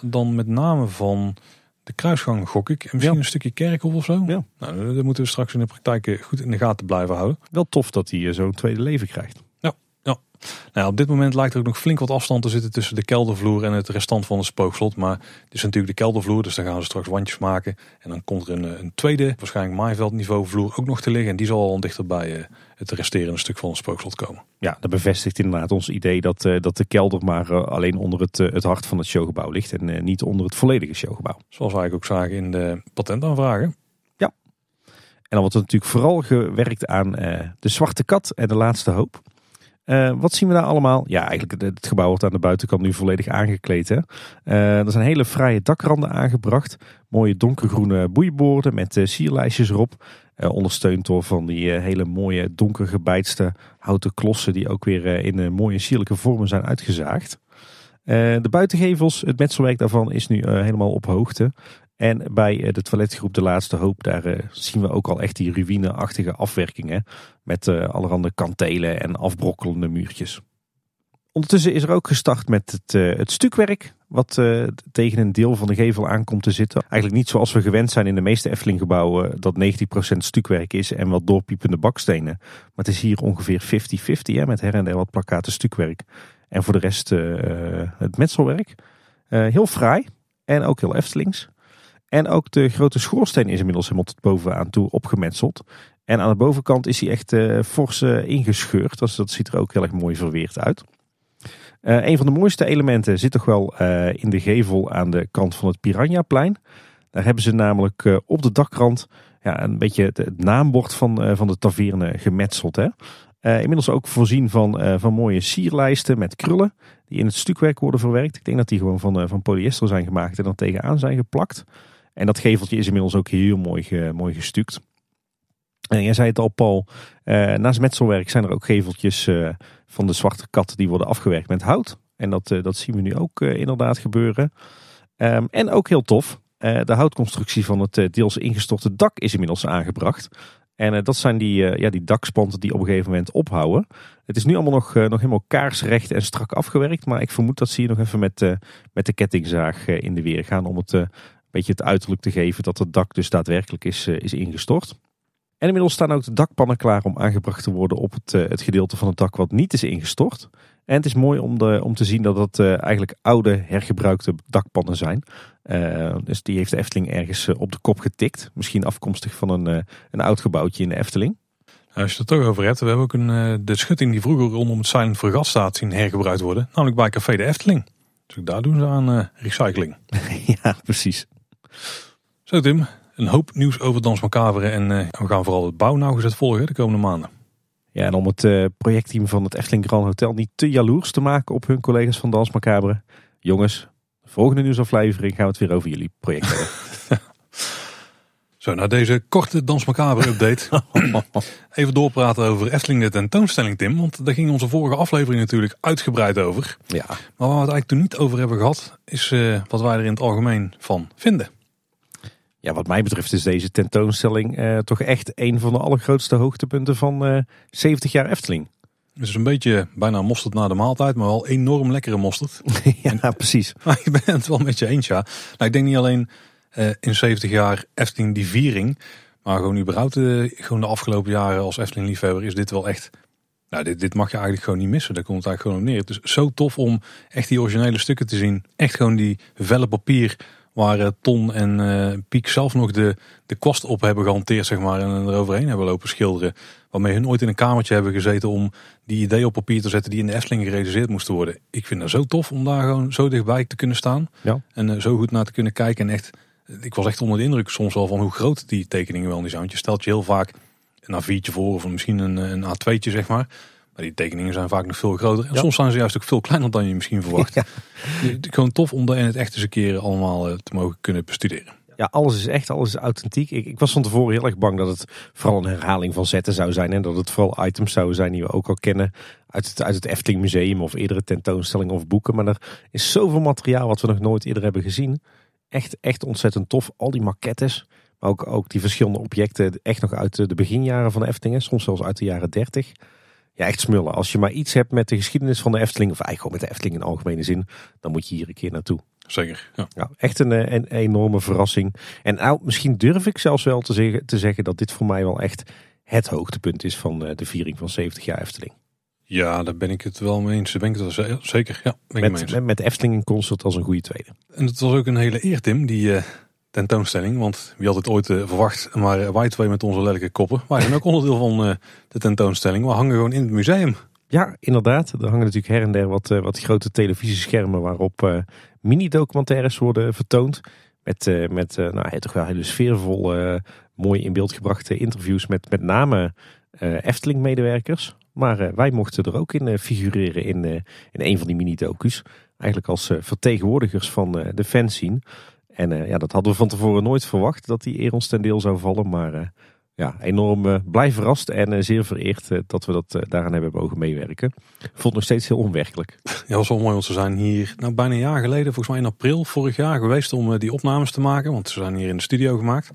Dan met name van de kruisgang gok ik. En misschien een stukje kerkhof of zo. Ja. Nou, dat moeten we straks in de praktijk eh, goed in de gaten blijven houden. Wel tof dat hij eh, zo'n tweede leven krijgt. Nou, op dit moment lijkt er ook nog flink wat afstand te zitten tussen de keldervloer en het restant van het spookslot. Maar het is natuurlijk de keldervloer, dus daar gaan we straks wandjes maken. En dan komt er een, een tweede, waarschijnlijk maaiveldniveau vloer ook nog te liggen. En die zal al dichter bij uh, het resterende stuk van het spookslot komen. Ja, dat bevestigt inderdaad ons idee dat, uh, dat de kelder maar uh, alleen onder het, het hart van het showgebouw ligt. En niet onder het volledige showgebouw. Zoals wij ook zagen in de patentaanvragen. Ja. En dan wordt er natuurlijk vooral gewerkt aan de zwarte kat en de laatste hoop. Uh, wat zien we daar allemaal? Ja, eigenlijk het gebouw wordt aan de buitenkant nu volledig aangekleed. Hè? Uh, er zijn hele fraaie dakranden aangebracht. Mooie donkergroene boeiborden met uh, sierlijstjes erop. ondersteund door van die hele mooie donker gebeitste houten klossen die ook weer in mooie sierlijke vormen zijn uitgezaagd. de buitengevels, het metselwerk daarvan is nu helemaal op hoogte. En bij eh, de toiletgroep De Laatste Hoop, daar eh, zien we ook al echt die ruïneachtige afwerkingen. Met uh, allerhande kantelen en afbrokkelende muurtjes. Ondertussen is er ook gestart met het, het stukwerk, wat tegen een deel van de gevel aankomt te zitten. Eigenlijk niet zoals we gewend zijn in de meeste Efteling gebouwen, dat 90% stukwerk is en wat doorpiepende bakstenen. Maar het is hier ongeveer 50-50 met her en der wat plakkaten stukwerk. En voor de rest het metselwerk. heel fraai en ook heel Eftelings. En ook de grote schoorsteen is inmiddels helemaal tot bovenaan toe opgemetseld. En aan de bovenkant is hij echt uh, fors uh, ingescheurd. Dus dat ziet er ook heel erg mooi verweerd uit. Uh, een van de mooiste elementen zit toch wel in de gevel aan de kant van het Piranhaplein. Daar hebben ze namelijk op de dakrand ja, een beetje het, naambord van, van de taverne gemetseld. Hè? inmiddels ook voorzien van, van mooie sierlijsten met krullen. Die in het stukwerk worden verwerkt. Ik denk dat die gewoon van, van polyester zijn gemaakt en dan tegenaan zijn geplakt. En dat geveltje is inmiddels ook heel mooi, mooi gestuukt. En jij zei het al, Paul. Uh, naast metselwerk zijn er ook geveltjes uh, van de zwarte kat die worden afgewerkt met hout. En dat, uh, dat zien we nu ook inderdaad gebeuren. Um, en ook heel tof. de houtconstructie van het deels ingestorte dak is inmiddels aangebracht. En dat zijn die, ja, die dakspanten die op een gegeven moment ophouden. Het is nu allemaal nog, nog helemaal kaarsrecht en strak afgewerkt. Maar ik vermoed dat ze hier nog even met, met de kettingzaag in de weer gaan om het beetje het uiterlijk te geven dat het dak dus daadwerkelijk is, eh, is ingestort. En inmiddels staan ook de dakpannen klaar om aangebracht te worden op het, eh, het gedeelte van het dak wat niet is ingestort. En het is mooi om, de, om te zien dat het uh, eigenlijk oude, hergebruikte dakpannen zijn. Uh, dus die heeft de Efteling ergens op de kop getikt. Misschien afkomstig van een, een oud gebouwtje in de Efteling. Als je het er toch over hebt, we hebben ook een, de schutting die vroeger rondom het Silent Fregat staat zien hergebruikt worden. Namelijk bij Café de Efteling. Dus daar doen ze aan recycling. ja, precies. Zo Tim, een hoop nieuws over Dans Macabre en we gaan vooral het bouw nauwgezet volgen de komende maanden. Ja, en om het uh, projectteam van het Efteling Grand Hotel niet te jaloers te maken op hun collega's van Dans Macabre. Jongens, de volgende nieuwsaflevering gaan we het weer over jullie project hebben. Zo, na deze korte Dans Macabre update. even doorpraten over Efteling de tentoonstelling, Tim. Want daar ging onze vorige aflevering natuurlijk uitgebreid over. Ja. Maar waar we het eigenlijk toen niet over hebben gehad, is uh, wat wij er in het algemeen van vinden. Ja, wat mij betreft is deze tentoonstelling uh, toch echt een van de allergrootste hoogtepunten van uh, 70 jaar Efteling. Het is een beetje bijna mosterd na de maaltijd, maar wel enorm lekkere mosterd. ja, en, precies. Maar ik ben het wel met je eens, ja. Nou, ik denk niet alleen uh, in 70 jaar Efteling die viering, maar gewoon überhaupt gewoon de afgelopen jaren als Efteling liefhebber is dit wel echt... Nou, dit, dit mag je eigenlijk gewoon niet missen. Daar komt het eigenlijk gewoon op neer. Het is zo tof om echt die originele stukken te zien. Echt gewoon die velle papier Waar uh, Ton en uh, Piek zelf nog de, de kwast op hebben gehanteerd, zeg maar. En eroverheen hebben lopen schilderen. Waarmee hun ooit in een kamertje hebben gezeten om die ideeën op papier te zetten die in de Efteling gerealiseerd moesten worden. Ik vind dat zo tof om daar gewoon zo dichtbij te kunnen staan. Ja. En uh, zo goed naar te kunnen kijken. En echt, ik was echt onder de indruk soms wel van hoe groot die tekeningen wel niet zijn. Want je stelt je heel vaak een A4'tje voor of misschien een, een A2'tje, zeg maar. Maar die tekeningen zijn vaak nog veel groter. En ja. soms zijn ze juist ook veel kleiner dan je misschien verwacht. Ja. Gewoon tof om dat in het echt eens een keer allemaal te mogen kunnen bestuderen. Ja, alles is echt, alles is authentiek. Ik, ik was van tevoren heel erg bang dat het vooral een herhaling van zetten zou zijn. En dat het vooral items zouden zijn die we ook al kennen uit het, uit het Efteling Museum of eerdere tentoonstellingen of boeken. Maar er is zoveel materiaal wat we nog nooit eerder hebben gezien. Echt, echt ontzettend tof. Al die maquettes. Maar ook, ook die verschillende objecten echt nog uit de beginjaren van de Efteling. Soms zelfs uit de jaren 30 ja, echt smullen. Als je maar iets hebt met de geschiedenis van de Efteling, of eigenlijk gewoon met de Efteling in algemene zin, dan moet je hier een keer naartoe. Zeker, ja. ja echt een, een, enorme verrassing. En nou, misschien durf ik zelfs wel te zeggen, te zeggen dat dit voor mij wel echt het hoogtepunt is van de viering van 70 jaar Efteling. Ja, daar ben ik het wel mee eens. Ben ik het wel zeker, ja. Ben met, ik mee eens. met, met Efteling in concert als een goede tweede. En het was ook een hele eer, Tim, die... Uh tentoonstelling. Want wie had het ooit uh, verwacht, maar wij twee met onze lelijke koppen. Wij zijn ook onderdeel van uh, de tentoonstelling. We hangen gewoon in het museum. Ja, inderdaad. Er hangen natuurlijk her en der wat, uh, wat grote televisieschermen waarop mini-documentaires worden vertoond. Met, met nou, toch wel hele sfeervol, mooi in beeld gebrachte interviews met met name Efteling-medewerkers. Maar wij mochten er ook in figureren in, in een van die mini-docus. Eigenlijk als vertegenwoordigers van de fanscene. En uh, ja, dat hadden we van tevoren nooit verwacht dat die eer ons ten deel zou vallen. Maar uh, ja, enorm uh, blij verrast en zeer vereerd dat we dat daaraan hebben mogen meewerken. Vond het nog steeds heel onwerkelijk. Ja, was wel mooi, want ze zijn hier nou, bijna een jaar geleden, volgens mij in april vorig jaar, geweest om die opnames te maken. Want ze zijn hier in de studio gemaakt.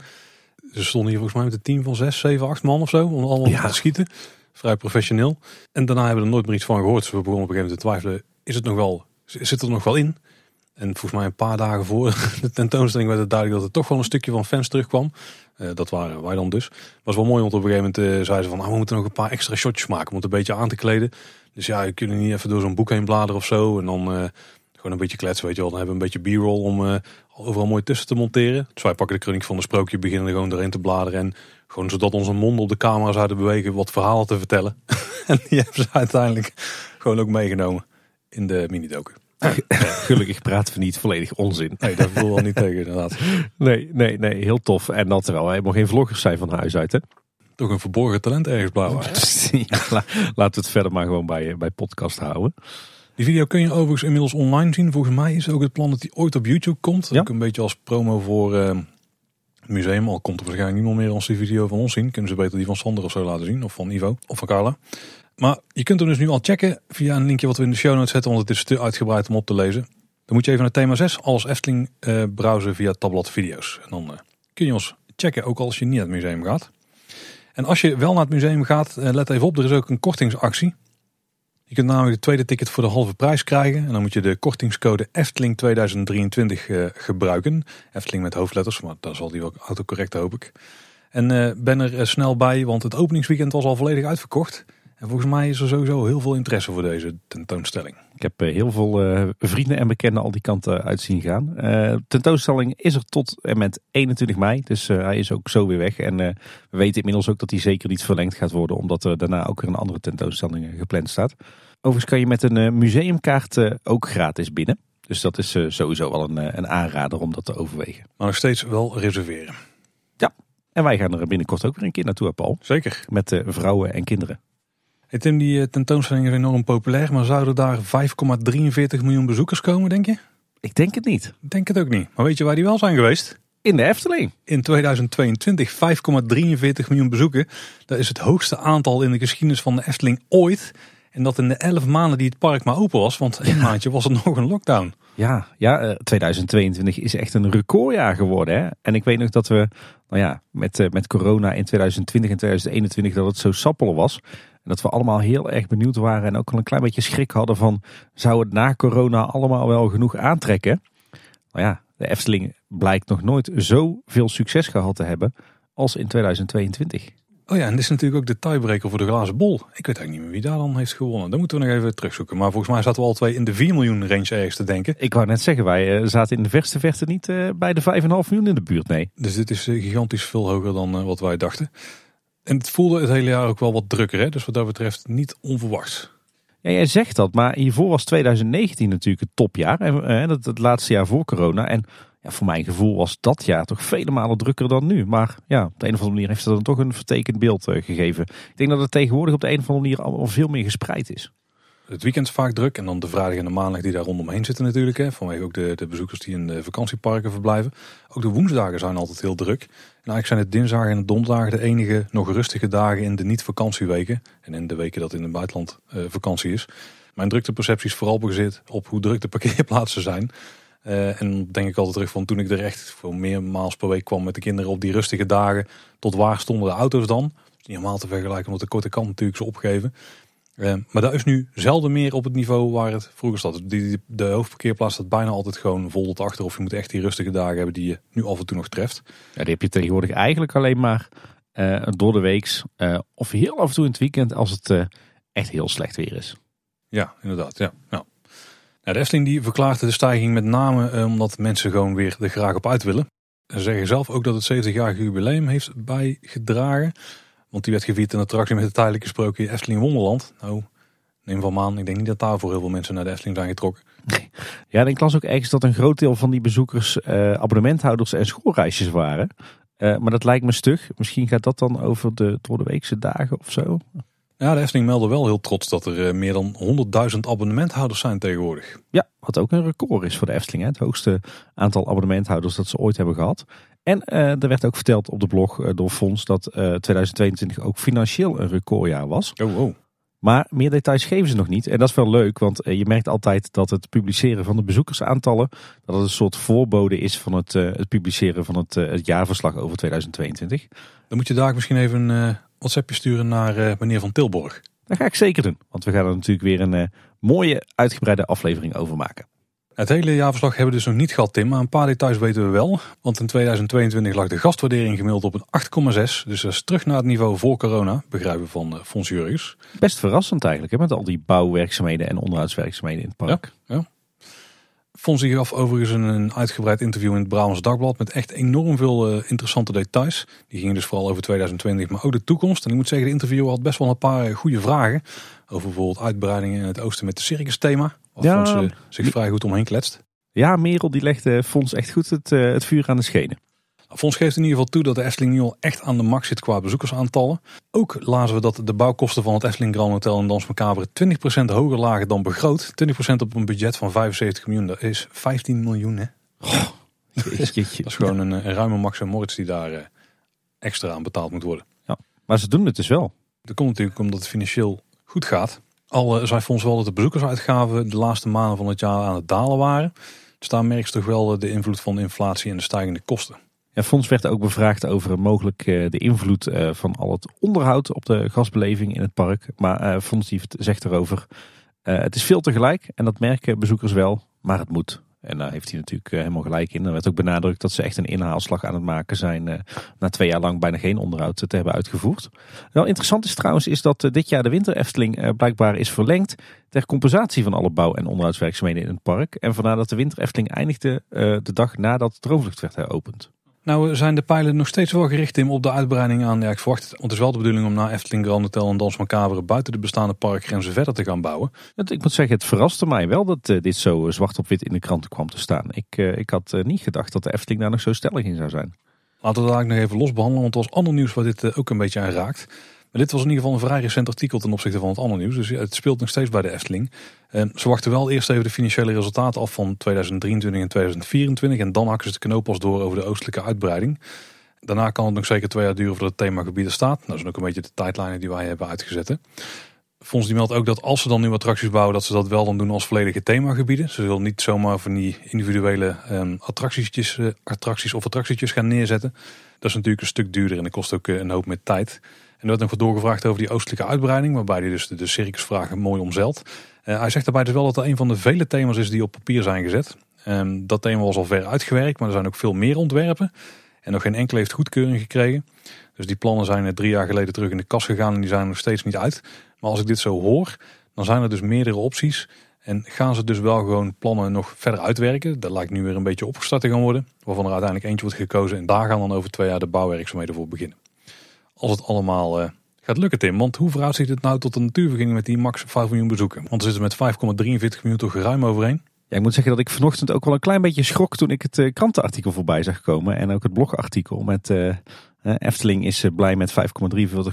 Ze stonden hier volgens mij met een team van 6, 7, 8 man of zo, om allemaal ja. te schieten. Vrij professioneel. En daarna hebben we er nooit meer iets van gehoord. Dus we begonnen op een gegeven moment te twijfelen, is het nog wel, zit er nog wel in? En volgens mij een paar dagen voor de tentoonstelling werd het duidelijk dat er toch wel een stukje van fans terugkwam. Uh, dat waren wij dan dus. Was wel mooi, want op een gegeven moment uh, zei ze van nou, we moeten nog een paar extra shotjes maken. We moeten een beetje aan te kleden. Dus ja, je kunt niet even door zo'n boek heen bladeren of zo. En dan uh, gewoon een beetje kletsen, weet je wel. Dan hebben we een beetje b-roll om overal mooi tussen te monteren. Dus wij pakken de kroniek van de sprookje, beginnen er gewoon doorheen te bladeren. En gewoon zodat onze monden op de camera zouden bewegen, wat verhalen te vertellen. en die hebben ze uiteindelijk gewoon ook meegenomen in de mini-doken. Gelukkig praten we niet volledig onzin. Nee, daar voel we wel niet tegen inderdaad. Nee, nee, nee, heel tof. En dat terwijl wij helemaal geen vloggers zijn van huis uit hè. Toch een verborgen talent ergens blauw. ja, laten we het verder maar gewoon bij, bij podcast houden. Die video kun je overigens inmiddels online zien. Volgens mij is ook het plan dat die ooit op YouTube komt. Ja. Ook een beetje als promo voor uh, het museum. Al komt er waarschijnlijk niemand meer als die video van ons zien. Kunnen ze beter die van Sander of zo laten zien. Of van Ivo. Of van Carla. Maar je kunt hem dus nu al checken via een linkje wat we in de show notes zetten, want het is te uitgebreid om op te lezen. Dan moet je even naar thema 6 als Efteling uh, browsen via tabblad video's. En dan uh, kun je ons checken, ook als je niet naar het museum gaat. En als je wel naar het museum gaat, uh, let even op, er is ook een kortingsactie. Je kunt namelijk het tweede ticket voor de halve prijs krijgen. En dan moet je de kortingscode Efteling 2023 gebruiken. Efteling met hoofdletters, maar dan zal die wel autocorrect hoop ik. En ben er snel bij, want het openingsweekend was al volledig uitverkocht. En volgens mij is er sowieso heel veel interesse voor deze tentoonstelling. Ik heb eh, heel veel eh, vrienden en bekenden al die kanten uit zien gaan. Uh, tentoonstelling is er tot en met 21 mei. Dus hij is ook zo weer weg. En we weten inmiddels ook dat hij zeker niet verlengd gaat worden. Omdat er daarna ook weer een andere tentoonstelling gepland staat. Overigens kan je met een museumkaart ook gratis binnen. Dus dat is sowieso wel een, een aanrader om dat te overwegen. Maar nog steeds wel reserveren. Ja, en wij gaan er binnenkort ook weer een keer naartoe, Paul. Zeker. Met vrouwen en kinderen. Hey Tim, die eh, tentoonstelling is enorm populair, maar zouden daar 5,43 miljoen bezoekers komen, denk je? Ik denk het niet. Ik denk het ook niet. Maar weet je waar die wel zijn geweest? In de Efteling. In 2022 5,43 miljoen bezoeken. Dat is het hoogste aantal in de geschiedenis van de Efteling ooit. En dat in de 11 maanden die het park maar open was, want één maandje was er nog een lockdown. Ja, ja 2022 eh, is echt een recordjaar geworden. Hè? En ik weet nog dat we, nou ja, met, eh, met corona in 2020 en 2021 dat het zo sappel was. En dat we allemaal heel erg benieuwd waren en ook al een klein beetje schrik hadden van zou het na corona allemaal wel genoeg aantrekken? Nou ja, de Efteling blijkt nog nooit zoveel succes gehad te hebben als in 2022. Oh ja, en dit is natuurlijk ook de tiebreaker voor de glazen bol. Ik weet eigenlijk niet meer wie daar dan heeft gewonnen. Dan moeten we nog even terugzoeken. Maar volgens mij zaten we al twee in de 4 miljoen range ergens te denken. Ik wou net zeggen, wij eh, zaten in de verste verte niet eh, bij de 5,5 miljoen in de buurt, nee. Dus dit is eh, gigantisch veel hoger dan wat wij dachten. En het voelde het hele jaar ook wel wat drukker. Hè? Dus wat dat betreft niet onverwachts. Ja, jij zegt dat, maar hiervoor was 2019 natuurlijk het topjaar. En, dat het laatste jaar voor corona. En ja, voor mijn gevoel was dat jaar toch vele malen drukker dan nu. Maar ja, op de een of andere manier heeft het dan toch een vertekend beeld uh, gegeven. Ik denk dat het tegenwoordig op de een of andere manier al veel meer gespreid is. Het weekend vaak druk en dan de vrijdag en de maandag die daar rondomheen zitten natuurlijk. Hè, vanwege ook de, de bezoekers die in de vakantieparken verblijven. Ook de woensdagen zijn altijd heel druk. En eigenlijk zijn het dinsdagen en de donderdagen de enige nog rustige dagen in de niet-vakantieweken. En in de weken dat in het buitenland uh, vakantie is. Mijn drukteperceptie is vooral bezit op hoe druk de parkeerplaatsen zijn. Uh, en denk ik altijd terug van toen ik er echt voor meer maals per week kwam met de kinderen op die rustige dagen. Tot waar stonden de auto's dan? Niet helemaal te vergelijken, omdat de korte kant natuurlijk zo opgeven. Uh, maar dat is nu zelden meer op het niveau waar het vroeger zat. Die, de hoofdparkeerplaats staat bijna altijd gewoon vol tot achter. Of je moet echt die rustige dagen hebben die je nu af en toe nog treft. Ja, die heb je tegenwoordig eigenlijk alleen maar uh, door de weeks. of heel af en toe in het weekend als het echt heel slecht weer is. Ja, inderdaad. Ja. Nou, de Efteling die verklaart de stijging met name eh, omdat mensen gewoon weer er graag op uit willen. Ze zeggen zelf ook dat het 70-jarige jubileum heeft bijgedragen. Want die werd gevierd in een attractie met het tijdelijke sprookje Efteling Wonderland. Nou, neem van maan. Ik denk niet dat daar voor heel veel mensen naar de Efteling zijn getrokken. Ja, en ik las ook ergens dat een groot deel van die bezoekers uh, abonnementhouders en schoolreisjes waren. Uh, maar dat lijkt me stug. Misschien gaat dat dan over de door de weekse dagen of zo. Ja, de Efteling meldde wel heel trots dat er eh, meer dan 100.000 abonnementhouders zijn tegenwoordig. Ja, wat ook een record is voor de Efteling. Hè? Het hoogste aantal abonnementhouders dat ze ooit hebben gehad. En uh, er werd ook verteld op de blog uh, door Fons dat uh, 2022 ook financieel een recordjaar was. Oh, oh. Maar meer details geven ze nog niet. En dat is wel leuk, want je merkt altijd dat het publiceren van de bezoekersaantallen, dat het een soort voorbode is van het, het publiceren van het, het jaarverslag over 2022. Dan moet je daar misschien even WhatsAppje sturen naar uh, meneer Van Tilborg. Dat ga ik zeker doen, want we gaan er natuurlijk weer een uh, mooie uitgebreide aflevering over maken. Het hele jaarverslag hebben we dus nog niet gehad, Tim, maar een paar details weten we wel. Want in 2022 lag de gastwaardering gemiddeld op een 8,6. Dus dat is terug naar het niveau voor corona, begrijpen van uh, Fons Jurgens. Best verrassend eigenlijk, hè, met al die bouwwerkzaamheden en onderhoudswerkzaamheden in het park. Ja, ja. Fonsie gaf overigens een uitgebreid interview in het Brabants Dagblad met echt enorm veel uh, interessante details. Die gingen dus vooral over 2020, maar ook de toekomst. En ik moet zeggen, de interviewer had best wel een paar uh, goede vragen. Over bijvoorbeeld uitbreidingen in het oosten met de circus thema. Waar ja, Fons uh, zich vrij goed omheen kletst. Ja, Merel die legde Fons echt goed het, het vuur aan de schenen. Fons geeft in ieder geval toe dat de Efteling nu al echt aan de max zit qua bezoekersaantallen. Ook lazen we dat de bouwkosten van het Efteling Grand Hotel in Dans Macabre 20% hoger lagen dan begroot. 20% op een budget van 75 miljoen, dat is 15 miljoen hè. Oh, dat is gewoon een, een ruime Max en Moritz die daar uh, extra aan betaald moet worden. Ja, maar ze doen het dus wel. Dat komt natuurlijk omdat het financieel goed gaat. Al uh, zei Fons wel dat de bezoekersuitgaven de laatste maanden van het jaar aan het dalen waren. Dus daar merk je toch wel de invloed van de inflatie en de stijgende kosten. Fons werd ook bevraagd over mogelijk uh, de invloed uh, van al het onderhoud op de gasbeleving in het park. Maar uh, Fons zegt erover, het is veel tegelijk en dat merken bezoekers wel, maar het moet. En daar heeft hij natuurlijk helemaal gelijk in. Er werd ook benadrukt dat ze echt een inhaalslag aan het maken zijn. na twee jaar lang bijna geen onderhoud te hebben uitgevoerd. Wel interessant is trouwens is dat dit jaar de winter Efteling blijkbaar is verlengd. Ter compensatie van alle bouw- en onderhoudswerkzaamheden in het park. En vandaar dat de winter Efteling eindigde de dag nadat de droomvlucht werd heropend. Nou zijn de pijlen nog steeds wel gericht in op de uitbreiding aan. Ja, ik verwacht het, want het is wel de bedoeling om na Efteling Grand Hotel en Dans Macabre buiten de bestaande parkgrenzen verder te gaan bouwen. Ik moet zeggen, het verraste mij wel dat uh, dit zo eh, zwart op wit in de kranten kwam te staan. Ik, uh, ik had niet gedacht dat de Efteling daar nog zo stellig in zou zijn. Laten we dat eigenlijk nog even los behandelen, want er was ander nieuws waar dit ook een beetje aan raakt. Maar dit was in ieder geval een vrij recent artikel ten opzichte van het andere nieuws. Dus het speelt nog steeds bij de Efteling. ze wachten wel eerst even de financiële resultaten af van 2023 en 2024. En dan hakken ze de knoop pas door over de oostelijke uitbreiding. Daarna kan het nog zeker twee jaar duren voordat het themagebied er staat. Nou, dat zijn ook een beetje de tijdlijnen die wij hebben uitgezet. Fonds die meldt ook dat als ze dan nieuwe attracties bouwen, dat ze dat wel dan doen als volledige themagebieden. Ze zullen niet zomaar van die individuele um, attracties, of attractietjes gaan neerzetten. Dat is natuurlijk een stuk duurder en dat kost ook uh, een hoop meer tijd. En er werd nog wat doorgevraagd over die oostelijke uitbreiding, waarbij hij dus de, de circusvragen mooi omzeilt. Uh, hij zegt daarbij dus wel dat het een van de vele thema's is die op papier zijn gezet. Um, dat thema was al ver uitgewerkt, maar er zijn ook veel meer ontwerpen. En nog geen enkele heeft goedkeuring gekregen. Dus die plannen zijn drie jaar geleden terug in de kas gegaan en die zijn nog steeds niet uit. Maar als ik dit zo hoor, dan zijn er dus meerdere opties. En gaan ze dus wel gewoon plannen nog verder uitwerken. Dat lijkt nu weer een beetje opgestart te gaan worden. Waarvan er uiteindelijk eentje wordt gekozen. En daar gaan dan over twee jaar de bouwwerkzaamheden voor beginnen. Als het allemaal uh, gaat lukken Tim. Want hoe verhoudt zich het nou tot de natuurvergunning met die max 5 miljoen bezoeken? Want er zitten met 5,43 miljoen toch ruim overheen. Ja, ik moet zeggen dat ik vanochtend ook wel een klein beetje schrok toen ik het uh, krantenartikel voorbij zag komen. En ook het blogartikel met uh, Efteling is blij met 5,43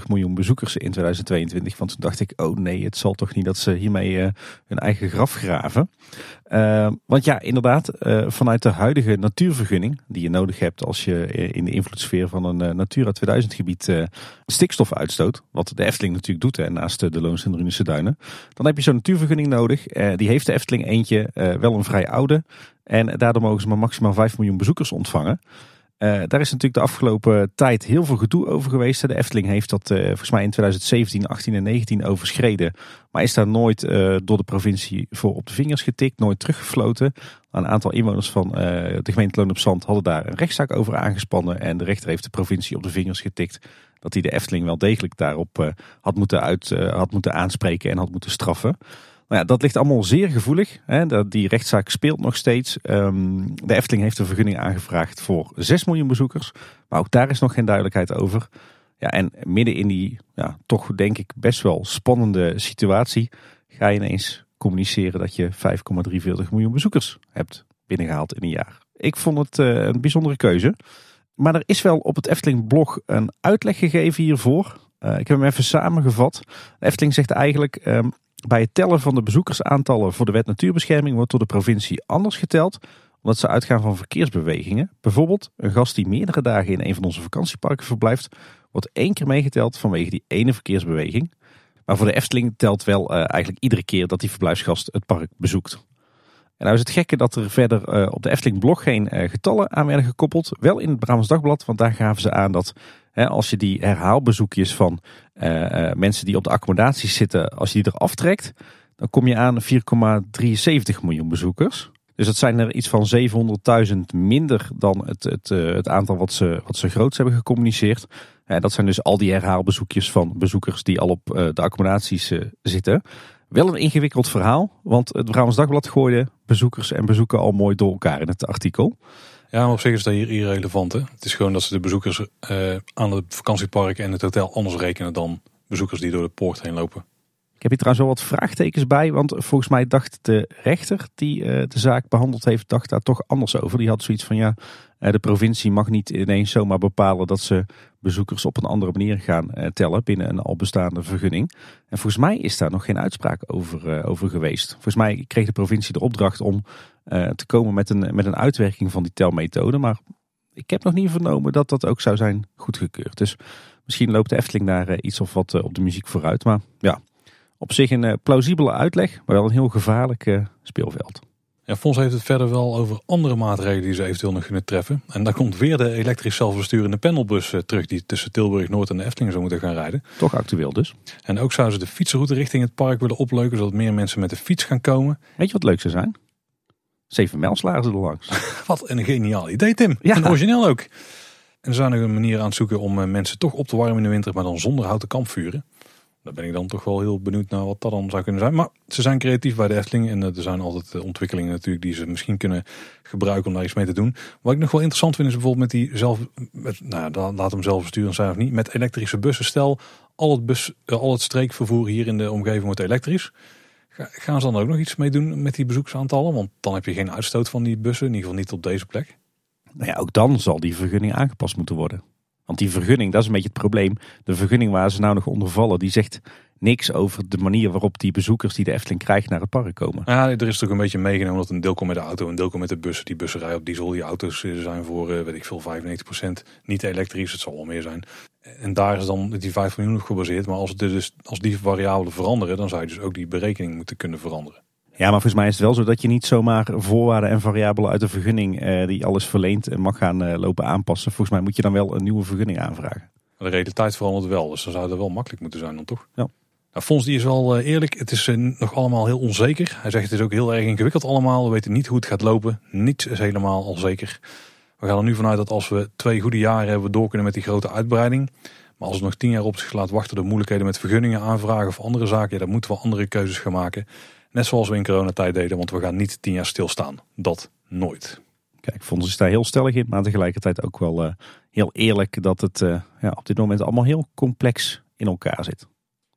miljoen bezoekers in 2022. Want toen dacht ik, oh nee, het zal toch niet dat ze hiermee uh, hun eigen graf graven. Uh, want ja, inderdaad, vanuit de huidige natuurvergunning die je nodig hebt als je in de invloedssfeer van een Natura 2000 gebied stikstof uitstoot. Wat de Efteling natuurlijk doet naast de Loons Duinen. Dan heb je zo'n natuurvergunning nodig. die heeft de Efteling eentje, wel een vrij oude. En daardoor mogen ze maar maximaal 5 miljoen bezoekers ontvangen. Uh, daar is natuurlijk de afgelopen tijd heel veel gedoe over geweest. De Efteling heeft dat uh, volgens mij in 2017, 18 en 19 overschreden. Maar is daar nooit uh, door de provincie voor op de vingers getikt, nooit teruggefloten. Een aantal inwoners van de gemeente Loon op Zand hadden daar een rechtszaak over aangespannen. En de rechter heeft de provincie op de vingers getikt dat hij de Efteling wel degelijk daarop had, moeten uit, had moeten aanspreken en had moeten straffen. Nou ja, dat ligt allemaal zeer gevoelig. Hè. Die rechtszaak speelt nog steeds. Ehm, de Efteling heeft een vergunning aangevraagd voor 6 miljoen bezoekers. Maar ook daar is nog geen duidelijkheid over. Ja, en midden in die ja, toch denk ik best wel spannende situatie ga je ineens communiceren dat je 5,43 miljoen bezoekers hebt binnengehaald in een jaar. Ik vond het uh, een bijzondere keuze. Maar er is wel op het Efteling blog een uitleg gegeven hiervoor. Uh, ik heb hem even samengevat. Efteling zegt eigenlijk, um, bij het tellen van de bezoekersaantallen voor de wet natuurbescherming wordt door de provincie anders geteld, omdat ze uitgaan van verkeersbewegingen. Bijvoorbeeld, een gast die meerdere dagen in een van onze vakantieparken verblijft, wordt één keer meegeteld vanwege die ene verkeersbeweging. Maar voor de Efteling telt wel uh, eigenlijk iedere keer dat die verblijfsgast het park bezoekt. En nou is het gekke dat er verder uh, op de Efteling blog geen uh, getallen aan werden gekoppeld. Wel in het Brabants Dagblad, want daar gaven ze aan dat als je die herhaalbezoekjes van uh, uh, mensen die op de accommodaties zitten, als je die er aftrekt, dan kom je aan 4,73 miljoen bezoekers. Dus dat zijn er iets van 700.000 minder dan het, het, uh, het aantal wat ze, wat ze groots hebben gecommuniceerd. dat zijn dus al die herhaalbezoekjes van bezoekers die al op de accommodaties zitten. Wel een ingewikkeld verhaal, want het Brabants Dagblad gooide bezoekers en bezoeken al mooi door elkaar in het artikel. Ja, maar op zich is dat hier irrelevant. Hè? Het is gewoon dat ze de bezoekers uh, aan het vakantiepark en het hotel anders rekenen dan bezoekers die door de poort heen lopen. Ik heb hier trouwens wel wat vraagtekens bij, want volgens mij dacht de rechter die uh, de zaak behandeld heeft, dacht daar toch anders over. Die had zoiets van ja, de provincie mag niet ineens zomaar bepalen dat ze bezoekers op een andere manier gaan uh, tellen binnen een al bestaande vergunning. En volgens mij is daar nog geen uitspraak over, over geweest. Volgens mij kreeg de provincie de opdracht om te komen met een, met een uitwerking van die telmethode, maar ik heb nog niet vernomen dat dat ook zou zijn goedgekeurd. Dus misschien loopt de Efteling daar iets of wat op de muziek vooruit. Maar ja, op zich een plausibele uitleg, maar wel een heel gevaarlijk speelveld. Ja, Fons heeft het verder wel over andere maatregelen die ze eventueel nog kunnen treffen. En daar komt weer de elektrisch zelfbesturende panelbus uh, terug die tussen Tilburg Noord en de Efteling zou moeten gaan rijden. Toch actueel dus. En ook zouden ze de fietsroute richting het park willen opleuken, zodat meer mensen met de fiets gaan komen. Weet je wat leuk zou zijn? Zeven mijl slagen ze er langs. Wat een geniaal idee, Tim. Ja. En origineel ook. En ze zijn nog een manier aan het zoeken om eh, mensen toch op te warmen in de winter, maar dan zonder houten kampvuren. Daar ben ik dan toch wel heel benieuwd naar wat dat dan zou kunnen zijn. Maar ze zijn creatief bij de Efteling en eh, er zijn altijd eh, ontwikkelingen natuurlijk die ze misschien kunnen gebruiken om daar iets mee te doen. Wat ik nog wel interessant vind is bijvoorbeeld met die zelf, met, nou ja, laat hem zelf besturen zijn of niet, met elektrische bussen. Stel, al het, bus, eh, al het streekvervoer hier in de omgeving wordt elektrisch. Ga- Gaan ze dan ook nog iets mee doen met die bezoeksaantallen? Want dan heb je geen uitstoot van die bussen, in ieder geval niet op deze plek. Nou ja, ook dan zal die vergunning aangepast moeten worden. Want die vergunning, dat is een beetje het probleem. De vergunning waar ze nou nog onder vallen, die zegt niks over de manier waarop die bezoekers die de Efteling krijgt naar het park komen. Ja, er is toch een beetje meegenomen dat een deel komt met de auto, een deel komt met de bussen. Die bussen rijden op diesel. Die auto's eh, zijn voor, eh, weet ik veel, 95% niet elektrisch. Het zal wel meer zijn. En daar is dan die 5 miljoen op gebaseerd. Maar als, dus, als die variabelen veranderen, dan zou je dus ook die berekening moeten kunnen veranderen. Ja, maar volgens mij is het wel zo dat je niet zomaar voorwaarden en variabelen uit de vergunning eh, die alles verleent en mag gaan eh, lopen aanpassen. Volgens mij moet je dan wel een nieuwe vergunning aanvragen. De realiteit verandert wel, dus dan zou dat wel makkelijk moeten zijn dan toch? Ja. Nou, Fons die is wel eh, eerlijk, het is eh, nog allemaal heel onzeker. Hij zegt het is ook heel erg ingewikkeld allemaal. We weten niet hoe het gaat lopen. Niets is helemaal al zeker. We gaan er nu vanuit dat als we twee goede jaren hebben, door kunnen met die grote uitbreiding. Maar als het nog tien jaar op zich laat wachten door moeilijkheden met vergunningen aanvragen of andere zaken, ja, dan moeten we andere keuzes gaan maken. Net zoals we in coronatijd deden, want we gaan niet tien jaar stilstaan. Dat nooit. Kijk, Fons is daar heel stellig in, maar tegelijkertijd ook wel eh, heel eerlijk dat het eh, ja, op dit moment allemaal heel complex in elkaar zit.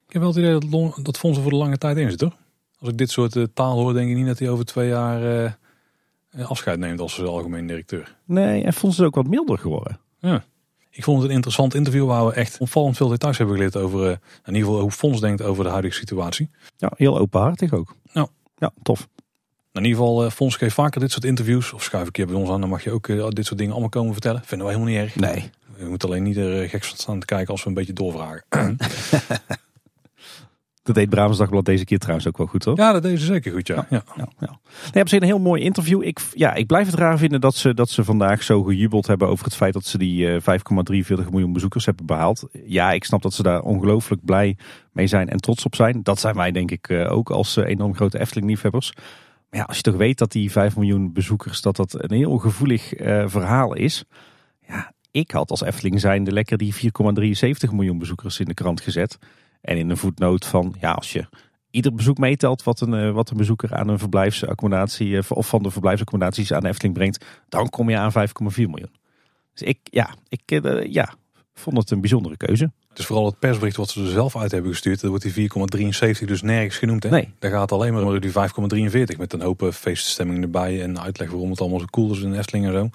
Ik heb wel het idee dat, Lon- dat Fons er voor de lange tijd in zit hoor. Als ik dit soort eh, taal hoor, denk ik niet dat hij over twee jaar afscheid neemt als algemeen directeur. Nee, en Fons is ook wat milder geworden. Ik vond het een interessant interview waar we echt opvallend veel details hebben geleerd over, eh, in ieder geval hoe Fons denkt over de huidige situatie. Ja, heel openhartig ook. Ja. Tof. In ieder geval, eh, Fons geeft vaker dit soort interviews. Of schuif een keer bij ons aan, dan mag je ook eh, dit soort dingen allemaal komen vertellen. Vinden wij helemaal niet erg. Nee. We moeten alleen niet er eh, gek staan te kijken als we een beetje doorvragen. Dat deed Brabants Dagblad deze keer trouwens ook wel goed, hoor. ja, dat deed ze zeker goed, ja. ja. Ja, ja. Nee, op zich een heel mooi interview. Ik, ja, ik blijf het raar vinden dat ze, dat ze vandaag zo gejubeld hebben over het feit dat ze die eh, 5,43 miljoen bezoekers hebben behaald. Ja, ik snap dat ze daar ongelooflijk blij mee zijn en trots op zijn. Dat zijn wij denk ik eh, ook als eh, enorm grote Efteling-liefhebbers. Maar ja, als je toch weet dat die 5 miljoen bezoekers, dat dat een heel gevoelig eh, verhaal is. Ja, ik had als Efteling zijnde lekker die 4,73 miljoen bezoekers in de krant gezet. En in een voetnoot van, ja, als je ieder bezoek meetelt wat een, eh, wat een bezoeker aan een verblijfsaccommodatie eh, of van de verblijfsaccommodaties aan de Efteling brengt, dan kom je aan 5,4 miljoen. Dus ik, ja, ik eh, ja, vond het een bijzondere keuze. Is vooral het persbericht wat ze er zelf uit hebben gestuurd. Dat wordt die 4,73 dus nergens genoemd. Hè? Nee. Daar gaat alleen maar om die 5,43 met een hoop feeststemming erbij en uitleg waarom het allemaal zo cool is in de Efteling en zo.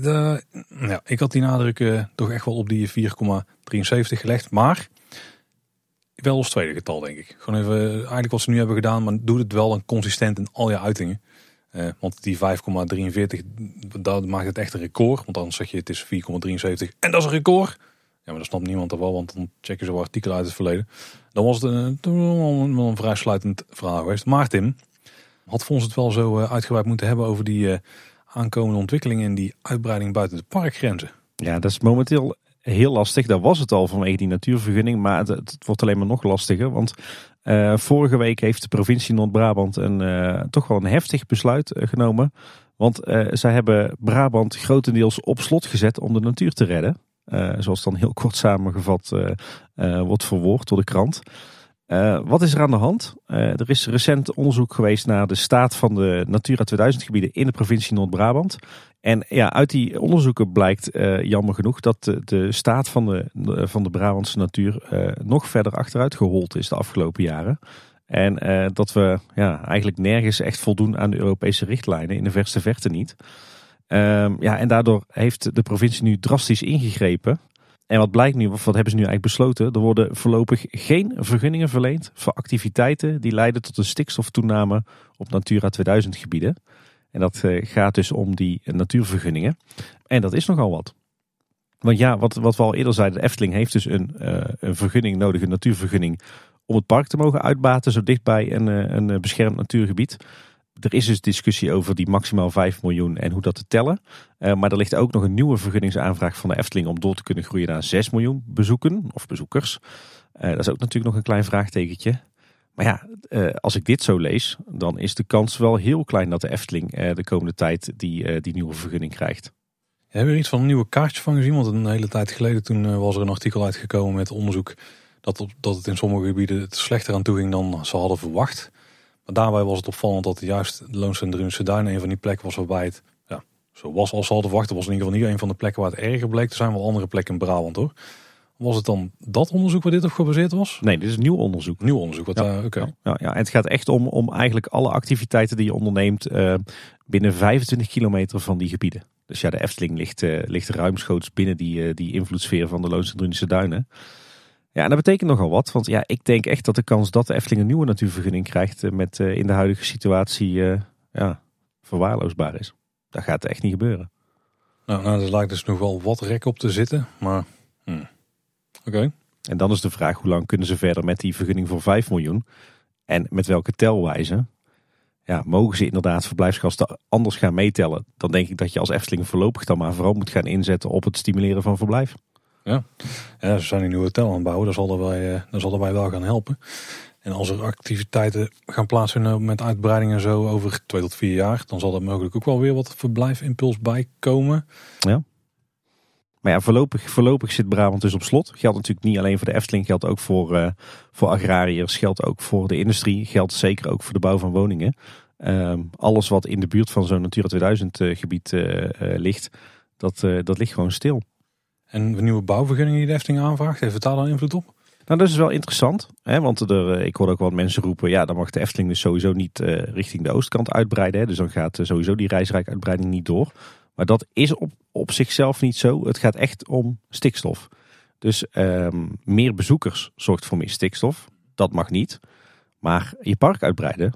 De, ja, ik had die nadruk toch echt wel op die 4,73 gelegd. Maar wel als tweede getal, denk ik. Gewoon even, eh, eigenlijk wat ze nu hebben gedaan, maar doe het wel een consistent in al je uitingen. Eh, want die 5,43, dat maakt het echt een record. Want dan zeg je het is 4,73 en dat is een record. Ja, maar dat snapt niemand er wel, want dan checken ze wel artikelen uit het verleden. Dan was het een, wel een, vrij sluitend verhaal geweest. Maar Tim, had Fons het wel zo eh, uitgebreid moeten hebben over die eh, aankomende ontwikkelingen en die uitbreiding buiten de parkgrenzen. Ja, dat is momenteel heel lastig. Dat was het al vanwege die natuurvergunning, maar het, wordt alleen maar nog lastiger. Want eh, vorige week heeft de provincie Noord-Brabant een eh, toch wel een heftig besluit eh, genomen. Want zij hebben Brabant grotendeels op slot gezet om de natuur te redden. Zoals dan heel kort samengevat wordt verwoord door de krant. Eh, wat is er aan de hand? Eh, er is recent onderzoek geweest naar de staat van de Natura 2000 gebieden in de provincie Noord-Brabant. En ja, uit die onderzoeken blijkt eh, jammer genoeg dat de, staat van de, van de Brabantse natuur nog verder achteruit gehold is de afgelopen jaren. En dat we ja, eigenlijk nergens echt voldoen aan de Europese richtlijnen, in de verste verte niet. Ehm, ja, en daardoor heeft de provincie nu drastisch ingegrepen. En wat blijkt nu, of wat hebben ze nu eigenlijk besloten? Er worden voorlopig geen vergunningen verleend voor activiteiten die leiden tot een stikstoftoename op Natura 2000 gebieden. En dat eh, gaat dus om die natuurvergunningen. En dat is nogal wat. Want ja, wat, wat we al eerder zeiden, de Efteling heeft dus een, eh, een vergunning nodig, een natuurvergunning, om het park te mogen uitbaten zo dichtbij een, eh, een beschermd natuurgebied. Er is dus discussie over die maximaal 5 miljoen en hoe dat te tellen. Eh, maar er ligt ook nog een nieuwe vergunningsaanvraag van de Efteling om door te kunnen groeien naar 6 miljoen bezoeken of bezoekers. Eh, dat is ook natuurlijk nog een klein vraagtekentje. Maar ja, eh, als ik dit zo lees, dan is de kans wel heel klein dat de Efteling de komende tijd die, die nieuwe vergunning krijgt. Hebben we iets van een nieuwe kaartje van gezien? Want een hele tijd geleden toen was er een artikel uitgekomen met onderzoek dat, op, dat het in sommige gebieden slechter aan toe ging dan ze hadden verwacht. Maar daarbij was het opvallend dat juist de Drunense Duinen een van die plekken was waarbij het ja, zo was als ze hadden verwacht. Het was in ieder geval niet een van de plekken waar het erger bleek. Er zijn wel andere plekken in Brabant hoor. Was het dan dat onderzoek waar dit op gebaseerd was? Nee, dit is nieuw onderzoek. Nieuw onderzoek. Wat, Ja. oké. Ja, ja, en het gaat echt om, om eigenlijk alle activiteiten die je onderneemt eh, binnen 25 kilometer van die gebieden. Dus ja, de Efteling ligt, eh, ligt ruimschoots binnen die, die invloedssfeer van de Loonse en Drunense Duinen. Ja, en dat betekent nogal wat. Want ja, ik denk echt dat de kans dat de Efteling een nieuwe natuurvergunning krijgt eh, met eh, in de huidige situatie eh, ja, verwaarloosbaar is. Dat gaat echt niet gebeuren. Nou, nou, er lijkt dus nog wel wat rek op te zitten. Maar hm. oké. En dan is de vraag hoe lang kunnen ze verder met die vergunning voor 5 miljoen? En met welke telwijze? Ja, mogen ze inderdaad verblijfsgasten anders gaan meetellen? Dan denk ik dat je als Efteling voorlopig dan maar vooral moet gaan inzetten op het stimuleren van verblijf. Ja, ze zijn een nieuwe hotel aan het. Dat zal eh, daarbij wel gaan helpen. En als er activiteiten gaan plaatsvinden met uitbreiding en zo over twee tot vier jaar, dan zal er mogelijk ook wel weer wat verblijfimpuls bij komen. Maar ja, voorlopig, voorlopig zit Brabant dus op slot. Geldt natuurlijk niet alleen voor de Efteling, geldt ook voor, eh, voor agrariërs, geldt ook voor de industrie, geldt zeker ook voor de bouw van woningen. Ehm, alles wat in de buurt van zo'n Natura 2000 eh, gebied ligt, dat, dat ligt gewoon stil. En de nieuwe bouwvergunning die de Efteling aanvraagt, heeft het daar dan invloed op? Nou, dat is wel interessant. Hè? Want er, eh, ik hoorde ook wat mensen roepen, ja, dan mag de Efteling dus sowieso niet eh, richting de oostkant uitbreiden. Hè? Dus dan gaat eh, sowieso die reisrijkuitbreiding niet door. Maar dat is op, op zichzelf niet zo. Het gaat echt om stikstof. Dus ehm, meer bezoekers zorgt voor meer stikstof. Dat mag niet. Maar je park uitbreiden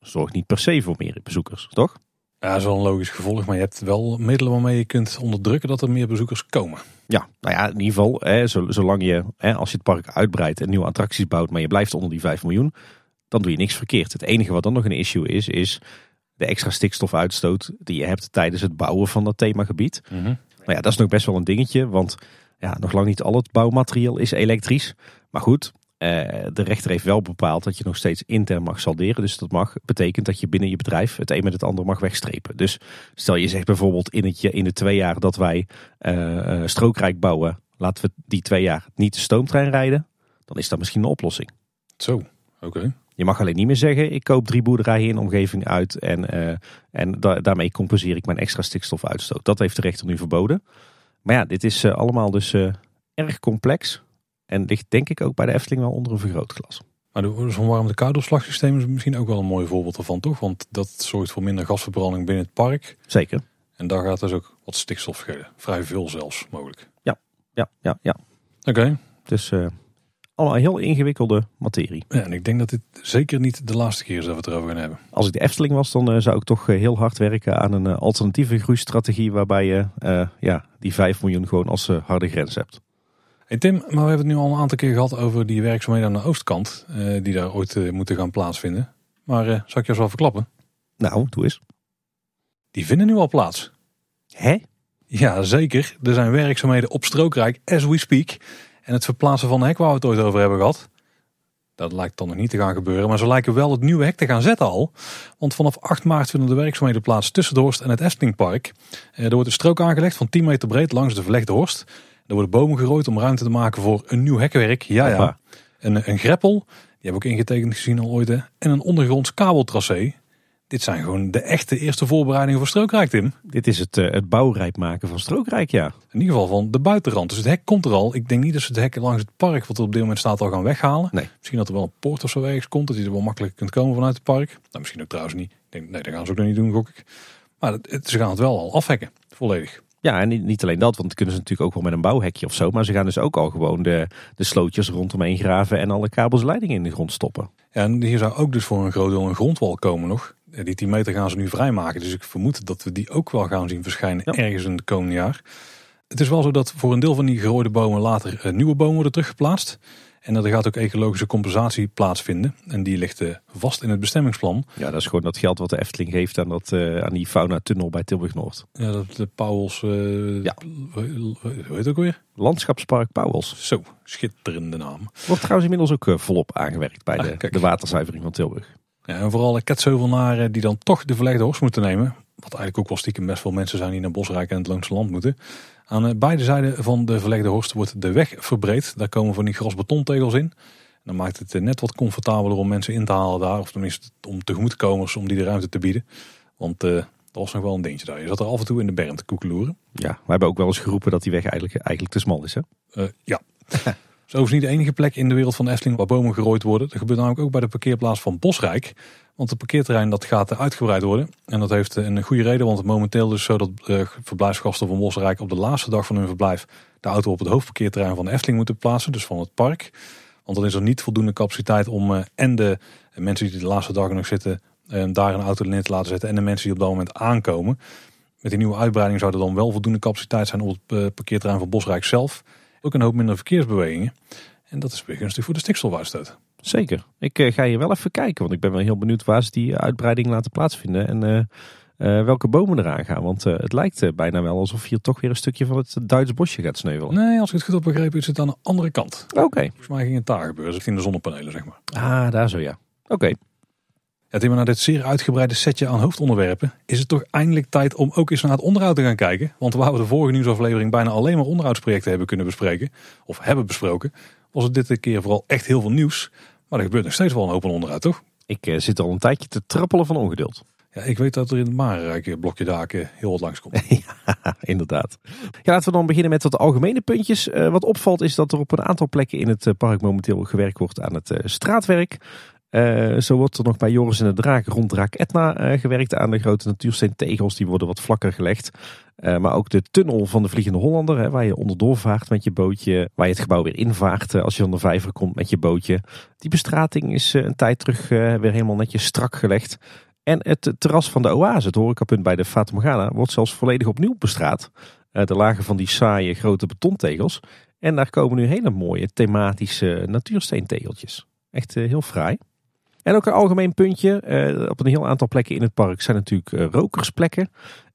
zorgt niet per se voor meer bezoekers, toch? Ja, dat is wel een logisch gevolg, maar je hebt wel middelen waarmee je kunt onderdrukken dat er meer bezoekers komen. Ja, nou ja, in ieder geval, hè, zo- zolang je, hè, als je het park uitbreidt en nieuwe attracties bouwt, maar je blijft onder die 5 miljoen, dan doe je niks verkeerd. Het enige wat dan nog een issue is, is de extra stikstofuitstoot die je hebt tijdens het bouwen van dat themagebied. Nou ja, dat is nog best wel een dingetje, want ja, nog lang niet al het bouwmateriaal is elektrisch. Maar goed, de rechter heeft wel bepaald dat je nog steeds intern mag salderen. Dus dat mag, betekent dat je binnen je bedrijf het een met het ander mag wegstrepen. Dus stel je zegt bijvoorbeeld in, het, in de twee jaar dat wij eh, eh, strookrijk bouwen, laten we die twee jaar niet de stoomtrein rijden. Dan is dat misschien een oplossing. Zo, oké. Je mag alleen niet meer zeggen, ik koop drie boerderijen in de omgeving uit en, eh, en da- daarmee compenseer ik mijn extra stikstofuitstoot. Dat heeft de rechter nu verboden. Maar ja, dit is eh, allemaal dus eh, erg complex en ligt denk ik ook bij de Efteling wel onder een vergrootglas. Maar de- zo'n warmte koudopslagsysteem is misschien ook wel een mooi voorbeeld ervan, toch? Want dat zorgt voor minder gasverbranding binnen het park. Zeker. En daar gaat dus ook wat stikstof schelen. Vrij veel zelfs, mogelijk. Ja, ja, ja. Oké. Dus eh, allemaal heel ingewikkelde materie. Ja, en ik denk dat dit zeker niet de laatste keer is dat we het erover gaan hebben. Als ik de Efteling was, dan eh, zou ik toch eh, heel hard werken aan een eh, alternatieve groeistrategie waarbij je eh, ja, die 5 miljoen gewoon als eh, harde grens hebt. Hey Tim, maar we hebben het nu al een aantal keer gehad over die werkzaamheden aan de oostkant. eh, die daar ooit eh, moeten gaan plaatsvinden. Maar eh zal ik jou zo verklappen? Nou, doe eens. Die vinden nu al plaats. Hè? Ja, zeker. Er zijn werkzaamheden op Strookrijk, as we speak. En het verplaatsen van de hek waar we het ooit over hebben gehad. Dat lijkt dan nog niet te gaan gebeuren. Maar ze lijken wel het nieuwe hek te gaan zetten al. Want vanaf 8 maart vinden de werkzaamheden plaats tussen de Horst en het Eftelingpark. Er wordt een strook aangelegd van 10 meter breed langs de verlegde Horst. Er worden bomen gerooid om ruimte te maken voor een nieuw hekwerk. Ja, ja. Een, een greppel, die hebben we ook ingetekend gezien al ooit. hè. En een ondergronds kabeltracé. Dit zijn gewoon de echte eerste voorbereidingen voor Strookrijk, Tim. Dit is het, eh, het bouwrijp maken van Strookrijk, ja. In ieder geval van de buitenrand. Dus het hek komt er al. Ik denk niet dat ze het hek langs het park, wat er op dit moment staat, al gaan weghalen. Nee. Misschien dat er wel een poort of zo ergens komt, dat je er wel makkelijk kunt komen vanuit het park. Nou, misschien ook trouwens niet. Ik denk, nee, dat gaan ze ook nog niet doen, gok ik. Maar het, het- ze gaan het wel al afhekken, volledig. Ja, en niet, niet alleen dat, want dat kunnen ze natuurlijk ook wel met een bouwhekje of zo. Maar ze gaan dus ook al gewoon de, de slootjes rondomheen graven en alle kabels en leidingen in de grond stoppen. Ja, en hier zou ook dus voor een groot deel een grondwal komen nog. Die 10 meter gaan ze nu vrijmaken. Dus ik vermoed dat we die ook wel gaan zien verschijnen Ja. ergens in het komende jaar. Het is wel zo dat voor een deel van die gerooide bomen later eh, nieuwe bomen worden teruggeplaatst. En er gaat ook ecologische compensatie plaatsvinden. En die ligt uh, vast in het bestemmingsplan. Ja, dat is gewoon dat geld wat de Efteling geeft aan, dat, uh, aan die fauna-tunnel bij Tilburg-Noord. Ja, dat de Pauwels... Uh, ja. Hoe heet het ook weer? Landschapspark Pauwels. Zo, schitterende naam. Wordt trouwens inmiddels ook volop aangewerkt bij de, de waterzuivering van Tilburg. Ja, en vooral ketzeuvelnaren die dan toch de verlegde horst moeten nemen. Wat eigenlijk ook wel stiekem best veel mensen zijn die naar Bosrijk en het Loonse Land moeten. Aan eh, beide zijden van de verlegde horst wordt de weg verbreed. Daar komen van die grasbetontegels in. Dan maakt het eh, net wat comfortabeler om mensen in te halen daar. Of tenminste om tegemoetkomers om die de ruimte te bieden. Want uh, dat was nog wel een dingetje daar. Je zat er af en toe in de berm te koekeloeren. Ja, we hebben ook wel eens geroepen dat die weg eigenlijk, eigenlijk te smal is hè? Uh, ja. is overigens niet de enige plek in de wereld van de Efteling waar bomen gerooid worden. Dat gebeurt namelijk ook bij de parkeerplaats van Bosrijk. Want het parkeerterrein dat gaat uitgebreid worden. En dat heeft een goede reden, want momenteel is zo dat uh, verblijfsgasten van Bosrijk op de laatste dag van hun verblijf de auto op het hoofdparkeerterrein van de Efteling moeten plaatsen, dus van het park. Want dan is er niet voldoende capaciteit om uh, en de mensen die de laatste dagen nog zitten, daar een auto neer te laten zetten en de mensen die op dat moment aankomen. Met die nieuwe uitbreiding zou er dan wel voldoende capaciteit zijn op het parkeerterrein van Bosrijk zelf. Ook een hoop minder verkeersbewegingen. En dat is weer gunstig voor de stikstofuitstoot. Zeker. Ik uh, ga hier wel even kijken, want ik ben wel heel benieuwd waar ze die uitbreiding laten plaatsvinden. En uh, uh, welke bomen eraan gaan. Want het lijkt bijna wel alsof hier toch weer een stukje van het Duits bosje gaat sneuvelen. Nee, als ik het goed heb begrepen is het aan de andere kant. Oké. Volgens mij ging het daar gebeuren, dus in de zonnepanelen zeg maar. Ah, daar zo ja. Oké. Ja, Tim, na dit zeer uitgebreide setje aan hoofdonderwerpen is het toch eindelijk tijd om ook eens naar het onderhoud te gaan kijken. Want waar we de vorige nieuwsaflevering bijna alleen maar onderhoudsprojecten hebben kunnen bespreken, of hebben besproken, was het dit keer vooral echt heel veel nieuws. Maar er gebeurt nog steeds wel een open onderhoud, toch? Ik uh, zit al een tijdje te trappelen van ongeduld. Ja, ik weet dat er in het Marenrijk blokje daken heel wat langskomt. ja, inderdaad. Ja, laten we dan beginnen met wat algemene puntjes. Uh, wat opvalt is dat er op een aantal plekken in het park momenteel gewerkt wordt aan het uh, straatwerk. Uh, zo wordt er nog bij Joris en de Draak rond Draak Etna uh, gewerkt aan de grote natuursteentegels. Die worden wat vlakker gelegd. Uh, maar ook de tunnel van de Vliegende Hollander, hè, waar je onderdoor vaart met je bootje. Waar je het gebouw weer invaart als je van de vijver komt met je bootje. Die bestrating is een tijd terug weer helemaal netjes strak gelegd. En het terras van de oase, het horecapunt bij de Morgana, wordt zelfs volledig opnieuw bestraat. de lagen van die saaie grote betontegels. En daar komen nu hele mooie thematische natuursteentegeltjes. Echt heel fraai. En ook een algemeen puntje. Uh, op een heel aantal plekken in het park zijn natuurlijk uh, rokersplekken.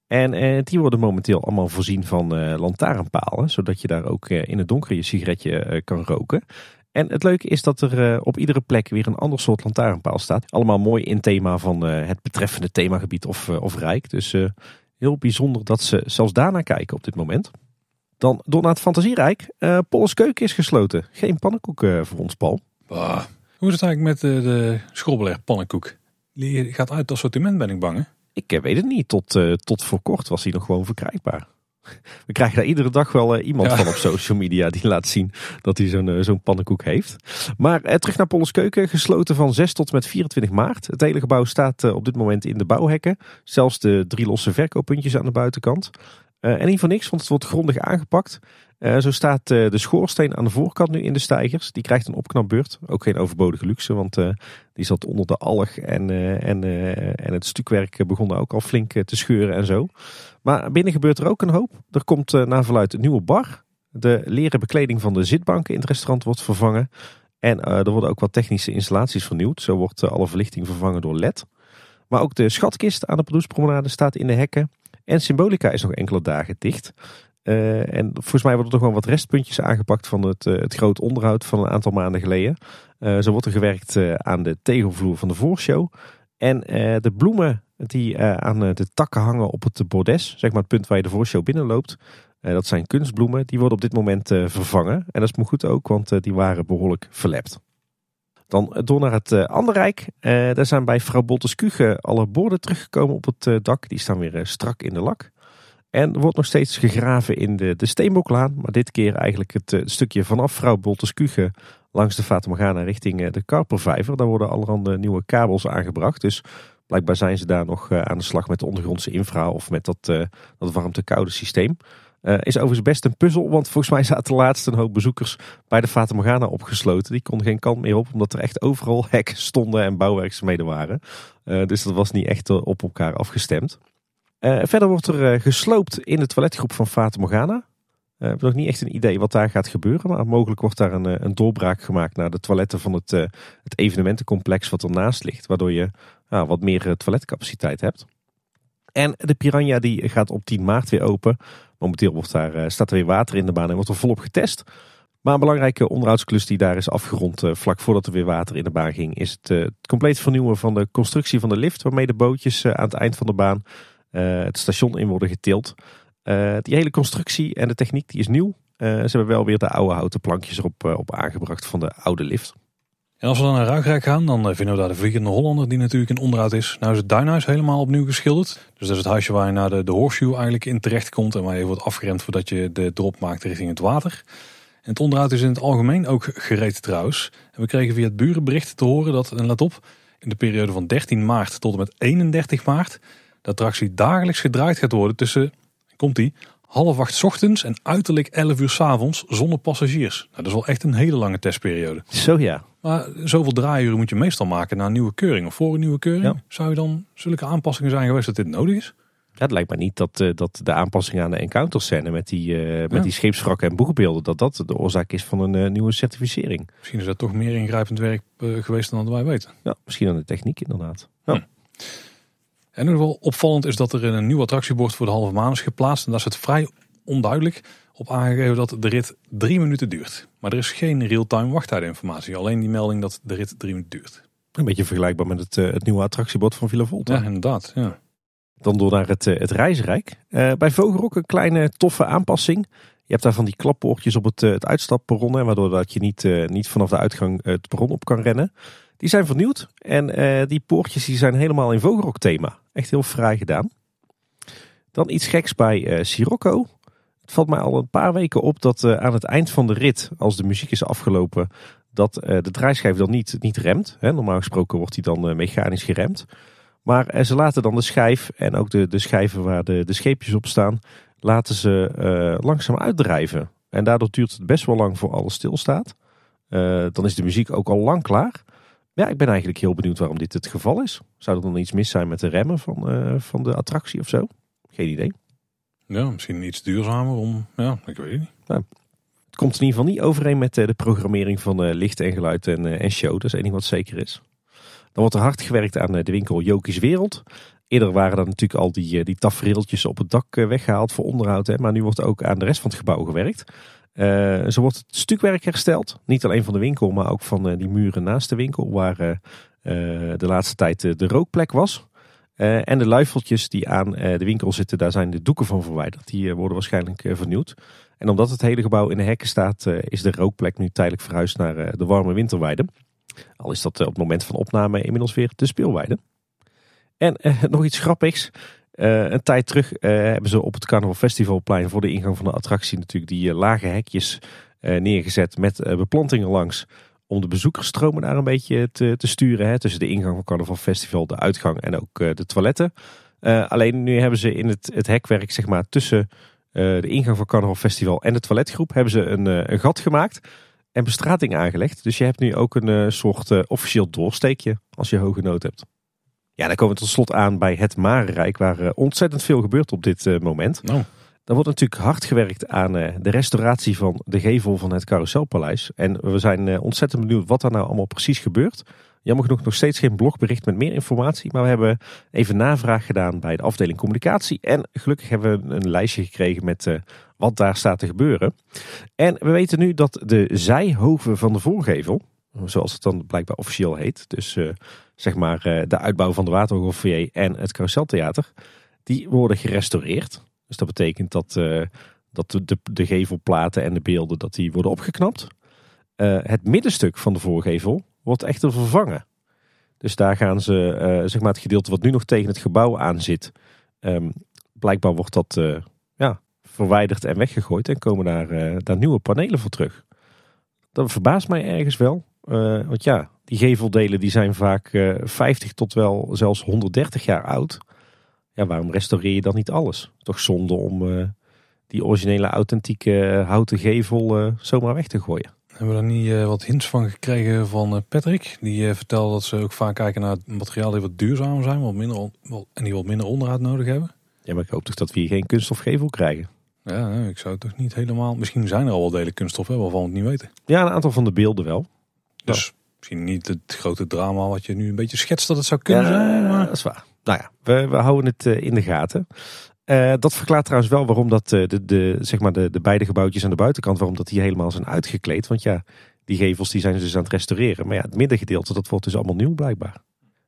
En uh, die worden momenteel allemaal voorzien van lantaarnpalen. Zodat je daar ook in het donker je sigaretje kan roken. En het leuke is dat er op iedere plek weer een ander soort lantaarnpaal staat. Allemaal mooi in thema van het betreffende themagebied of, of rijk. Dus heel bijzonder dat ze zelfs daarnaar kijken op dit moment. Dan door naar het fantasierijk. Polles keuken is gesloten. Geen pannenkoek voor ons, Paul. Bah. Hoe is het eigenlijk met de, de schrobbeler pannenkoek? Die gaat uit het assortiment, ben ik bang. Hè? Ik eh, weet het niet. Tot, uh, tot voor kort was hij nog gewoon verkrijgbaar. We krijgen daar iedere dag wel uh, iemand ja. van op social media die laat zien dat hij zo'n uh, zo'n pannenkoek heeft. Maar terug naar Polles Keuken, gesloten van 6 tot met 24 maart. Het hele gebouw staat op dit moment in de bouwhekken. Zelfs de drie losse verkooppuntjes aan de buitenkant. en niet voor niks, want het wordt grondig aangepakt. Uh, zo staat uh, de schoorsteen aan de voorkant nu in de stijgers. Die krijgt een opknapbeurt. Ook geen overbodige luxe, want uh, die zat onder de alg en, en, en het stukwerk begon ook al flink te scheuren en zo. Maar binnen gebeurt er ook een hoop. Er komt naar verluid een nieuwe bar. De leren bekleding van de zitbanken in het restaurant wordt vervangen. En er worden ook wat technische installaties vernieuwd. Zo wordt alle verlichting vervangen door LED. Maar ook de schatkist aan de Producepromenade staat in de hekken. En Symbolica is nog enkele dagen dicht. Uh, en volgens mij worden er wel wat restpuntjes aangepakt van het, uh, het groot onderhoud van een aantal maanden geleden. Uh, zo wordt er gewerkt aan de tegelvloer van de voorshow. En de bloemen die aan de takken hangen op het bordes, zeg maar het punt waar je de voorshow binnenloopt. dat zijn kunstbloemen, die worden op dit moment vervangen. En dat is me goed ook, want die waren behoorlijk verlept. Dan door naar het andere rijk. daar zijn bij vrouw Bottes Kuge alle borden teruggekomen op het dak. Die staan weer strak in de lak. En er wordt nog steeds gegraven in de, de Steenboklaan. Maar dit keer eigenlijk het, het stukje vanaf Vrouw Bolterskuge langs de Fata richting eh, de Karpervijver. Daar worden allerhande nieuwe kabels aangebracht. Dus blijkbaar zijn ze daar nog eh, aan de slag met de ondergrondse infra of met dat, dat warmte-koude systeem. Is overigens best een puzzel, want volgens mij zaten laatst een hoop bezoekers bij de Fata opgesloten. Die konden geen kant meer op, omdat er echt overal hekken stonden en bouwwerkzaamheden waren. Dus dat was niet echt op elkaar afgestemd. Uh, verder wordt er uh, gesloopt in de toiletgroep van Fata Morgana. We hebben nog niet echt een idee wat daar gaat gebeuren. Maar mogelijk wordt daar een, een doorbraak gemaakt naar de toiletten van het, het evenementencomplex wat ernaast ligt. Waardoor je nou, wat meer toiletcapaciteit hebt. En de Piranha die gaat op 10 maart weer open. Momenteel wordt daar, staat er weer water in de baan en wordt er volop getest. Maar een belangrijke onderhoudsklus die daar is afgerond vlak voordat er weer water in de baan ging, is het, compleet vernieuwen van de constructie van de lift, waarmee de bootjes aan het eind van de baan het station in worden getild. die hele constructie en de techniek die is nieuw. ze hebben wel weer de oude houten plankjes erop op aangebracht van de oude lift. En als we dan naar Ruigrijk gaan, dan vinden we daar de Vliegende Hollander, die natuurlijk in onderhoud is. Nou is het Duinhuis helemaal opnieuw geschilderd. Dus dat is het huisje waar je naar de, de Horseshoe eigenlijk in terecht komt en waar je wordt afgeremd voordat je de drop maakt richting het water. En het onderhoud is in het algemeen ook gereed trouwens. En we kregen via het burenbericht te horen dat, en let op, in de periode van 13 maart tot en met 31 maart de attractie dagelijks gedraaid gaat worden tussen, komt die, half acht ochtends en uiterlijk 11 uur s avonds zonder passagiers. Nou, dat is wel echt een hele lange testperiode. Zo ja. Maar zoveel draaiuren moet je meestal maken na een nieuwe keuring of voor een nieuwe keuring. Zou je dan zulke aanpassingen zijn geweest dat dit nodig is? Ja, het lijkt me niet dat, uh, dat de aanpassing aan de encounter scène met die, uh, met die scheepswrakken en boegbeelden, dat dat de oorzaak is van een uh, nieuwe certificering. Misschien is dat toch meer ingrijpend werk geweest dan wij weten. Ja, misschien aan de techniek inderdaad. Ja. Hm. En ieder geval opvallend is dat er een nieuw attractiebord voor de halve maan is geplaatst. En daar is het vrij onduidelijk op aangegeven dat de rit drie minuten duurt. Maar er is geen real-time wachttijdinformatie. Alleen die melding dat de rit drie minuten duurt. Een beetje vergelijkbaar met het, het nieuwe attractiebord van Villa Volta. Ja, inderdaad. Ja. Dan door naar het, eh, het reisrijk. Uh, bij Vogelrok een kleine toffe aanpassing. Je hebt daar van die klappoortjes op het, eh, het uitstapperron. waardoor dat je niet, niet vanaf de uitgang het perron op kan rennen. Die zijn vernieuwd. En die poortjes die zijn helemaal in Vogelrok thema. Echt heel fraai gedaan. Dan iets geks bij Sirocco. Het valt mij al een paar weken op dat aan het eind van de rit, als de muziek is afgelopen, dat de draaischijf dan niet, niet remt. normaal gesproken wordt die dan mechanisch geremd. Maar eh, ze laten dan de schijf en ook de, de schijven waar de, de scheepjes op staan, laten ze uh, langzaam uitdrijven. En daardoor duurt het best wel lang voor alles stilstaat. Uh, dan is de muziek ook al lang klaar. Ja, ik ben eigenlijk heel benieuwd waarom dit het geval is. Zou er dan iets mis zijn met de remmen van, uh, van de attractie of zo? Geen idee. Ja, misschien iets duurzamer om. Ja, ik weet het niet. Het komt in ieder geval niet overeen met de programmering van licht en geluid en, en show. Dat is één ding wat zeker is. Dan wordt er hard gewerkt aan eh, de winkel Jokies Wereld. Eerder waren er natuurlijk al die, eh, die tafereeltjes op het dak eh, weggehaald voor onderhoud. Hè, maar nu wordt ook aan de rest van het gebouw gewerkt. Uh, zo wordt het stukwerk hersteld. Niet alleen van de winkel, maar ook van die muren naast de winkel. Waar de laatste tijd de rookplek was. en de luifeltjes die aan de winkel zitten, daar zijn de doeken van verwijderd. Die worden waarschijnlijk vernieuwd. En omdat het hele gebouw in de hekken staat, is de rookplek nu tijdelijk verhuisd naar de warme winterweide. Al is dat eh, op het moment van opname inmiddels weer de speelweide. En eh, nog iets grappigs. Uh, een tijd terug uh, hebben ze op het Carnaval Festivalplein voor de ingang van de attractie natuurlijk die uh, lage hekjes neergezet met beplantingen langs. Om de bezoekersstromen daar een beetje te, te sturen. Hè, tussen de ingang van Carnaval Festival, de uitgang en ook de toiletten. alleen nu hebben ze in het, het hekwerk zeg maar tussen de ingang van Carnaval Festival en de toiletgroep hebben ze een, een gat gemaakt en bestrating aangelegd. Dus je hebt nu ook een soort officieel doorsteekje als je hoge nood hebt. Ja, dan komen we tot slot aan bij het Marenrijk, waar uh, ontzettend veel gebeurt op dit moment. Oh. Er wordt natuurlijk hard gewerkt aan de restauratie van de gevel van het Carouselpaleis. En we zijn ontzettend benieuwd wat daar nou allemaal precies gebeurt. Jammer genoeg nog steeds geen blogbericht met meer informatie. Maar we hebben even navraag gedaan bij de afdeling communicatie. En gelukkig hebben we een lijstje gekregen met wat daar staat te gebeuren. En we weten nu dat de zijhoven van de voorgevel, zoals het dan blijkbaar officieel heet. Dus zeg maar uh, de uitbouw van de Waterhoffoyer en het Carouseltheater. Die worden gerestaureerd. Dus dat betekent dat, dat de, de, gevelplaten en de beelden dat die worden opgeknapt. het middenstuk van de voorgevel wordt echter vervangen. Dus daar gaan ze, zeg maar het gedeelte wat nu nog tegen het gebouw aan zit, um, blijkbaar wordt dat ja, verwijderd en weggegooid en komen daar, daar nieuwe panelen voor terug. Dat verbaast mij ergens wel, want ja, die geveldelen die zijn vaak 50 tot wel zelfs 130 jaar oud. Ja, waarom restaureer je dan niet alles? Toch zonde om die originele authentieke houten gevel zomaar weg te gooien. Hebben we daar niet uh, wat hints van gekregen van uh, Patrick? Die uh, vertelde dat ze ook vaak kijken naar materiaal die wat duurzamer zijn wat minder en die wat minder onderhoud nodig hebben. Ja, maar ik hoop toch dat we hier geen kunststofgevel krijgen? Ja, nee, ik zou het toch niet helemaal... Misschien zijn er al wel delen kunststof, hè, waarvan we het niet weten. Ja, een aantal van de beelden wel. Dus misschien niet het grote drama wat je nu een beetje schetst dat het zou kunnen zijn. Ja, Maar... dat is waar. Nou ja, we, we houden het eh, in de gaten. Eh, dat verklaart trouwens wel waarom dat, eh, de, de, zeg maar de, de beide gebouwtjes aan de buitenkant, waarom dat die helemaal zijn uitgekleed. Want ja, die gevels die zijn ze dus aan het restaureren. Maar ja, het middengedeelte, dat wordt dus allemaal nieuw blijkbaar.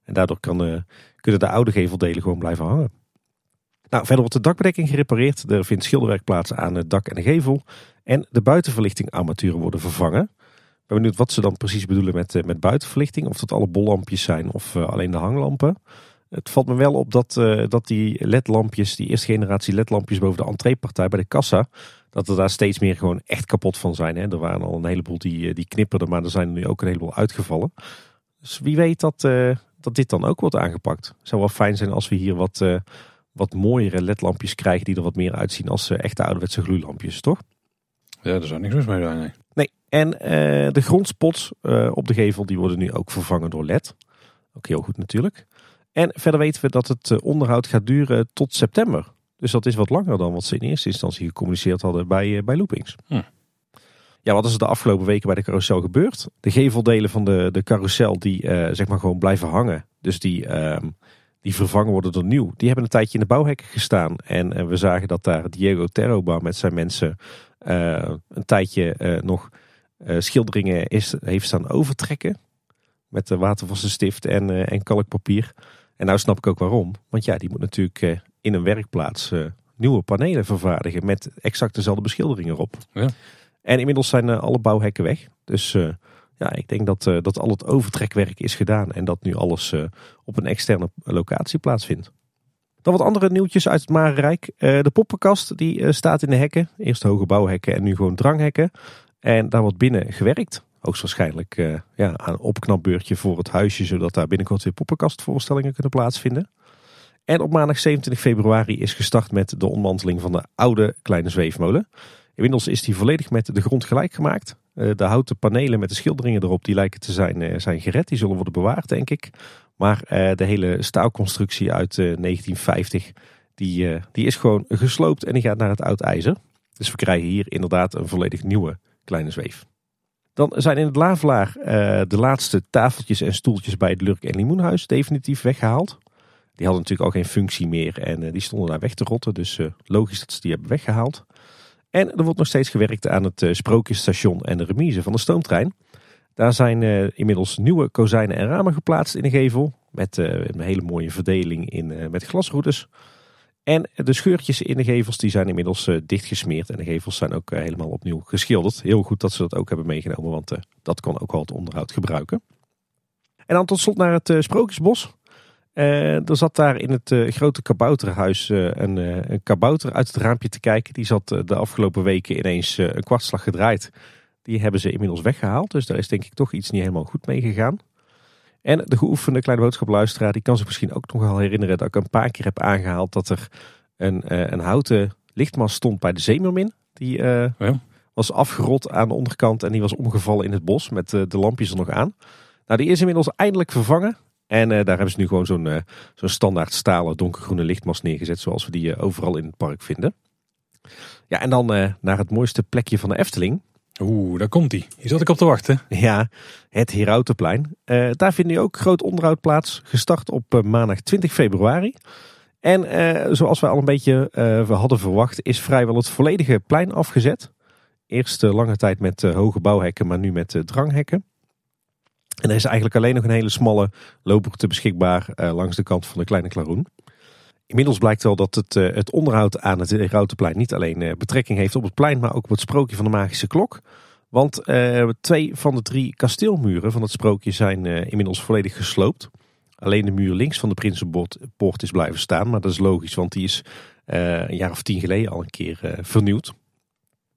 En daardoor kan, eh, kunnen de oude geveldelen gewoon blijven hangen. Nou, verder wordt de dakbedekking gerepareerd. Er vindt schilderwerk plaats aan het dak en de gevel. En de buitenverlichtingarmaturen worden vervangen. Ben benieuwd wat ze dan precies bedoelen met, eh, met buitenverlichting. Of dat alle bollampjes zijn of eh, alleen de hanglampen. Het valt me wel op dat, eh, dat die ledlampjes, die eerste generatie ledlampjes boven de entreepartij bij de kassa, dat er daar steeds meer gewoon echt kapot van zijn. Hè. Er waren al een heleboel die, die knipperden, maar er zijn er nu ook een heleboel uitgevallen. Dus wie weet dat, dat dit dan ook wordt aangepakt. Het zou wel fijn zijn als we hier wat, wat mooiere ledlampjes krijgen die er wat meer uitzien als echte ouderwetse gloeilampjes, toch? Ja, daar zou niks mis mee zijn. En eh, de grondspots eh, op de gevel die worden nu ook vervangen door LED. Ook heel goed natuurlijk. En verder weten we dat het eh, onderhoud gaat duren tot september. Dus dat is wat langer dan wat ze in eerste instantie gecommuniceerd hadden bij, bij Loopings. Hm. Ja, wat is er de afgelopen weken bij de carousel gebeurd? De geveldelen van de, de carousel die zeg maar gewoon blijven hangen. Dus die, ehm, die vervangen worden door nieuw. Die hebben een tijdje in de bouwhekken gestaan. En we zagen dat daar Diego Terroba met zijn mensen een tijdje nog schilderingen is, heeft staan overtrekken. Met de watervaste stift en, eh, en kalkpapier. En nou snap ik ook waarom. Want ja, die moet natuurlijk eh, in een werkplaats eh, nieuwe panelen vervaardigen. Met exact dezelfde beschildering erop. Ja. En inmiddels zijn eh, alle bouwhekken weg. Dus eh, ja, ik denk dat, eh, dat al het overtrekwerk is gedaan. En dat nu alles eh, op een externe locatie plaatsvindt. Dan wat andere nieuwtjes uit het Marenrijk. Eh, de poppenkast die eh, staat in de hekken. Eerst hoge bouwhekken en nu gewoon dranghekken. En daar wordt binnen gewerkt. Hoogstwaarschijnlijk eh, ja, aan een opknapbeurtje voor het huisje. Zodat daar binnenkort weer poppenkastvoorstellingen kunnen plaatsvinden. En op maandag 27 februari is gestart met de ontmanteling van de oude kleine zweefmolen. Inmiddels is die volledig met de grond gelijk gemaakt. Eh, De houten panelen met de schilderingen erop die lijken te zijn, eh, zijn gered. Die zullen worden bewaard, denk ik. Maar de hele staalconstructie uit eh, 1950, die, die is gewoon gesloopt en die gaat naar het oud ijzer. Dus we krijgen hier inderdaad een volledig nieuwe kleine zweef. Dan zijn in het Lavelaar eh, de laatste tafeltjes en stoeltjes bij het Lurk en Limoenhuis definitief weggehaald. Die hadden natuurlijk al geen functie meer en eh, die stonden daar weg te rotten. Dus eh, logisch dat ze die hebben weggehaald. En er wordt nog steeds gewerkt aan het Sprookjesstation en de remise van de stoomtrein. Daar zijn inmiddels nieuwe kozijnen en ramen geplaatst in de gevel. Met een hele mooie verdeling in, met glasroutes. En de scheurtjes in de gevels die zijn inmiddels eh, dichtgesmeerd. En de gevels zijn ook eh, helemaal opnieuw geschilderd. Heel goed dat ze dat ook hebben meegenomen. Want eh, dat kon ook wel het onderhoud gebruiken. En dan tot slot naar het Sprookjesbos. Er zat daar in het grote kabouterhuis een, een kabouter uit het raampje te kijken. Die zat de afgelopen weken ineens een kwartslag gedraaid. Die hebben ze inmiddels weggehaald. Dus daar is denk ik toch iets niet helemaal goed mee gegaan. En de geoefende kleine boodschapluisteraar die kan zich misschien ook nog wel herinneren dat ik een paar keer heb aangehaald dat er een, eh, een houten lichtmast stond bij de Zeemermin. Die eh, Ja. was afgerot aan de onderkant en die was omgevallen in het bos met eh, de lampjes er nog aan. Nou, die is inmiddels eindelijk vervangen. En daar hebben ze nu gewoon zo'n zo'n standaard stalen donkergroene lichtmast neergezet. Zoals we die overal in het park vinden. Ja, en dan naar het mooiste plekje van de Efteling. Oeh, daar komt hij. Hier zat ik op te wachten. Ja, het Herautenplein. Eh daar vindt nu ook groot onderhoud plaats. Gestart op eh, maandag 20 februari. En eh, zoals we al een beetje we hadden verwacht, is vrijwel het volledige plein afgezet. Eerst lange tijd met hoge bouwhekken, maar nu met dranghekken. En er is eigenlijk alleen nog een hele smalle looproute beschikbaar langs de kant van de Kleine Klaroen. Inmiddels blijkt wel dat het, eh, het onderhoud aan het Herautenplein niet alleen eh, betrekking heeft op het plein, maar ook op het sprookje van de magische klok. Want eh, twee van de drie kasteelmuren van het sprookje zijn inmiddels volledig gesloopt. Alleen de muur links van de Prinsenpoort is blijven staan. Maar dat is logisch, want die is een jaar of tien geleden al een keer vernieuwd.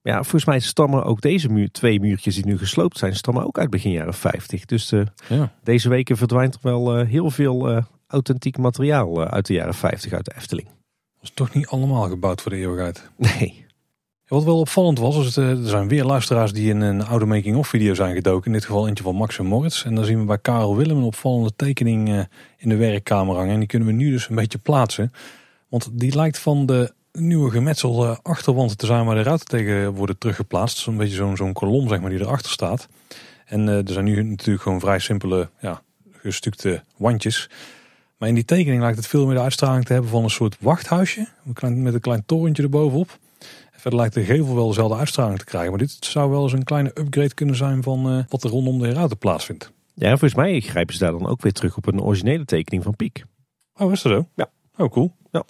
Ja, volgens mij stammen ook deze muur, twee muurtjes die nu gesloopt zijn, stammen ook uit begin jaren 50. Dus Ja. deze weken verdwijnt er wel heel veel authentiek materiaal eh, uit de jaren 50 uit de Efteling. Was toch niet allemaal gebouwd voor de eeuwigheid. Nee. Wat wel opvallend was, is eh, er zijn weer luisteraars die in een oude making-of video zijn gedoken. In dit geval eentje van Max en Moritz. En dan zien we bij Karel Willem een opvallende tekening eh, in de werkkamer hangen. En die kunnen we nu dus een beetje plaatsen. Want die lijkt van de nieuwe gemetselde achterwand te zijn waar de ruiten tegen worden teruggeplaatst. Zo'n beetje zo'n zo'n kolom zeg maar, die erachter staat. En er zijn nu natuurlijk gewoon vrij simpele ja, gestukte wandjes. Maar in die tekening lijkt het veel meer de uitstraling te hebben van een soort wachthuisje. Met een klein torentje erbovenop. En verder lijkt de gevel wel dezelfde uitstraling te krijgen. Maar dit zou wel eens een kleine upgrade kunnen zijn van uh, wat er rondom de ruiten plaatsvindt. Ja, volgens mij grijpen ze daar dan ook weer terug op een originele tekening van Piek. Oh, is dat zo? Ja. Oh, cool. Ja.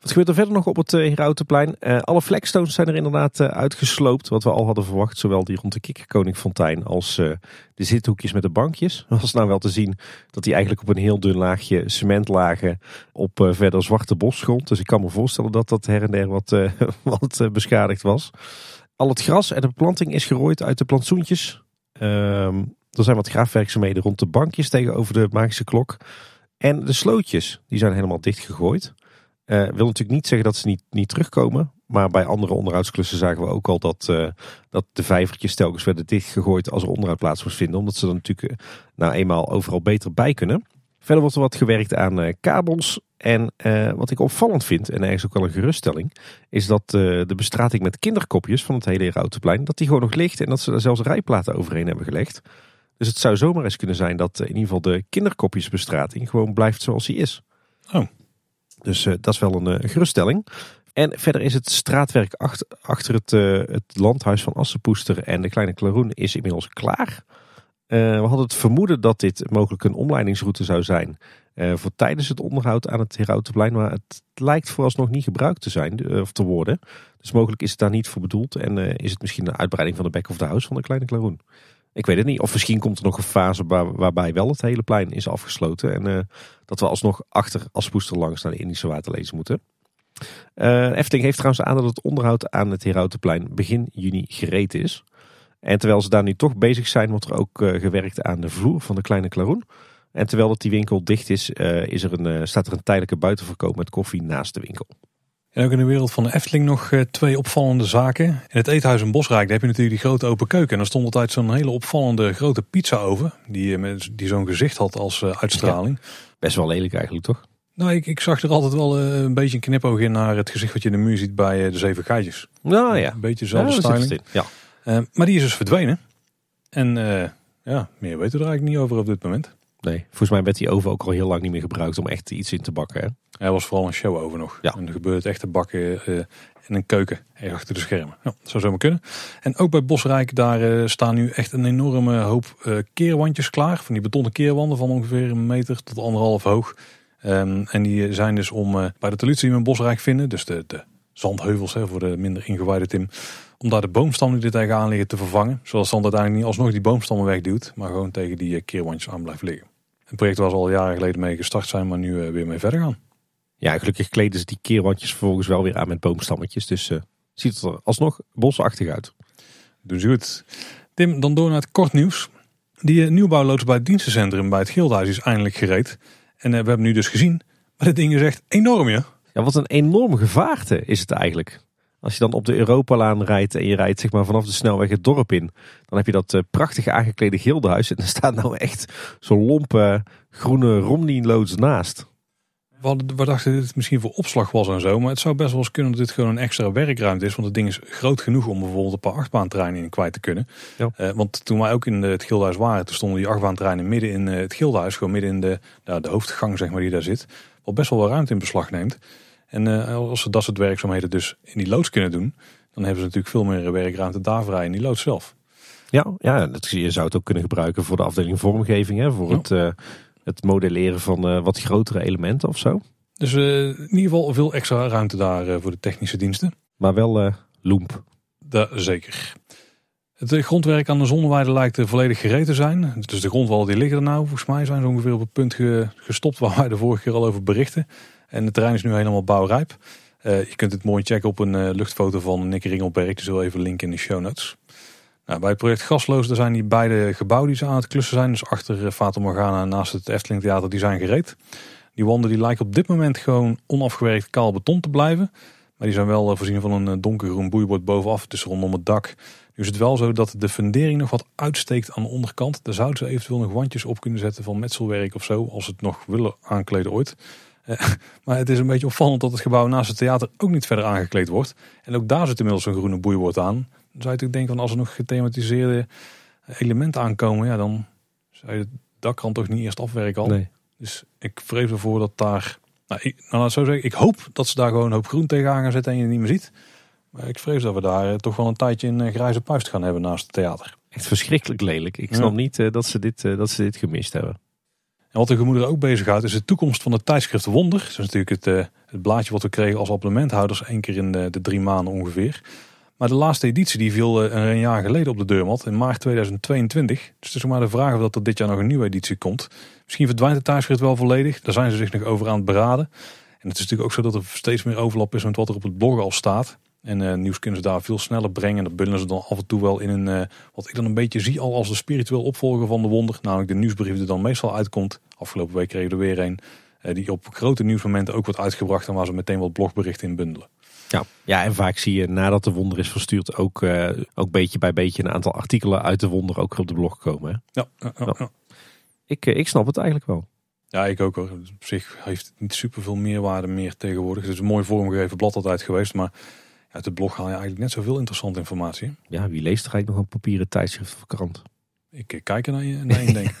Wat gebeurt er verder nog op het uh, Herautenplein? Uh, alle flagstones zijn er inderdaad uh, uitgesloopt. Wat we al hadden verwacht. Zowel die rond de Kikkerkoningfontein als de zithoekjes met de bankjes. Was nou wel te zien dat die eigenlijk op een heel dun laagje cement lagen. Op verder zwarte bosgrond. Dus ik kan me voorstellen dat dat her en der wat, wat beschadigd was. Al het gras en de beplanting is gerooid uit de plantsoentjes. Ehm, er zijn wat graafwerkzaamheden rond de bankjes tegenover de magische klok. En de slootjes, die zijn helemaal dichtgegooid. Uh, wil natuurlijk niet zeggen dat ze niet, niet terugkomen. Maar bij andere onderhoudsklussen zagen we ook al dat, uh, dat de vijvertjes telkens werden dichtgegooid als er onderhoud plaats moest vinden. Omdat ze er natuurlijk uh, nou eenmaal overal beter bij kunnen. Verder wordt er wat gewerkt aan kabels. En wat ik opvallend vind, en ergens ook wel een geruststelling, is dat de bestrating met kinderkopjes van het hele Herautenplein, dat die gewoon nog ligt en dat ze daar zelfs rijplaten overheen hebben gelegd. Dus het zou zomaar eens kunnen zijn dat in ieder geval de kinderkopjesbestrating gewoon blijft zoals die is. Oh. Dus uh, dat is wel een, een, geruststelling. En verder is het straatwerk achter, achter het, uh, het landhuis van Assenpoester en de Kleine Klaroen is inmiddels klaar. We hadden het vermoeden dat dit mogelijk een omleidingsroute zou zijn voor tijdens het onderhoud aan het Herautenplein. Maar het lijkt vooralsnog niet gebruikt te zijn of te worden. Dus mogelijk is het daar niet voor bedoeld en is het misschien een uitbreiding van de back of the house van de Kleine Klaroen. Ik weet het niet. Of misschien komt er nog een fase waar, waarbij wel het hele plein is afgesloten. En uh, dat we alsnog achter Aspoester langs naar de Indische waterlezen moeten. Uh, Efteling heeft trouwens aan dat het onderhoud aan het Herautenplein begin juni gereed is. En terwijl ze daar nu toch bezig zijn, wordt er ook uh, gewerkt aan de vloer van de Kleine Klaroen. En terwijl dat die winkel dicht is, is er een, staat er een tijdelijke buitenverkoop met koffie naast de winkel. En ook in de wereld van de Efteling nog uh, twee opvallende zaken. In het Eethuis in Bosrijk daar heb je natuurlijk die grote open keuken. En er stond altijd zo'n hele opvallende grote pizza over. Die, uh, die zo'n gezicht had als uh, uitstraling. Ja, best wel lelijk eigenlijk toch? Nou, ik, ik zag er altijd wel een beetje een knipoog in naar het gezicht wat je in de muur ziet bij de Zeven Geitjes. Nou ja. Een beetje dezelfde ja, styling. Ja. maar die is dus verdwenen. En ja, meer weten we er eigenlijk niet over op dit moment. Nee, volgens mij werd die oven ook al heel lang niet meer gebruikt om echt iets in te bakken. Hè? Er was vooral een show over nog. Ja. En er gebeurt echt te bakken uh, in een keuken, achter de schermen. Ja, dat zou zomaar kunnen. En ook bij Bosrijk, daar uh, staan nu echt een enorme hoop uh, keerwandjes klaar. Van die betonnen keerwanden van ongeveer een meter tot anderhalf hoog. Um, en die zijn dus om bij de tolutie die we in Bosrijk vinden, dus de, de zandheuvels hè, voor de minder ingewijde Tim, om daar de boomstammen die er tegenaan liggen te vervangen. Zodat zand uiteindelijk niet alsnog die boomstammen wegduwt, maar gewoon tegen die keerwandjes aan blijft liggen. Een project waar ze al jaren geleden mee gestart zijn, maar nu weer mee verder gaan. Ja, gelukkig kleden ze die keerwandjes vervolgens wel weer aan met boomstammetjes. Dus uh, ziet het er alsnog bosachtig uit. Dus goed. Tim, dan door naar het kort nieuws. Die uh, nieuwbouwloods bij het dienstencentrum bij het Gildenhuis is eindelijk gereed. En uh, we hebben nu dus gezien, maar dit ding is echt enorm ja. Ja, wat een enorm gevaarte is het eigenlijk. Als je dan op de Europalaan rijdt en je rijdt zeg maar, vanaf de snelweg het dorp in. Dan heb je dat uh, prachtige aangeklede gildenhuis. En er staat nou echt zo'n lompe groene Romney-loods naast. We, we dachten dat het misschien voor opslag was en zo. Maar het zou best wel eens kunnen dat dit gewoon een extra werkruimte is. Want het ding is groot genoeg om bijvoorbeeld een paar achtbaantreinen in kwijt te kunnen. Ja. Uh, want toen wij ook in het Gildenhuis waren, toen stonden die achtbaantreinen midden in het Gildenhuis. Gewoon midden in de, nou, de hoofdgang zeg maar die daar zit. Wat best wel wel ruimte in beslag neemt. En uh, als ze dat soort werkzaamheden dus in die loods kunnen doen, dan hebben ze natuurlijk veel meer werkruimte daar vrij in die loods zelf. Ja, ja dat, je zou het ook kunnen gebruiken voor de afdeling vormgeving, hè, voor ja. het, uh, het modelleren van uh, wat grotere elementen of zo. Dus in ieder geval veel extra ruimte daar voor de technische diensten. Maar wel loemp. Da zeker. Het grondwerk aan de zonneweide lijkt volledig gereed te zijn. Dus de grondwallen die liggen er nou. Volgens mij zijn ze ongeveer op het punt ge gestopt waar wij de vorige keer al over berichten. En het terrein is nu helemaal bouwrijp. Uh, je kunt het mooi checken op een uh, luchtfoto van Nick Ringelberg. Die zullen even linken in de show notes. Nou, bij het project Gasloos daar zijn die beide gebouwen die ze aan het klussen zijn. Dus achter uh, Fata Morgana naast het Efteling Theater, die zijn gereed. Die wanden die lijken op dit moment gewoon onafgewerkt kaal beton te blijven. Maar die zijn wel voorzien van een donkergroen boeibord bovenaf, dus rondom het dak. Nu is het wel zo dat de fundering nog wat uitsteekt aan de onderkant. Daar zouden ze eventueel nog wandjes op kunnen zetten van metselwerk of zo, als ze het nog willen aankleden ooit. maar het is een beetje opvallend dat het gebouw naast het theater ook niet verder aangekleed wordt. En ook daar zit inmiddels een groene boeiwoord aan. Dan zou je natuurlijk denken van als er nog gethematiseerde elementen aankomen, ja, dan zou je het dakrand toch niet eerst afwerken al. Nee. Dus ik vrees ervoor dat daar. Nou, ik, nou, laat zo zeggen, ik hoop dat ze daar gewoon een hoop groen tegenaan gaan zetten en je het niet meer ziet. Maar ik vrees dat we daar eh, toch wel een tijdje een eh, grijze puist gaan hebben naast het theater. Echt verschrikkelijk lelijk. Ik Ja. snap niet eh, dat, ze dit, eh, dat ze dit gemist hebben. En wat de gemoederen ook bezighoudt is de toekomst van het tijdschrift Wonder. Dat is natuurlijk het, eh, het blaadje wat we kregen als abonnementhouders één keer in de, de drie maanden ongeveer. Maar de laatste editie die viel eh, een jaar geleden op de deurmat in maart 2022. Dus het is maar de vraag of dat er dit jaar nog een nieuwe editie komt. Misschien verdwijnt het tijdschrift wel volledig. Daar zijn ze zich nog over aan het beraden. En het is natuurlijk ook zo dat er steeds meer overlap is met wat er op het blog al staat. En eh, nieuws kunnen ze daar veel sneller brengen. En dat bundelen ze dan af en toe wel in een, eh, wat ik dan een beetje zie al als de spiritueel opvolger van de wonder. Namelijk de nieuwsbrief die dan meestal uitkomt. Afgelopen week kregen we er weer een. eh, die op grote nieuwsmomenten ook wordt uitgebracht. En waar ze meteen wat blogberichten in bundelen. Ja. ja, en vaak zie je nadat de wonder is verstuurd ook, ook beetje bij beetje een aantal artikelen uit de wonder ook op de blog komen. Hè? Ja, ja, ja, ja. Ik, ik snap het eigenlijk wel. Ja, ik ook hoor. Op zich heeft het niet super veel meerwaarde meer tegenwoordig. Het is een mooi vormgegeven blad altijd geweest. Maar uit het blog haal je eigenlijk net zoveel interessante informatie. Ja, wie leest er eigenlijk nog een papieren tijdschrift of krant? Ik eh, kijk er naar je, naar je en denk.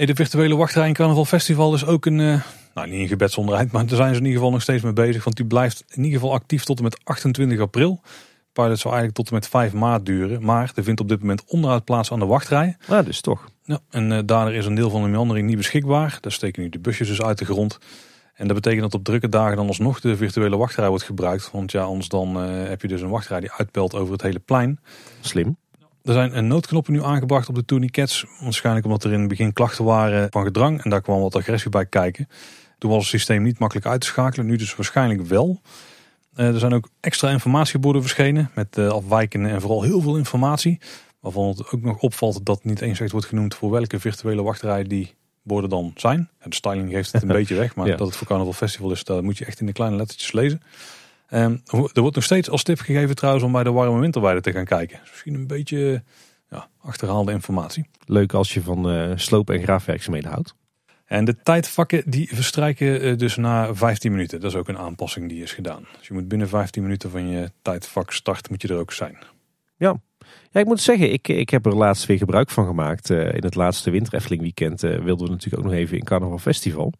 Hey, de virtuele wachtrij in Carnaval Festival is ook een, eh, nou niet een gebed zonder eind, maar daar zijn ze in ieder geval nog steeds mee bezig. Want die blijft in ieder geval actief tot en met 28 april. Pilot zou eigenlijk tot en met 5 maart duren. Maar er vindt op dit moment onderhoud plaats aan de wachtrij. Nou, dus toch. Ja, en eh, daardoor is een deel van de meandering niet beschikbaar. Daar steken nu de busjes dus uit de grond. En dat betekent dat op drukke dagen dan alsnog de virtuele wachtrij wordt gebruikt. Want ja, anders dan eh, heb je dus een wachtrij die uitpelt over het hele plein. Slim. Er zijn een noodknoppen nu aangebracht op de tourniquets. Waarschijnlijk omdat er in het begin klachten waren van gedrang. En daar kwam wat agressie bij kijken. Toen was het systeem niet makkelijk uit te schakelen. Nu dus waarschijnlijk wel. Eh, er zijn ook extra informatieborden verschenen. Met eh, afwijkende en vooral heel veel informatie. Waarvan het ook nog opvalt dat niet eens echt wordt genoemd voor welke virtuele wachtrij die borden dan zijn. De styling geeft het een beetje weg. Maar Ja. dat het voor Carnival Festival is, daar moet je echt in de kleine lettertjes lezen. Ehm, er wordt nog steeds als tip gegeven trouwens om bij de warme winterweide te gaan kijken. Dus Misschien een beetje ja, achterhaalde informatie. Leuk als je van eh, sloop- en graafwerkzaamheden houdt. En de tijdvakken die verstrijken eh, dus na 15 minuten. Dat is ook een aanpassing die is gedaan. Dus je moet binnen 15 minuten van je tijdvak start moet je er ook zijn. Ja, ik moet zeggen, ik, ik heb er laatst weer gebruik van gemaakt. Eh, in het laatste Winter weekend eh, wilden we natuurlijk ook nog even in Carnaval Festival.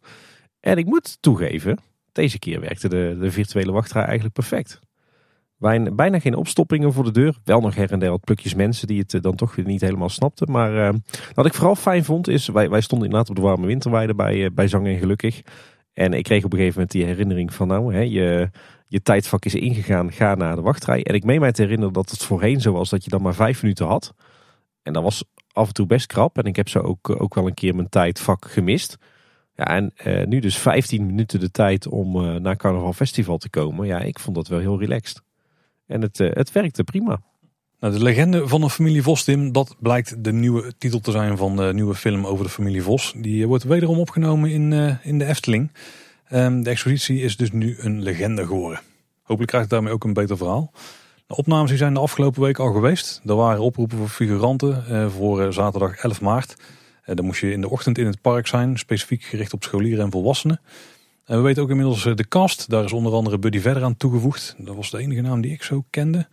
En ik moet toegeven, deze keer werkte de, de virtuele wachtrij eigenlijk perfect. Wijn- Bijna geen opstoppingen voor de deur. Wel nog her en der wat plukjes mensen die het eh, dan toch weer niet helemaal snapten. Maar wat ik vooral fijn vond is, wij, wij stonden inderdaad op de warme winterweide bij, bij Zang en Gelukkig. En ik kreeg op een gegeven moment die herinnering van nou, hè, je, je tijdvak is ingegaan, ga naar de wachtrij. En ik meen mij te herinneren dat het voorheen zo was dat je dan maar vijf minuten had. En dat was af en toe best krap. En ik heb zo ook, ook wel een keer mijn tijdvak gemist. Ja, en eh, nu dus 15 minuten de tijd om eh, naar Carnaval Festival te komen. Ja, ik vond dat wel heel relaxed. En het, eh, het werkte prima. Nou, de legende van de familie Vos, Tim, dat blijkt de nieuwe titel te zijn van de nieuwe film over de familie Vos. Die eh, wordt wederom opgenomen in, eh, in de Efteling. Ehm, de expositie is dus nu een legende geworden. Hopelijk krijgt het daarmee ook een beter verhaal. De opnames die zijn de afgelopen week al geweest. Er waren oproepen voor figuranten eh, voor eh, zaterdag 11 maart. Eh, dan moest je in de ochtend in het park zijn, specifiek gericht op scholieren en volwassenen. En we weten ook inmiddels de cast. Daar is onder andere Buddy Verder aan toegevoegd. Dat was de enige naam die ik zo kende.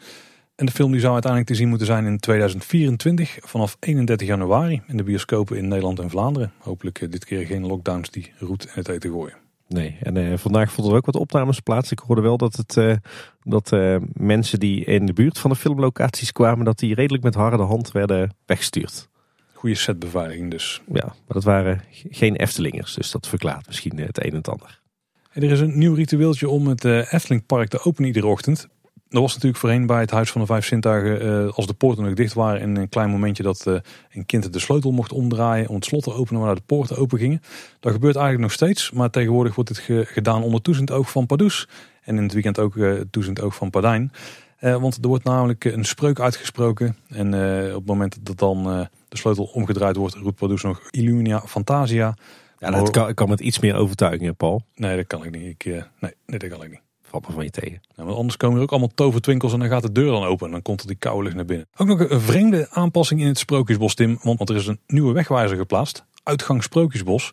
En de film die zou uiteindelijk te zien moeten zijn in 2024 vanaf 31 januari in de bioscopen in Nederland en Vlaanderen. Hopelijk dit keer geen lockdowns die roet in het eten gooien. Nee, en eh, vandaag vonden er ook wat opnames plaats. Ik hoorde wel dat, het, eh, dat eh, mensen die in de buurt van de filmlocaties kwamen, dat die redelijk met harde hand werden weggestuurd. Goede setbeveiliging dus. Ja, maar dat waren geen Eftelingers, dus dat verklaart misschien het een en het ander. En er is een nieuw ritueeltje om het Eftelingpark te openen iedere ochtend. Dat was natuurlijk voorheen bij het Huis van de Vijf Zintuigen, eh, als de poorten nog dicht waren, en een klein momentje dat eh, een kind de sleutel mocht omdraaien om het slot te openen waarna de poorten open gingen. Dat gebeurt eigenlijk nog steeds, maar tegenwoordig wordt dit ge- gedaan onder toezicht oog van Pardoes. En in het weekend ook eh toezicht oog van Pardijn. Want er wordt namelijk een spreuk uitgesproken. En op het moment dat dan de sleutel omgedraaid wordt, roept Pardoes nog Illumina Fantasia. Ja, dat kan, kan met iets meer overtuiging, Paul. Nee, dat kan ik niet. Ik, nee, nee, dat kan ik niet. Valt van je tegen. Want anders komen er ook allemaal tovertwinkels en dan gaat de deur dan open. En dan komt er die koude lucht naar binnen. Ook nog een vreemde aanpassing in het Sprookjesbos, Tim. Want, er is een nieuwe wegwijzer geplaatst. Uitgang Sprookjesbos.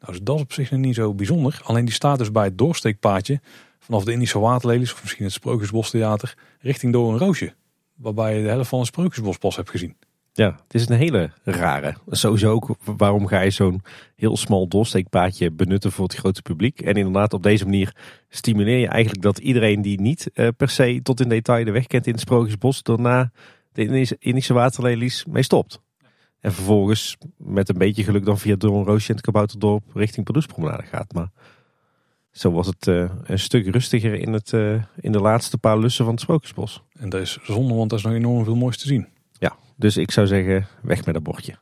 Nou, dus dat is op zich niet zo bijzonder. Alleen die staat dus bij het doorsteekpaadje vanaf de Indische Waterlelies, of misschien het Sprookjesbostheater, richting Door een Roosje. Waarbij je de helft van het Sprookjesbos pas hebt gezien. Ja, het is een hele rare. Sowieso ook waarom ga je zo'n heel smal doorsteekpaadje benutten voor het grote publiek. En inderdaad, op deze manier stimuleer je eigenlijk dat iedereen die niet uh, per se tot in detail de weg kent in het Sprookjesbos, daarna de Indische waterlelies mee stopt. En vervolgens met een beetje geluk dan via Doorn Roosje en het Kabouterdorp richting Pardoespromenade gaat. Maar zo was het uh, een stuk rustiger in, het, uh, in de laatste paar lussen van het Sprookjesbos. En dat is zonde, want er is nog enorm veel moois te zien. Dus ik zou zeggen, weg met dat bordje.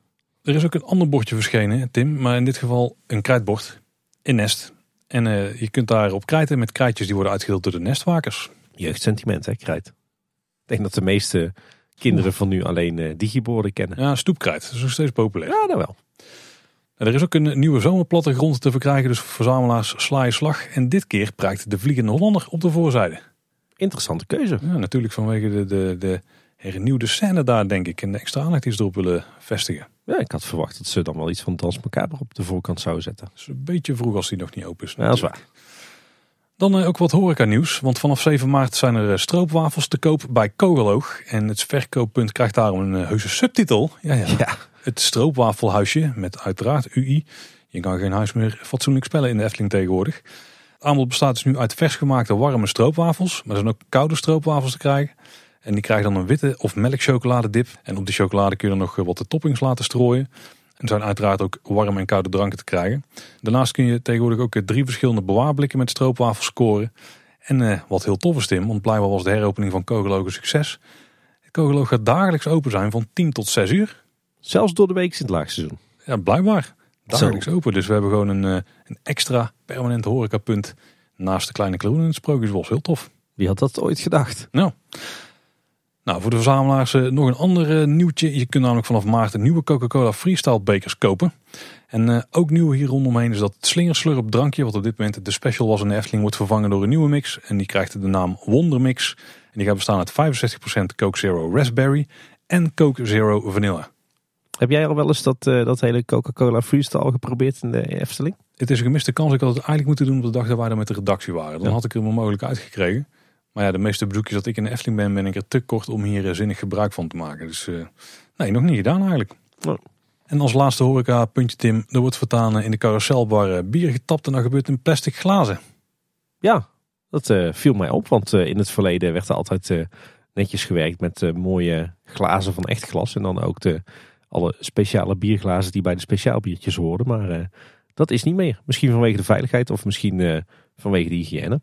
Er is ook een ander bordje verschenen, Tim, maar in dit geval een krijtbord in Nest. En uh, je kunt daarop krijten met krijtjes die worden uitgedeeld door de nestwakers. Jeugdsentiment, hè, krijt. Ik denk dat de meeste kinderen van nu alleen uh, digiborden kennen. Ja, stoepkrijt. Dat is nog steeds populair. Ja, dat wel. er is ook een nieuwe zomerplattegrond te verkrijgen, dus verzamelaars sla je slag. En dit keer prijkt de Vliegende Hollander op de voorzijde. Interessante keuze. Ja, natuurlijk vanwege de, de, de hernieuwde scène daar, denk ik. En de extra aandacht die ze erop willen vestigen. Ja, ik had verwacht dat ze dan wel iets van Dans Macabre op de voorkant zouden zetten. Dat is een beetje vroeg als die nog niet open is. Ja, dat is waar. Dan ook wat horeca nieuws. Want vanaf 7 maart zijn er stroopwafels te koop bij Kogeloog. En het verkooppunt krijgt daarom een heuse subtitel. Ja, ja. ja. Het stroopwafelhuisje met uiteraard UI. Je kan geen huis meer fatsoenlijk spellen in de Efteling tegenwoordig. Het aanbod bestaat dus nu uit vers gemaakte warme stroopwafels. Maar er zijn ook koude stroopwafels te krijgen. En die krijgen dan een witte of melkchocoladedip. En op die chocolade kun je dan nog wat de toppings laten strooien. En zijn uiteraard ook warme en koude dranken te krijgen. Daarnaast kun je tegenwoordig ook drie verschillende bewaarblikken met stroopwafels scoren. En eh, wat heel tof is Tim, want blijkbaar was de heropening van Kogeloog een succes. Het Kogeloog gaat dagelijks open zijn van 10 tot 6 uur. Zelfs door de week in het laagseizoen. Ja, blijkbaar. Dagelijks open. Dus we hebben gewoon een, uh, een extra permanent horecapunt naast de Kleine Kloen in het Sprookjesbos. Heel tof. Wie had dat ooit gedacht? Nou. Nou, voor de verzamelaars uh, nog een ander uh, nieuwtje. Je kunt namelijk vanaf maart een nieuwe Coca-Cola Freestyle bekers kopen. En uh, ook nieuw hier rondomheen is dat het slingerslurp drankje, wat op dit moment de special was in de Efteling, wordt vervangen door een nieuwe mix. En die krijgt de naam Wonder Mix. En die gaat bestaan uit 65% Coke Zero Raspberry en Coke Zero Vanilla. Heb jij al wel eens dat, dat hele Coca-Cola Freestyle geprobeerd in de Efteling? Het is een gemiste kans. Ik had het eigenlijk moeten doen op de dag dat wij er met de redactie waren. Dan ja. had ik er maar mogelijk uitgekregen. Maar ja, de meeste bezoekjes dat ik in de Efteling ben, ben ik er te kort om hier zinnig gebruik van te maken. Dus uh, nee, nog niet gedaan eigenlijk. En als laatste horeca puntje Tim, er wordt vertaan in de carouselbar bier getapt en dat gebeurt in plastic glazen. Ja, dat uh, viel mij op, want uh, in het verleden werd er altijd netjes gewerkt met mooie glazen van echt glas. En dan ook de, alle speciale bierglazen die bij de speciaalbiertjes hoorden. Maar dat is niet meer. Misschien vanwege de veiligheid of misschien vanwege de hygiëne.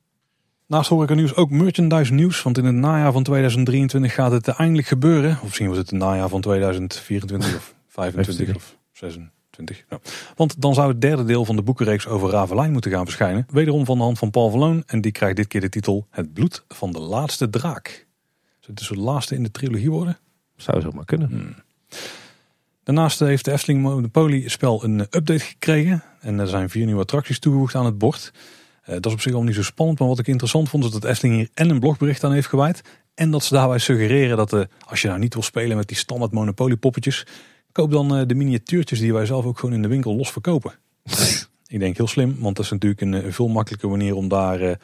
Naast horeca nieuws ook merchandise nieuws. Want in het najaar van 2023 gaat het eindelijk gebeuren. Of misschien was het het najaar van 2024 of 25 of 26. Nou. Want dan zou het derde deel van de boekenreeks over Ravelijn moeten gaan verschijnen. Wederom van de hand van Paul Verloon. En die krijgt dit keer de titel Het bloed van de laatste draak. Zou het dus de laatste in de trilogie worden? Zou zo maar kunnen. Hmm. Daarnaast heeft de Efteling Monopoly spel een update gekregen. En er zijn vier nieuwe attracties toegevoegd aan het bord. Uh, dat is op zich al niet zo spannend, maar wat ik interessant vond is dat Efteling hier en een blogbericht aan heeft gewijd. En dat ze daarbij suggereren dat uh, als je nou niet wil spelen met die standaard Monopoly poppetjes, koop dan uh, de miniatuurtjes die wij zelf ook gewoon in de winkel los verkopen. ik denk heel slim, want dat is natuurlijk een, een veel makkelijke manier om daar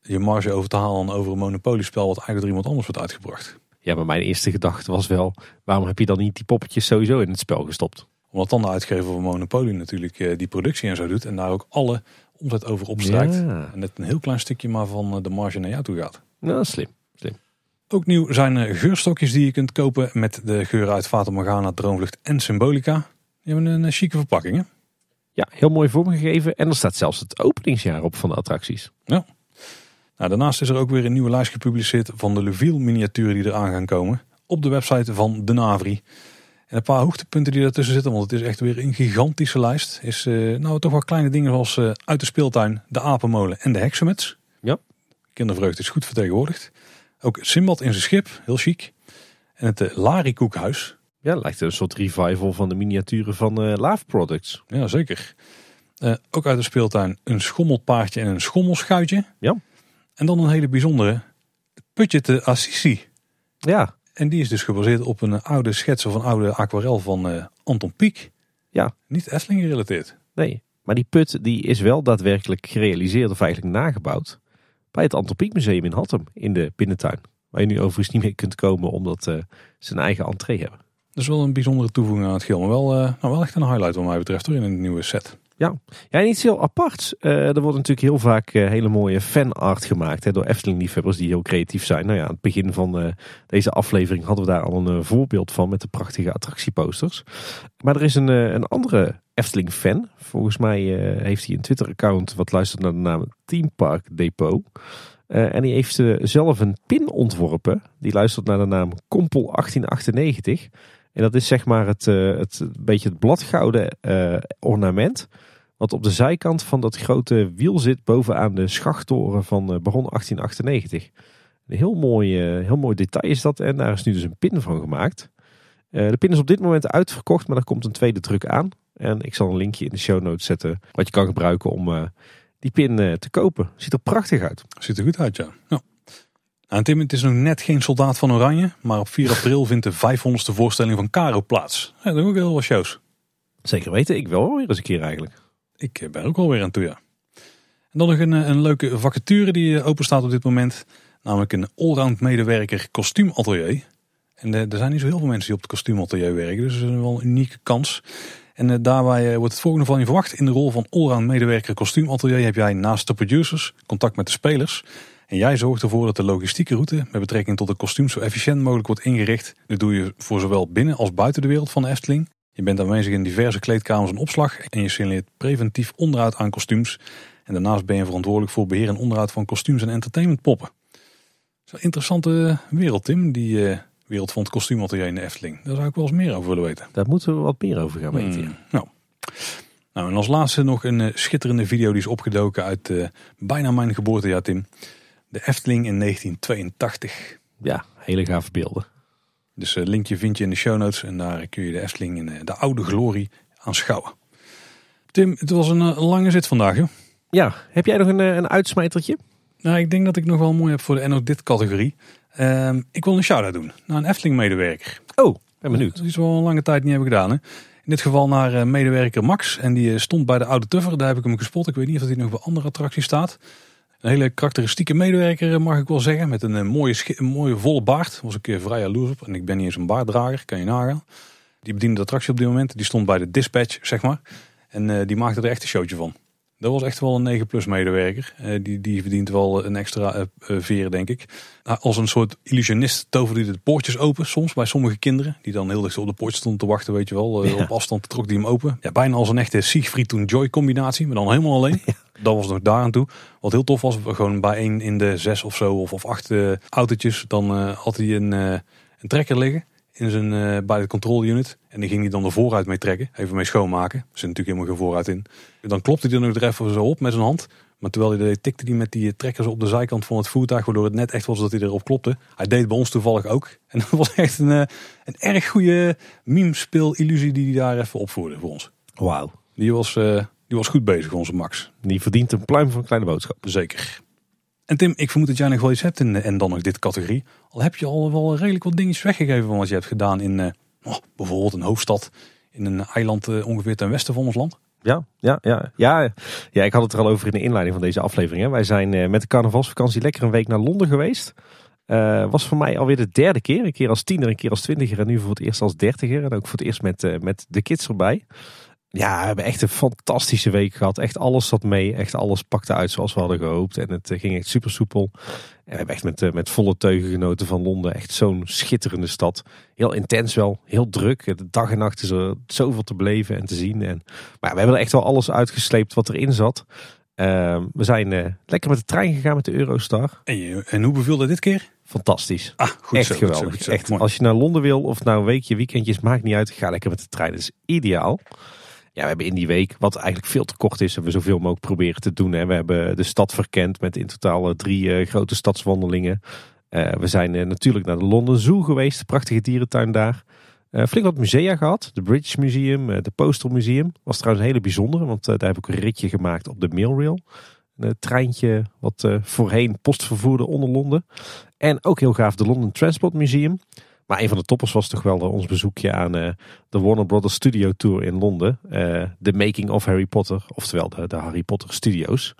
je marge over te halen over een Monopoly spel wat eigenlijk door iemand anders wordt uitgebracht. Ja, maar mijn eerste gedachte was wel, waarom heb je dan niet die poppetjes sowieso in het spel gestopt? Omdat dan de uitgever van Monopoly natuurlijk die productie en zo doet en daar ook alle omzet over opstrijkt. Ja. En net een heel klein stukje maar van de marge naar jou toe gaat. Nou, slim. slim. Ook nieuw zijn geurstokjes die je kunt kopen met de geuren uit Fata Morgana, Droomvlucht en Symbolica. Die hebben een chique verpakking hè? Ja, heel mooi vormgegeven. En er staat zelfs het openingsjaar op van de attracties. Ja. Nou, daarnaast is er ook weer een nieuwe lijst gepubliceerd van de Luville miniaturen die eraan gaan komen. Op de website van de Navri. En een paar hoogtepunten die daartussen zitten, want het is echt weer een gigantische lijst. Is uh, nou toch wel kleine dingen zoals uh, uit de speeltuin, de apenmolen en de heksenmets. Ja. Kindervreugde is goed vertegenwoordigd. Ook Simbad in zijn schip, heel chic. En het uh, Lari koekhuis. Ja, lijkt een soort revival van de miniaturen van uh, Love Products. Ja, zeker. ook uit de speeltuin een schommelpaardje en een schommelschuitje. Ja. En dan een hele bijzondere, Putje te Assisi. Ja, en die is dus gebaseerd op een oude schets of een oude aquarel van uh, Anton Pieck. Ja. Niet Efteling gerelateerd. Nee, Maar die put die is wel daadwerkelijk gerealiseerd of eigenlijk nagebouwd bij het Antropiek Museum in Hattem in de binnentuin. Waar je nu overigens niet meer kunt komen omdat uh, ze een eigen entree hebben. Dat is wel een bijzondere toevoeging aan het geheel. Maar wel, uh, nou wel echt een highlight wat mij betreft hoor, in een nieuwe set. Ja, ja iets heel aparts. Uh, er wordt natuurlijk heel vaak uh, hele mooie fanart gemaakt hè, door Efteling-liefhebbers die heel creatief zijn. Nou ja, aan het begin van uh, deze aflevering hadden we daar al een voorbeeld van met de prachtige attractieposters. Maar er is een, een andere Efteling-fan. Volgens mij heeft hij een Twitter-account wat luistert naar de naam Team Park Depot. en die heeft zelf een pin ontworpen. Die luistert naar de naam Kompel 1898. En dat is zeg maar het, uh, het beetje het bladgouden uh, ornament. Wat op de zijkant van dat grote wiel zit bovenaan de schachttoren van uh, Baron 1898. Een heel mooi, heel mooi detail is dat. En daar is nu dus een pin van gemaakt. de pin is op dit moment uitverkocht, maar er komt een tweede druk aan. En ik zal een linkje in de show notes zetten. Wat je kan gebruiken om die pin te kopen. Ziet er prachtig uit. Ziet er goed uit, ja. ja. Nou, Tim, het is nog net geen soldaat van Oranje, maar op 4 april vindt de 500ste voorstelling van Caro plaats. Ja, dat is ook heel wat shows. Zeker weten, ik wel weer eens een keer eigenlijk. Ik eh, ben ook alweer aan toe, ja. En dan nog een, eh, een leuke vacature die eh, open staat op dit moment. Namelijk een allround medewerker kostuumatelier. En er zijn niet zo heel veel mensen die op het kostuumatelier werken, dus dat is wel een unieke kans. En daarbij wordt het volgende van je verwacht. In de rol van allround medewerker kostuumatelier heb jij naast de producers contact met de spelers en jij zorgt ervoor dat de logistieke route met betrekking tot de kostuum zo efficiënt mogelijk wordt ingericht. Dat doe je voor zowel binnen als buiten de wereld van de Efteling. Je bent aanwezig in diverse kleedkamers en opslag en je signaleert preventief onderhoud aan kostuums. En daarnaast ben je verantwoordelijk voor beheer en onderhoud van kostuums en entertainmentpoppen. Dat is een interessante wereld, Tim, die uh, wereld van het kostuumatelier in de Efteling. Daar zou ik wel eens meer over willen weten. Daar moeten we wat meer over gaan weten. Hmm, nou. nou, en als laatste nog een uh, schitterende video die is opgedoken uit uh, bijna mijn geboortejaar, Tim. De Efteling in 1982. Ja, hele gave beelden. Dus het eh, linkje vind je in de show notes en daar kun je de Efteling in eh, de oude glorie aanschouwen. Tim, het was een, eh, lange zit vandaag. Joh. Ja, heb jij nog een, een uitsmijtertje? Nou, ik denk dat ik nog wel mooi heb voor de ook dit categorie. Uh, ik wil een shout-out doen naar een Efteling-medewerker. Oh, ben benieuwd. Dat is wel een lange tijd niet hebben gedaan. Hè? In dit geval naar medewerker Max. En die stond bij de Oude Tuffer. Daar heb ik hem gespot. Ik weet niet of hij nog bij andere attracties staat. Een hele karakteristieke medewerker eh, mag ik wel zeggen. Met een, eh, mooie, mooie volle baard. Was ik vrij jaloers op. En ik ben niet eens een baarddrager, kan je nagaan. Die bediende de attractie op dit moment. Die stond bij de dispatch, zeg maar. En die maakte er echt een showtje van. Dat was echt wel een 9 plus medewerker. Uh, die, die verdient wel een extra uh, veer, denk ik. Uh, als een soort illusionist toverde hij de poortjes open soms bij sommige kinderen. Die dan heel dicht op de poortjes stonden te wachten, weet je wel. Ja. Op afstand trok die hem open. Ja, bijna als een echte Siegfried toen Joy combinatie, maar dan helemaal alleen. Ja. Dat was nog daar aan toe. Wat heel tof was, gewoon bij één in de zes of zo of, of acht autootjes. Dan had hij een, een trekker liggen in zijn, uh, bij de control unit. En die ging hij dan de vooruit mee trekken. Even mee schoonmaken. Er zit natuurlijk helemaal geen vooruit in. Dan klopte hij er nog even zo op met zijn hand. Maar terwijl hij deed, tikte hij met die trekkers op de zijkant van het voertuig. Waardoor het net echt was dat hij erop klopte. Hij deed bij ons toevallig ook. En dat was echt een, een erg goede meme-speel-illusie die hij daar even opvoerde voor ons. Wauw. Die was, uh, die was goed bezig, onze Max. Die verdient een pluim van een kleine boodschap. Zeker. En Tim, ik vermoed dat jij nog wel iets hebt in, en dan nog dit categorie. Al heb je al wel redelijk wat dingetjes weggegeven van wat je hebt gedaan in uh, oh, bijvoorbeeld een hoofdstad. In een eiland uh, ongeveer ten westen van ons land. Ja, ja, ja, ja, ja, ik had het er al over in de inleiding van deze aflevering. Hè. Wij zijn met de carnavalsvakantie lekker een week naar Londen geweest. was voor mij alweer de derde keer. Een keer als tiener, een keer als twintiger en nu voor het eerst als dertiger. En ook voor het eerst met, met de kids erbij. Ja, we hebben echt een fantastische week gehad. Echt alles zat mee. Echt alles pakte uit zoals we hadden gehoopt. En het eh, ging echt super soepel. En we hebben echt met, eh, met volle teugen genoten van Londen. Echt zo'n schitterende stad. Heel intens wel. Heel druk. De dag en nacht is er zoveel te beleven en te zien. En, maar we hebben er echt wel alles uitgesleept wat erin zat. Uh, we zijn uh, lekker met de trein gegaan met de Eurostar. En, en hoe beviel dit keer? Fantastisch. Ah, goed echt zo, geweldig. Goed zo, echt, als je naar Londen wil of nou een weekje, weekendjes, maakt niet uit. Ga lekker met de trein. Dat is ideaal. Ja, we hebben in die week, wat eigenlijk veel te kort is, hebben we zoveel mogelijk proberen te doen. Hè. We hebben de stad verkend met in totaal drie uh, grote stadswandelingen. Uh, we zijn natuurlijk naar de London Zoo geweest, prachtige dierentuin daar. flink wat musea gehad, de British Museum, de Postal Museum. Was trouwens een hele bijzondere, want daar heb ik een ritje gemaakt op de Mailrail. Een treintje wat voorheen post vervoerde onder Londen. En ook heel gaaf de London Transport Museum. Maar een van de toppers was toch wel ons bezoekje aan de Warner Brothers Studio Tour in Londen. De Making of Harry Potter, oftewel de, de Harry Potter Studios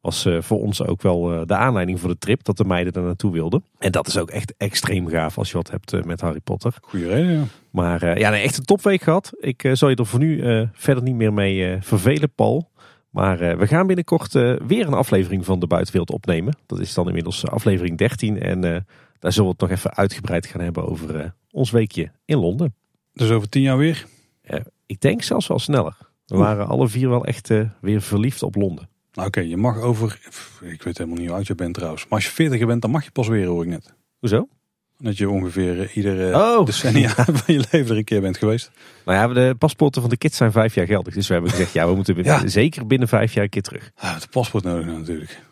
was voor ons ook wel de aanleiding voor de trip dat de meiden er naartoe wilden. En dat is ook echt extreem gaaf als je wat hebt met Harry Potter. Goeie reden, ja. Maar ja, nee, echt een topweek gehad. Ik zal je er voor nu verder niet meer mee vervelen, Paul. Maar we gaan binnenkort weer een aflevering van de buitenwereld opnemen. Dat is dan inmiddels aflevering 13. En daar zullen we het nog even uitgebreid gaan hebben over ons weekje in Londen. Dus over tien jaar weer? ik denk zelfs wel sneller. We waren alle vier wel echt weer verliefd op Londen. Nou oké, je mag over, ik weet helemaal niet hoe oud je bent trouwens. Maar als je 40 bent, dan mag je pas weer hoor ik net. Hoezo? Dat je ongeveer uh, iedere oh. decennia van je leven er een keer bent geweest. Nou ja, de paspoorten van de kids zijn vijf jaar geldig. Dus we hebben gezegd, ja, we moeten binnen, zeker binnen vijf jaar een keer terug. Ja, het paspoort nodig natuurlijk.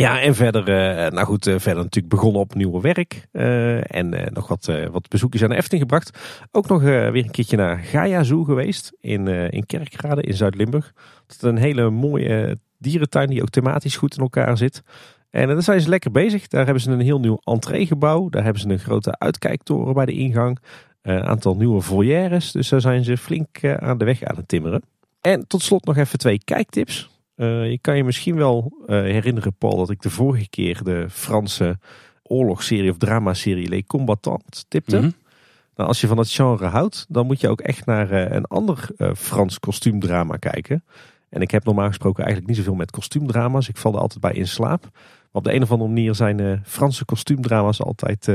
Ja. En verder, uh, nou goed, uh, verder natuurlijk begonnen op nieuwe werk. en nog wat, wat bezoekjes aan de Efteling gebracht. Ook nog weer een keertje naar Gaia Zoo geweest in, in Kerkrade in Zuid-Limburg. Dat is een hele mooie dierentuin die ook thematisch goed in elkaar zit. En daar zijn ze lekker bezig. Daar hebben ze een heel nieuw entreegebouw. Daar hebben ze een grote uitkijktoren bij de ingang. Een aantal nieuwe volières. Dus daar zijn ze flink eh, aan de weg aan het timmeren. En tot slot nog even twee kijktips. Uh, je kan je misschien wel uh, herinneren, Paul, dat ik de vorige keer de Franse oorlogsserie of dramaserie Les Combattants tipte. Mhm. Nou, als je van het genre houdt, dan moet je ook echt naar een ander Frans kostuumdrama kijken. En ik heb normaal gesproken eigenlijk niet zoveel met kostuumdrama's. Ik val er altijd bij in slaap. Maar op de een of andere manier zijn Franse kostuumdrama's altijd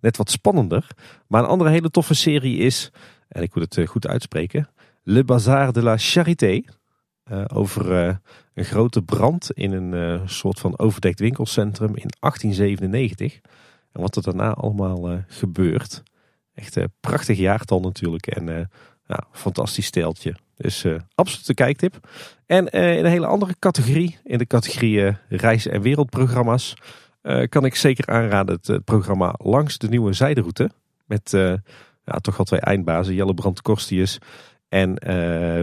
net wat spannender. Maar een andere hele toffe serie is, en ik moet het goed uitspreken, Le Bazar de la Charité. Over een grote brand in een soort van overdekt winkelcentrum in 1897. En wat er daarna allemaal gebeurt. Echt een prachtig jaartal natuurlijk. En fantastisch steltje. Dus absoluut een kijktip. En in een hele andere categorie, in de categorie reis- en wereldprogramma's, kan ik zeker aanraden het, programma Langs de Nieuwe Zijderoute. Met ja, toch wel twee eindbazen, Jelle Brandt Korstius en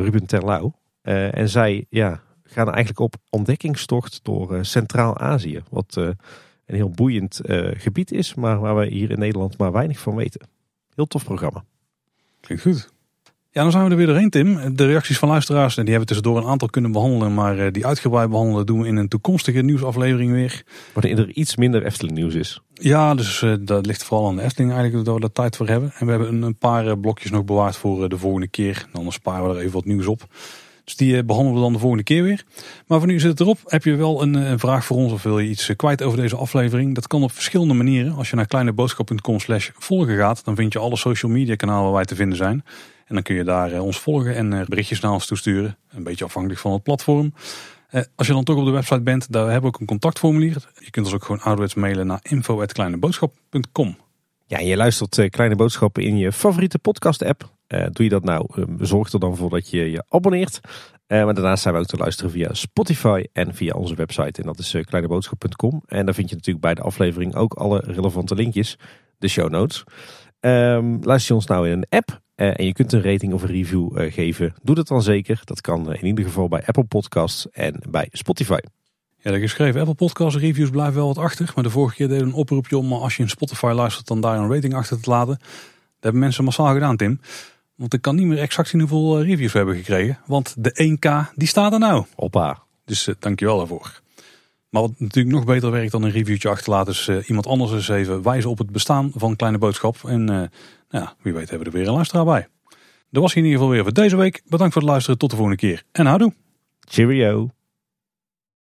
Ruben Terlouw. En zij ja, gaan eigenlijk op ontdekkingstocht door Centraal-Azië. Wat een heel boeiend gebied is, maar waar we hier in Nederland maar weinig van weten. Heel tof programma. Klinkt goed. Ja, dan zijn we er weer doorheen, Tim. De reacties van luisteraars, die hebben we tussendoor een aantal kunnen behandelen. Maar eh, die uitgebreid behandelen doen we in een toekomstige nieuwsaflevering weer. Waarin er iets minder Efteling nieuws is. Ja, dus uh, dat ligt vooral aan de Efteling eigenlijk dat we daar tijd voor hebben. En we hebben een, paar eh, blokjes nog bewaard voor de volgende keer. Dan sparen we er even wat nieuws op. Die behandelen we dan de volgende keer weer. Maar voor nu zit het erop. Heb je wel een, een, vraag voor ons of wil je iets kwijt over deze aflevering? Dat kan op verschillende manieren. Als je naar kleineboodschap.com slash volgen gaat, dan vind je alle social media kanalen waar wij te vinden zijn. En dan kun je daar eh, ons volgen en eh, berichtjes naar ons toesturen. Een beetje afhankelijk van het platform. Eh, als je dan toch op de website bent, daar hebben we ook een contactformulier. Je kunt ons ook gewoon ouderwets mailen naar info.kleineboodschap.com. Ja, je luistert Kleine Boodschappen in je favoriete podcast app. doe je dat nou, zorg er dan voor dat je je abonneert. maar daarnaast zijn we ook te luisteren via Spotify en via onze website. En dat is kleineboodschap.com. En daar vind je natuurlijk bij de aflevering ook alle relevante linkjes, de show notes. Um, luister je ons nou in een app en je kunt een rating of een review geven, doe dat dan zeker. Dat kan in ieder geval bij Apple Podcasts en bij Spotify. Ja, de geschreven Apple Podcast reviews blijven wel wat achter. Maar de vorige keer deden een oproepje om als je in Spotify luistert dan daar een rating achter te laten. Dat hebben mensen massaal gedaan, Tim. Want ik kan niet meer exact zien hoeveel eh, reviews we hebben gekregen. Want de 1K, die staat er nou. Hoppa. Dus uh, dankjewel daarvoor. Maar wat natuurlijk nog beter werkt dan een reviewtje achterlaten is uh, iemand anders eens even wijzen op het bestaan van Kleine Boodschap. En uh, nou ja, wie weet hebben we er weer een luisteraar bij. Dat was in ieder geval weer voor deze week. Bedankt voor het luisteren. Tot de volgende keer. En houdoe. Cheerio.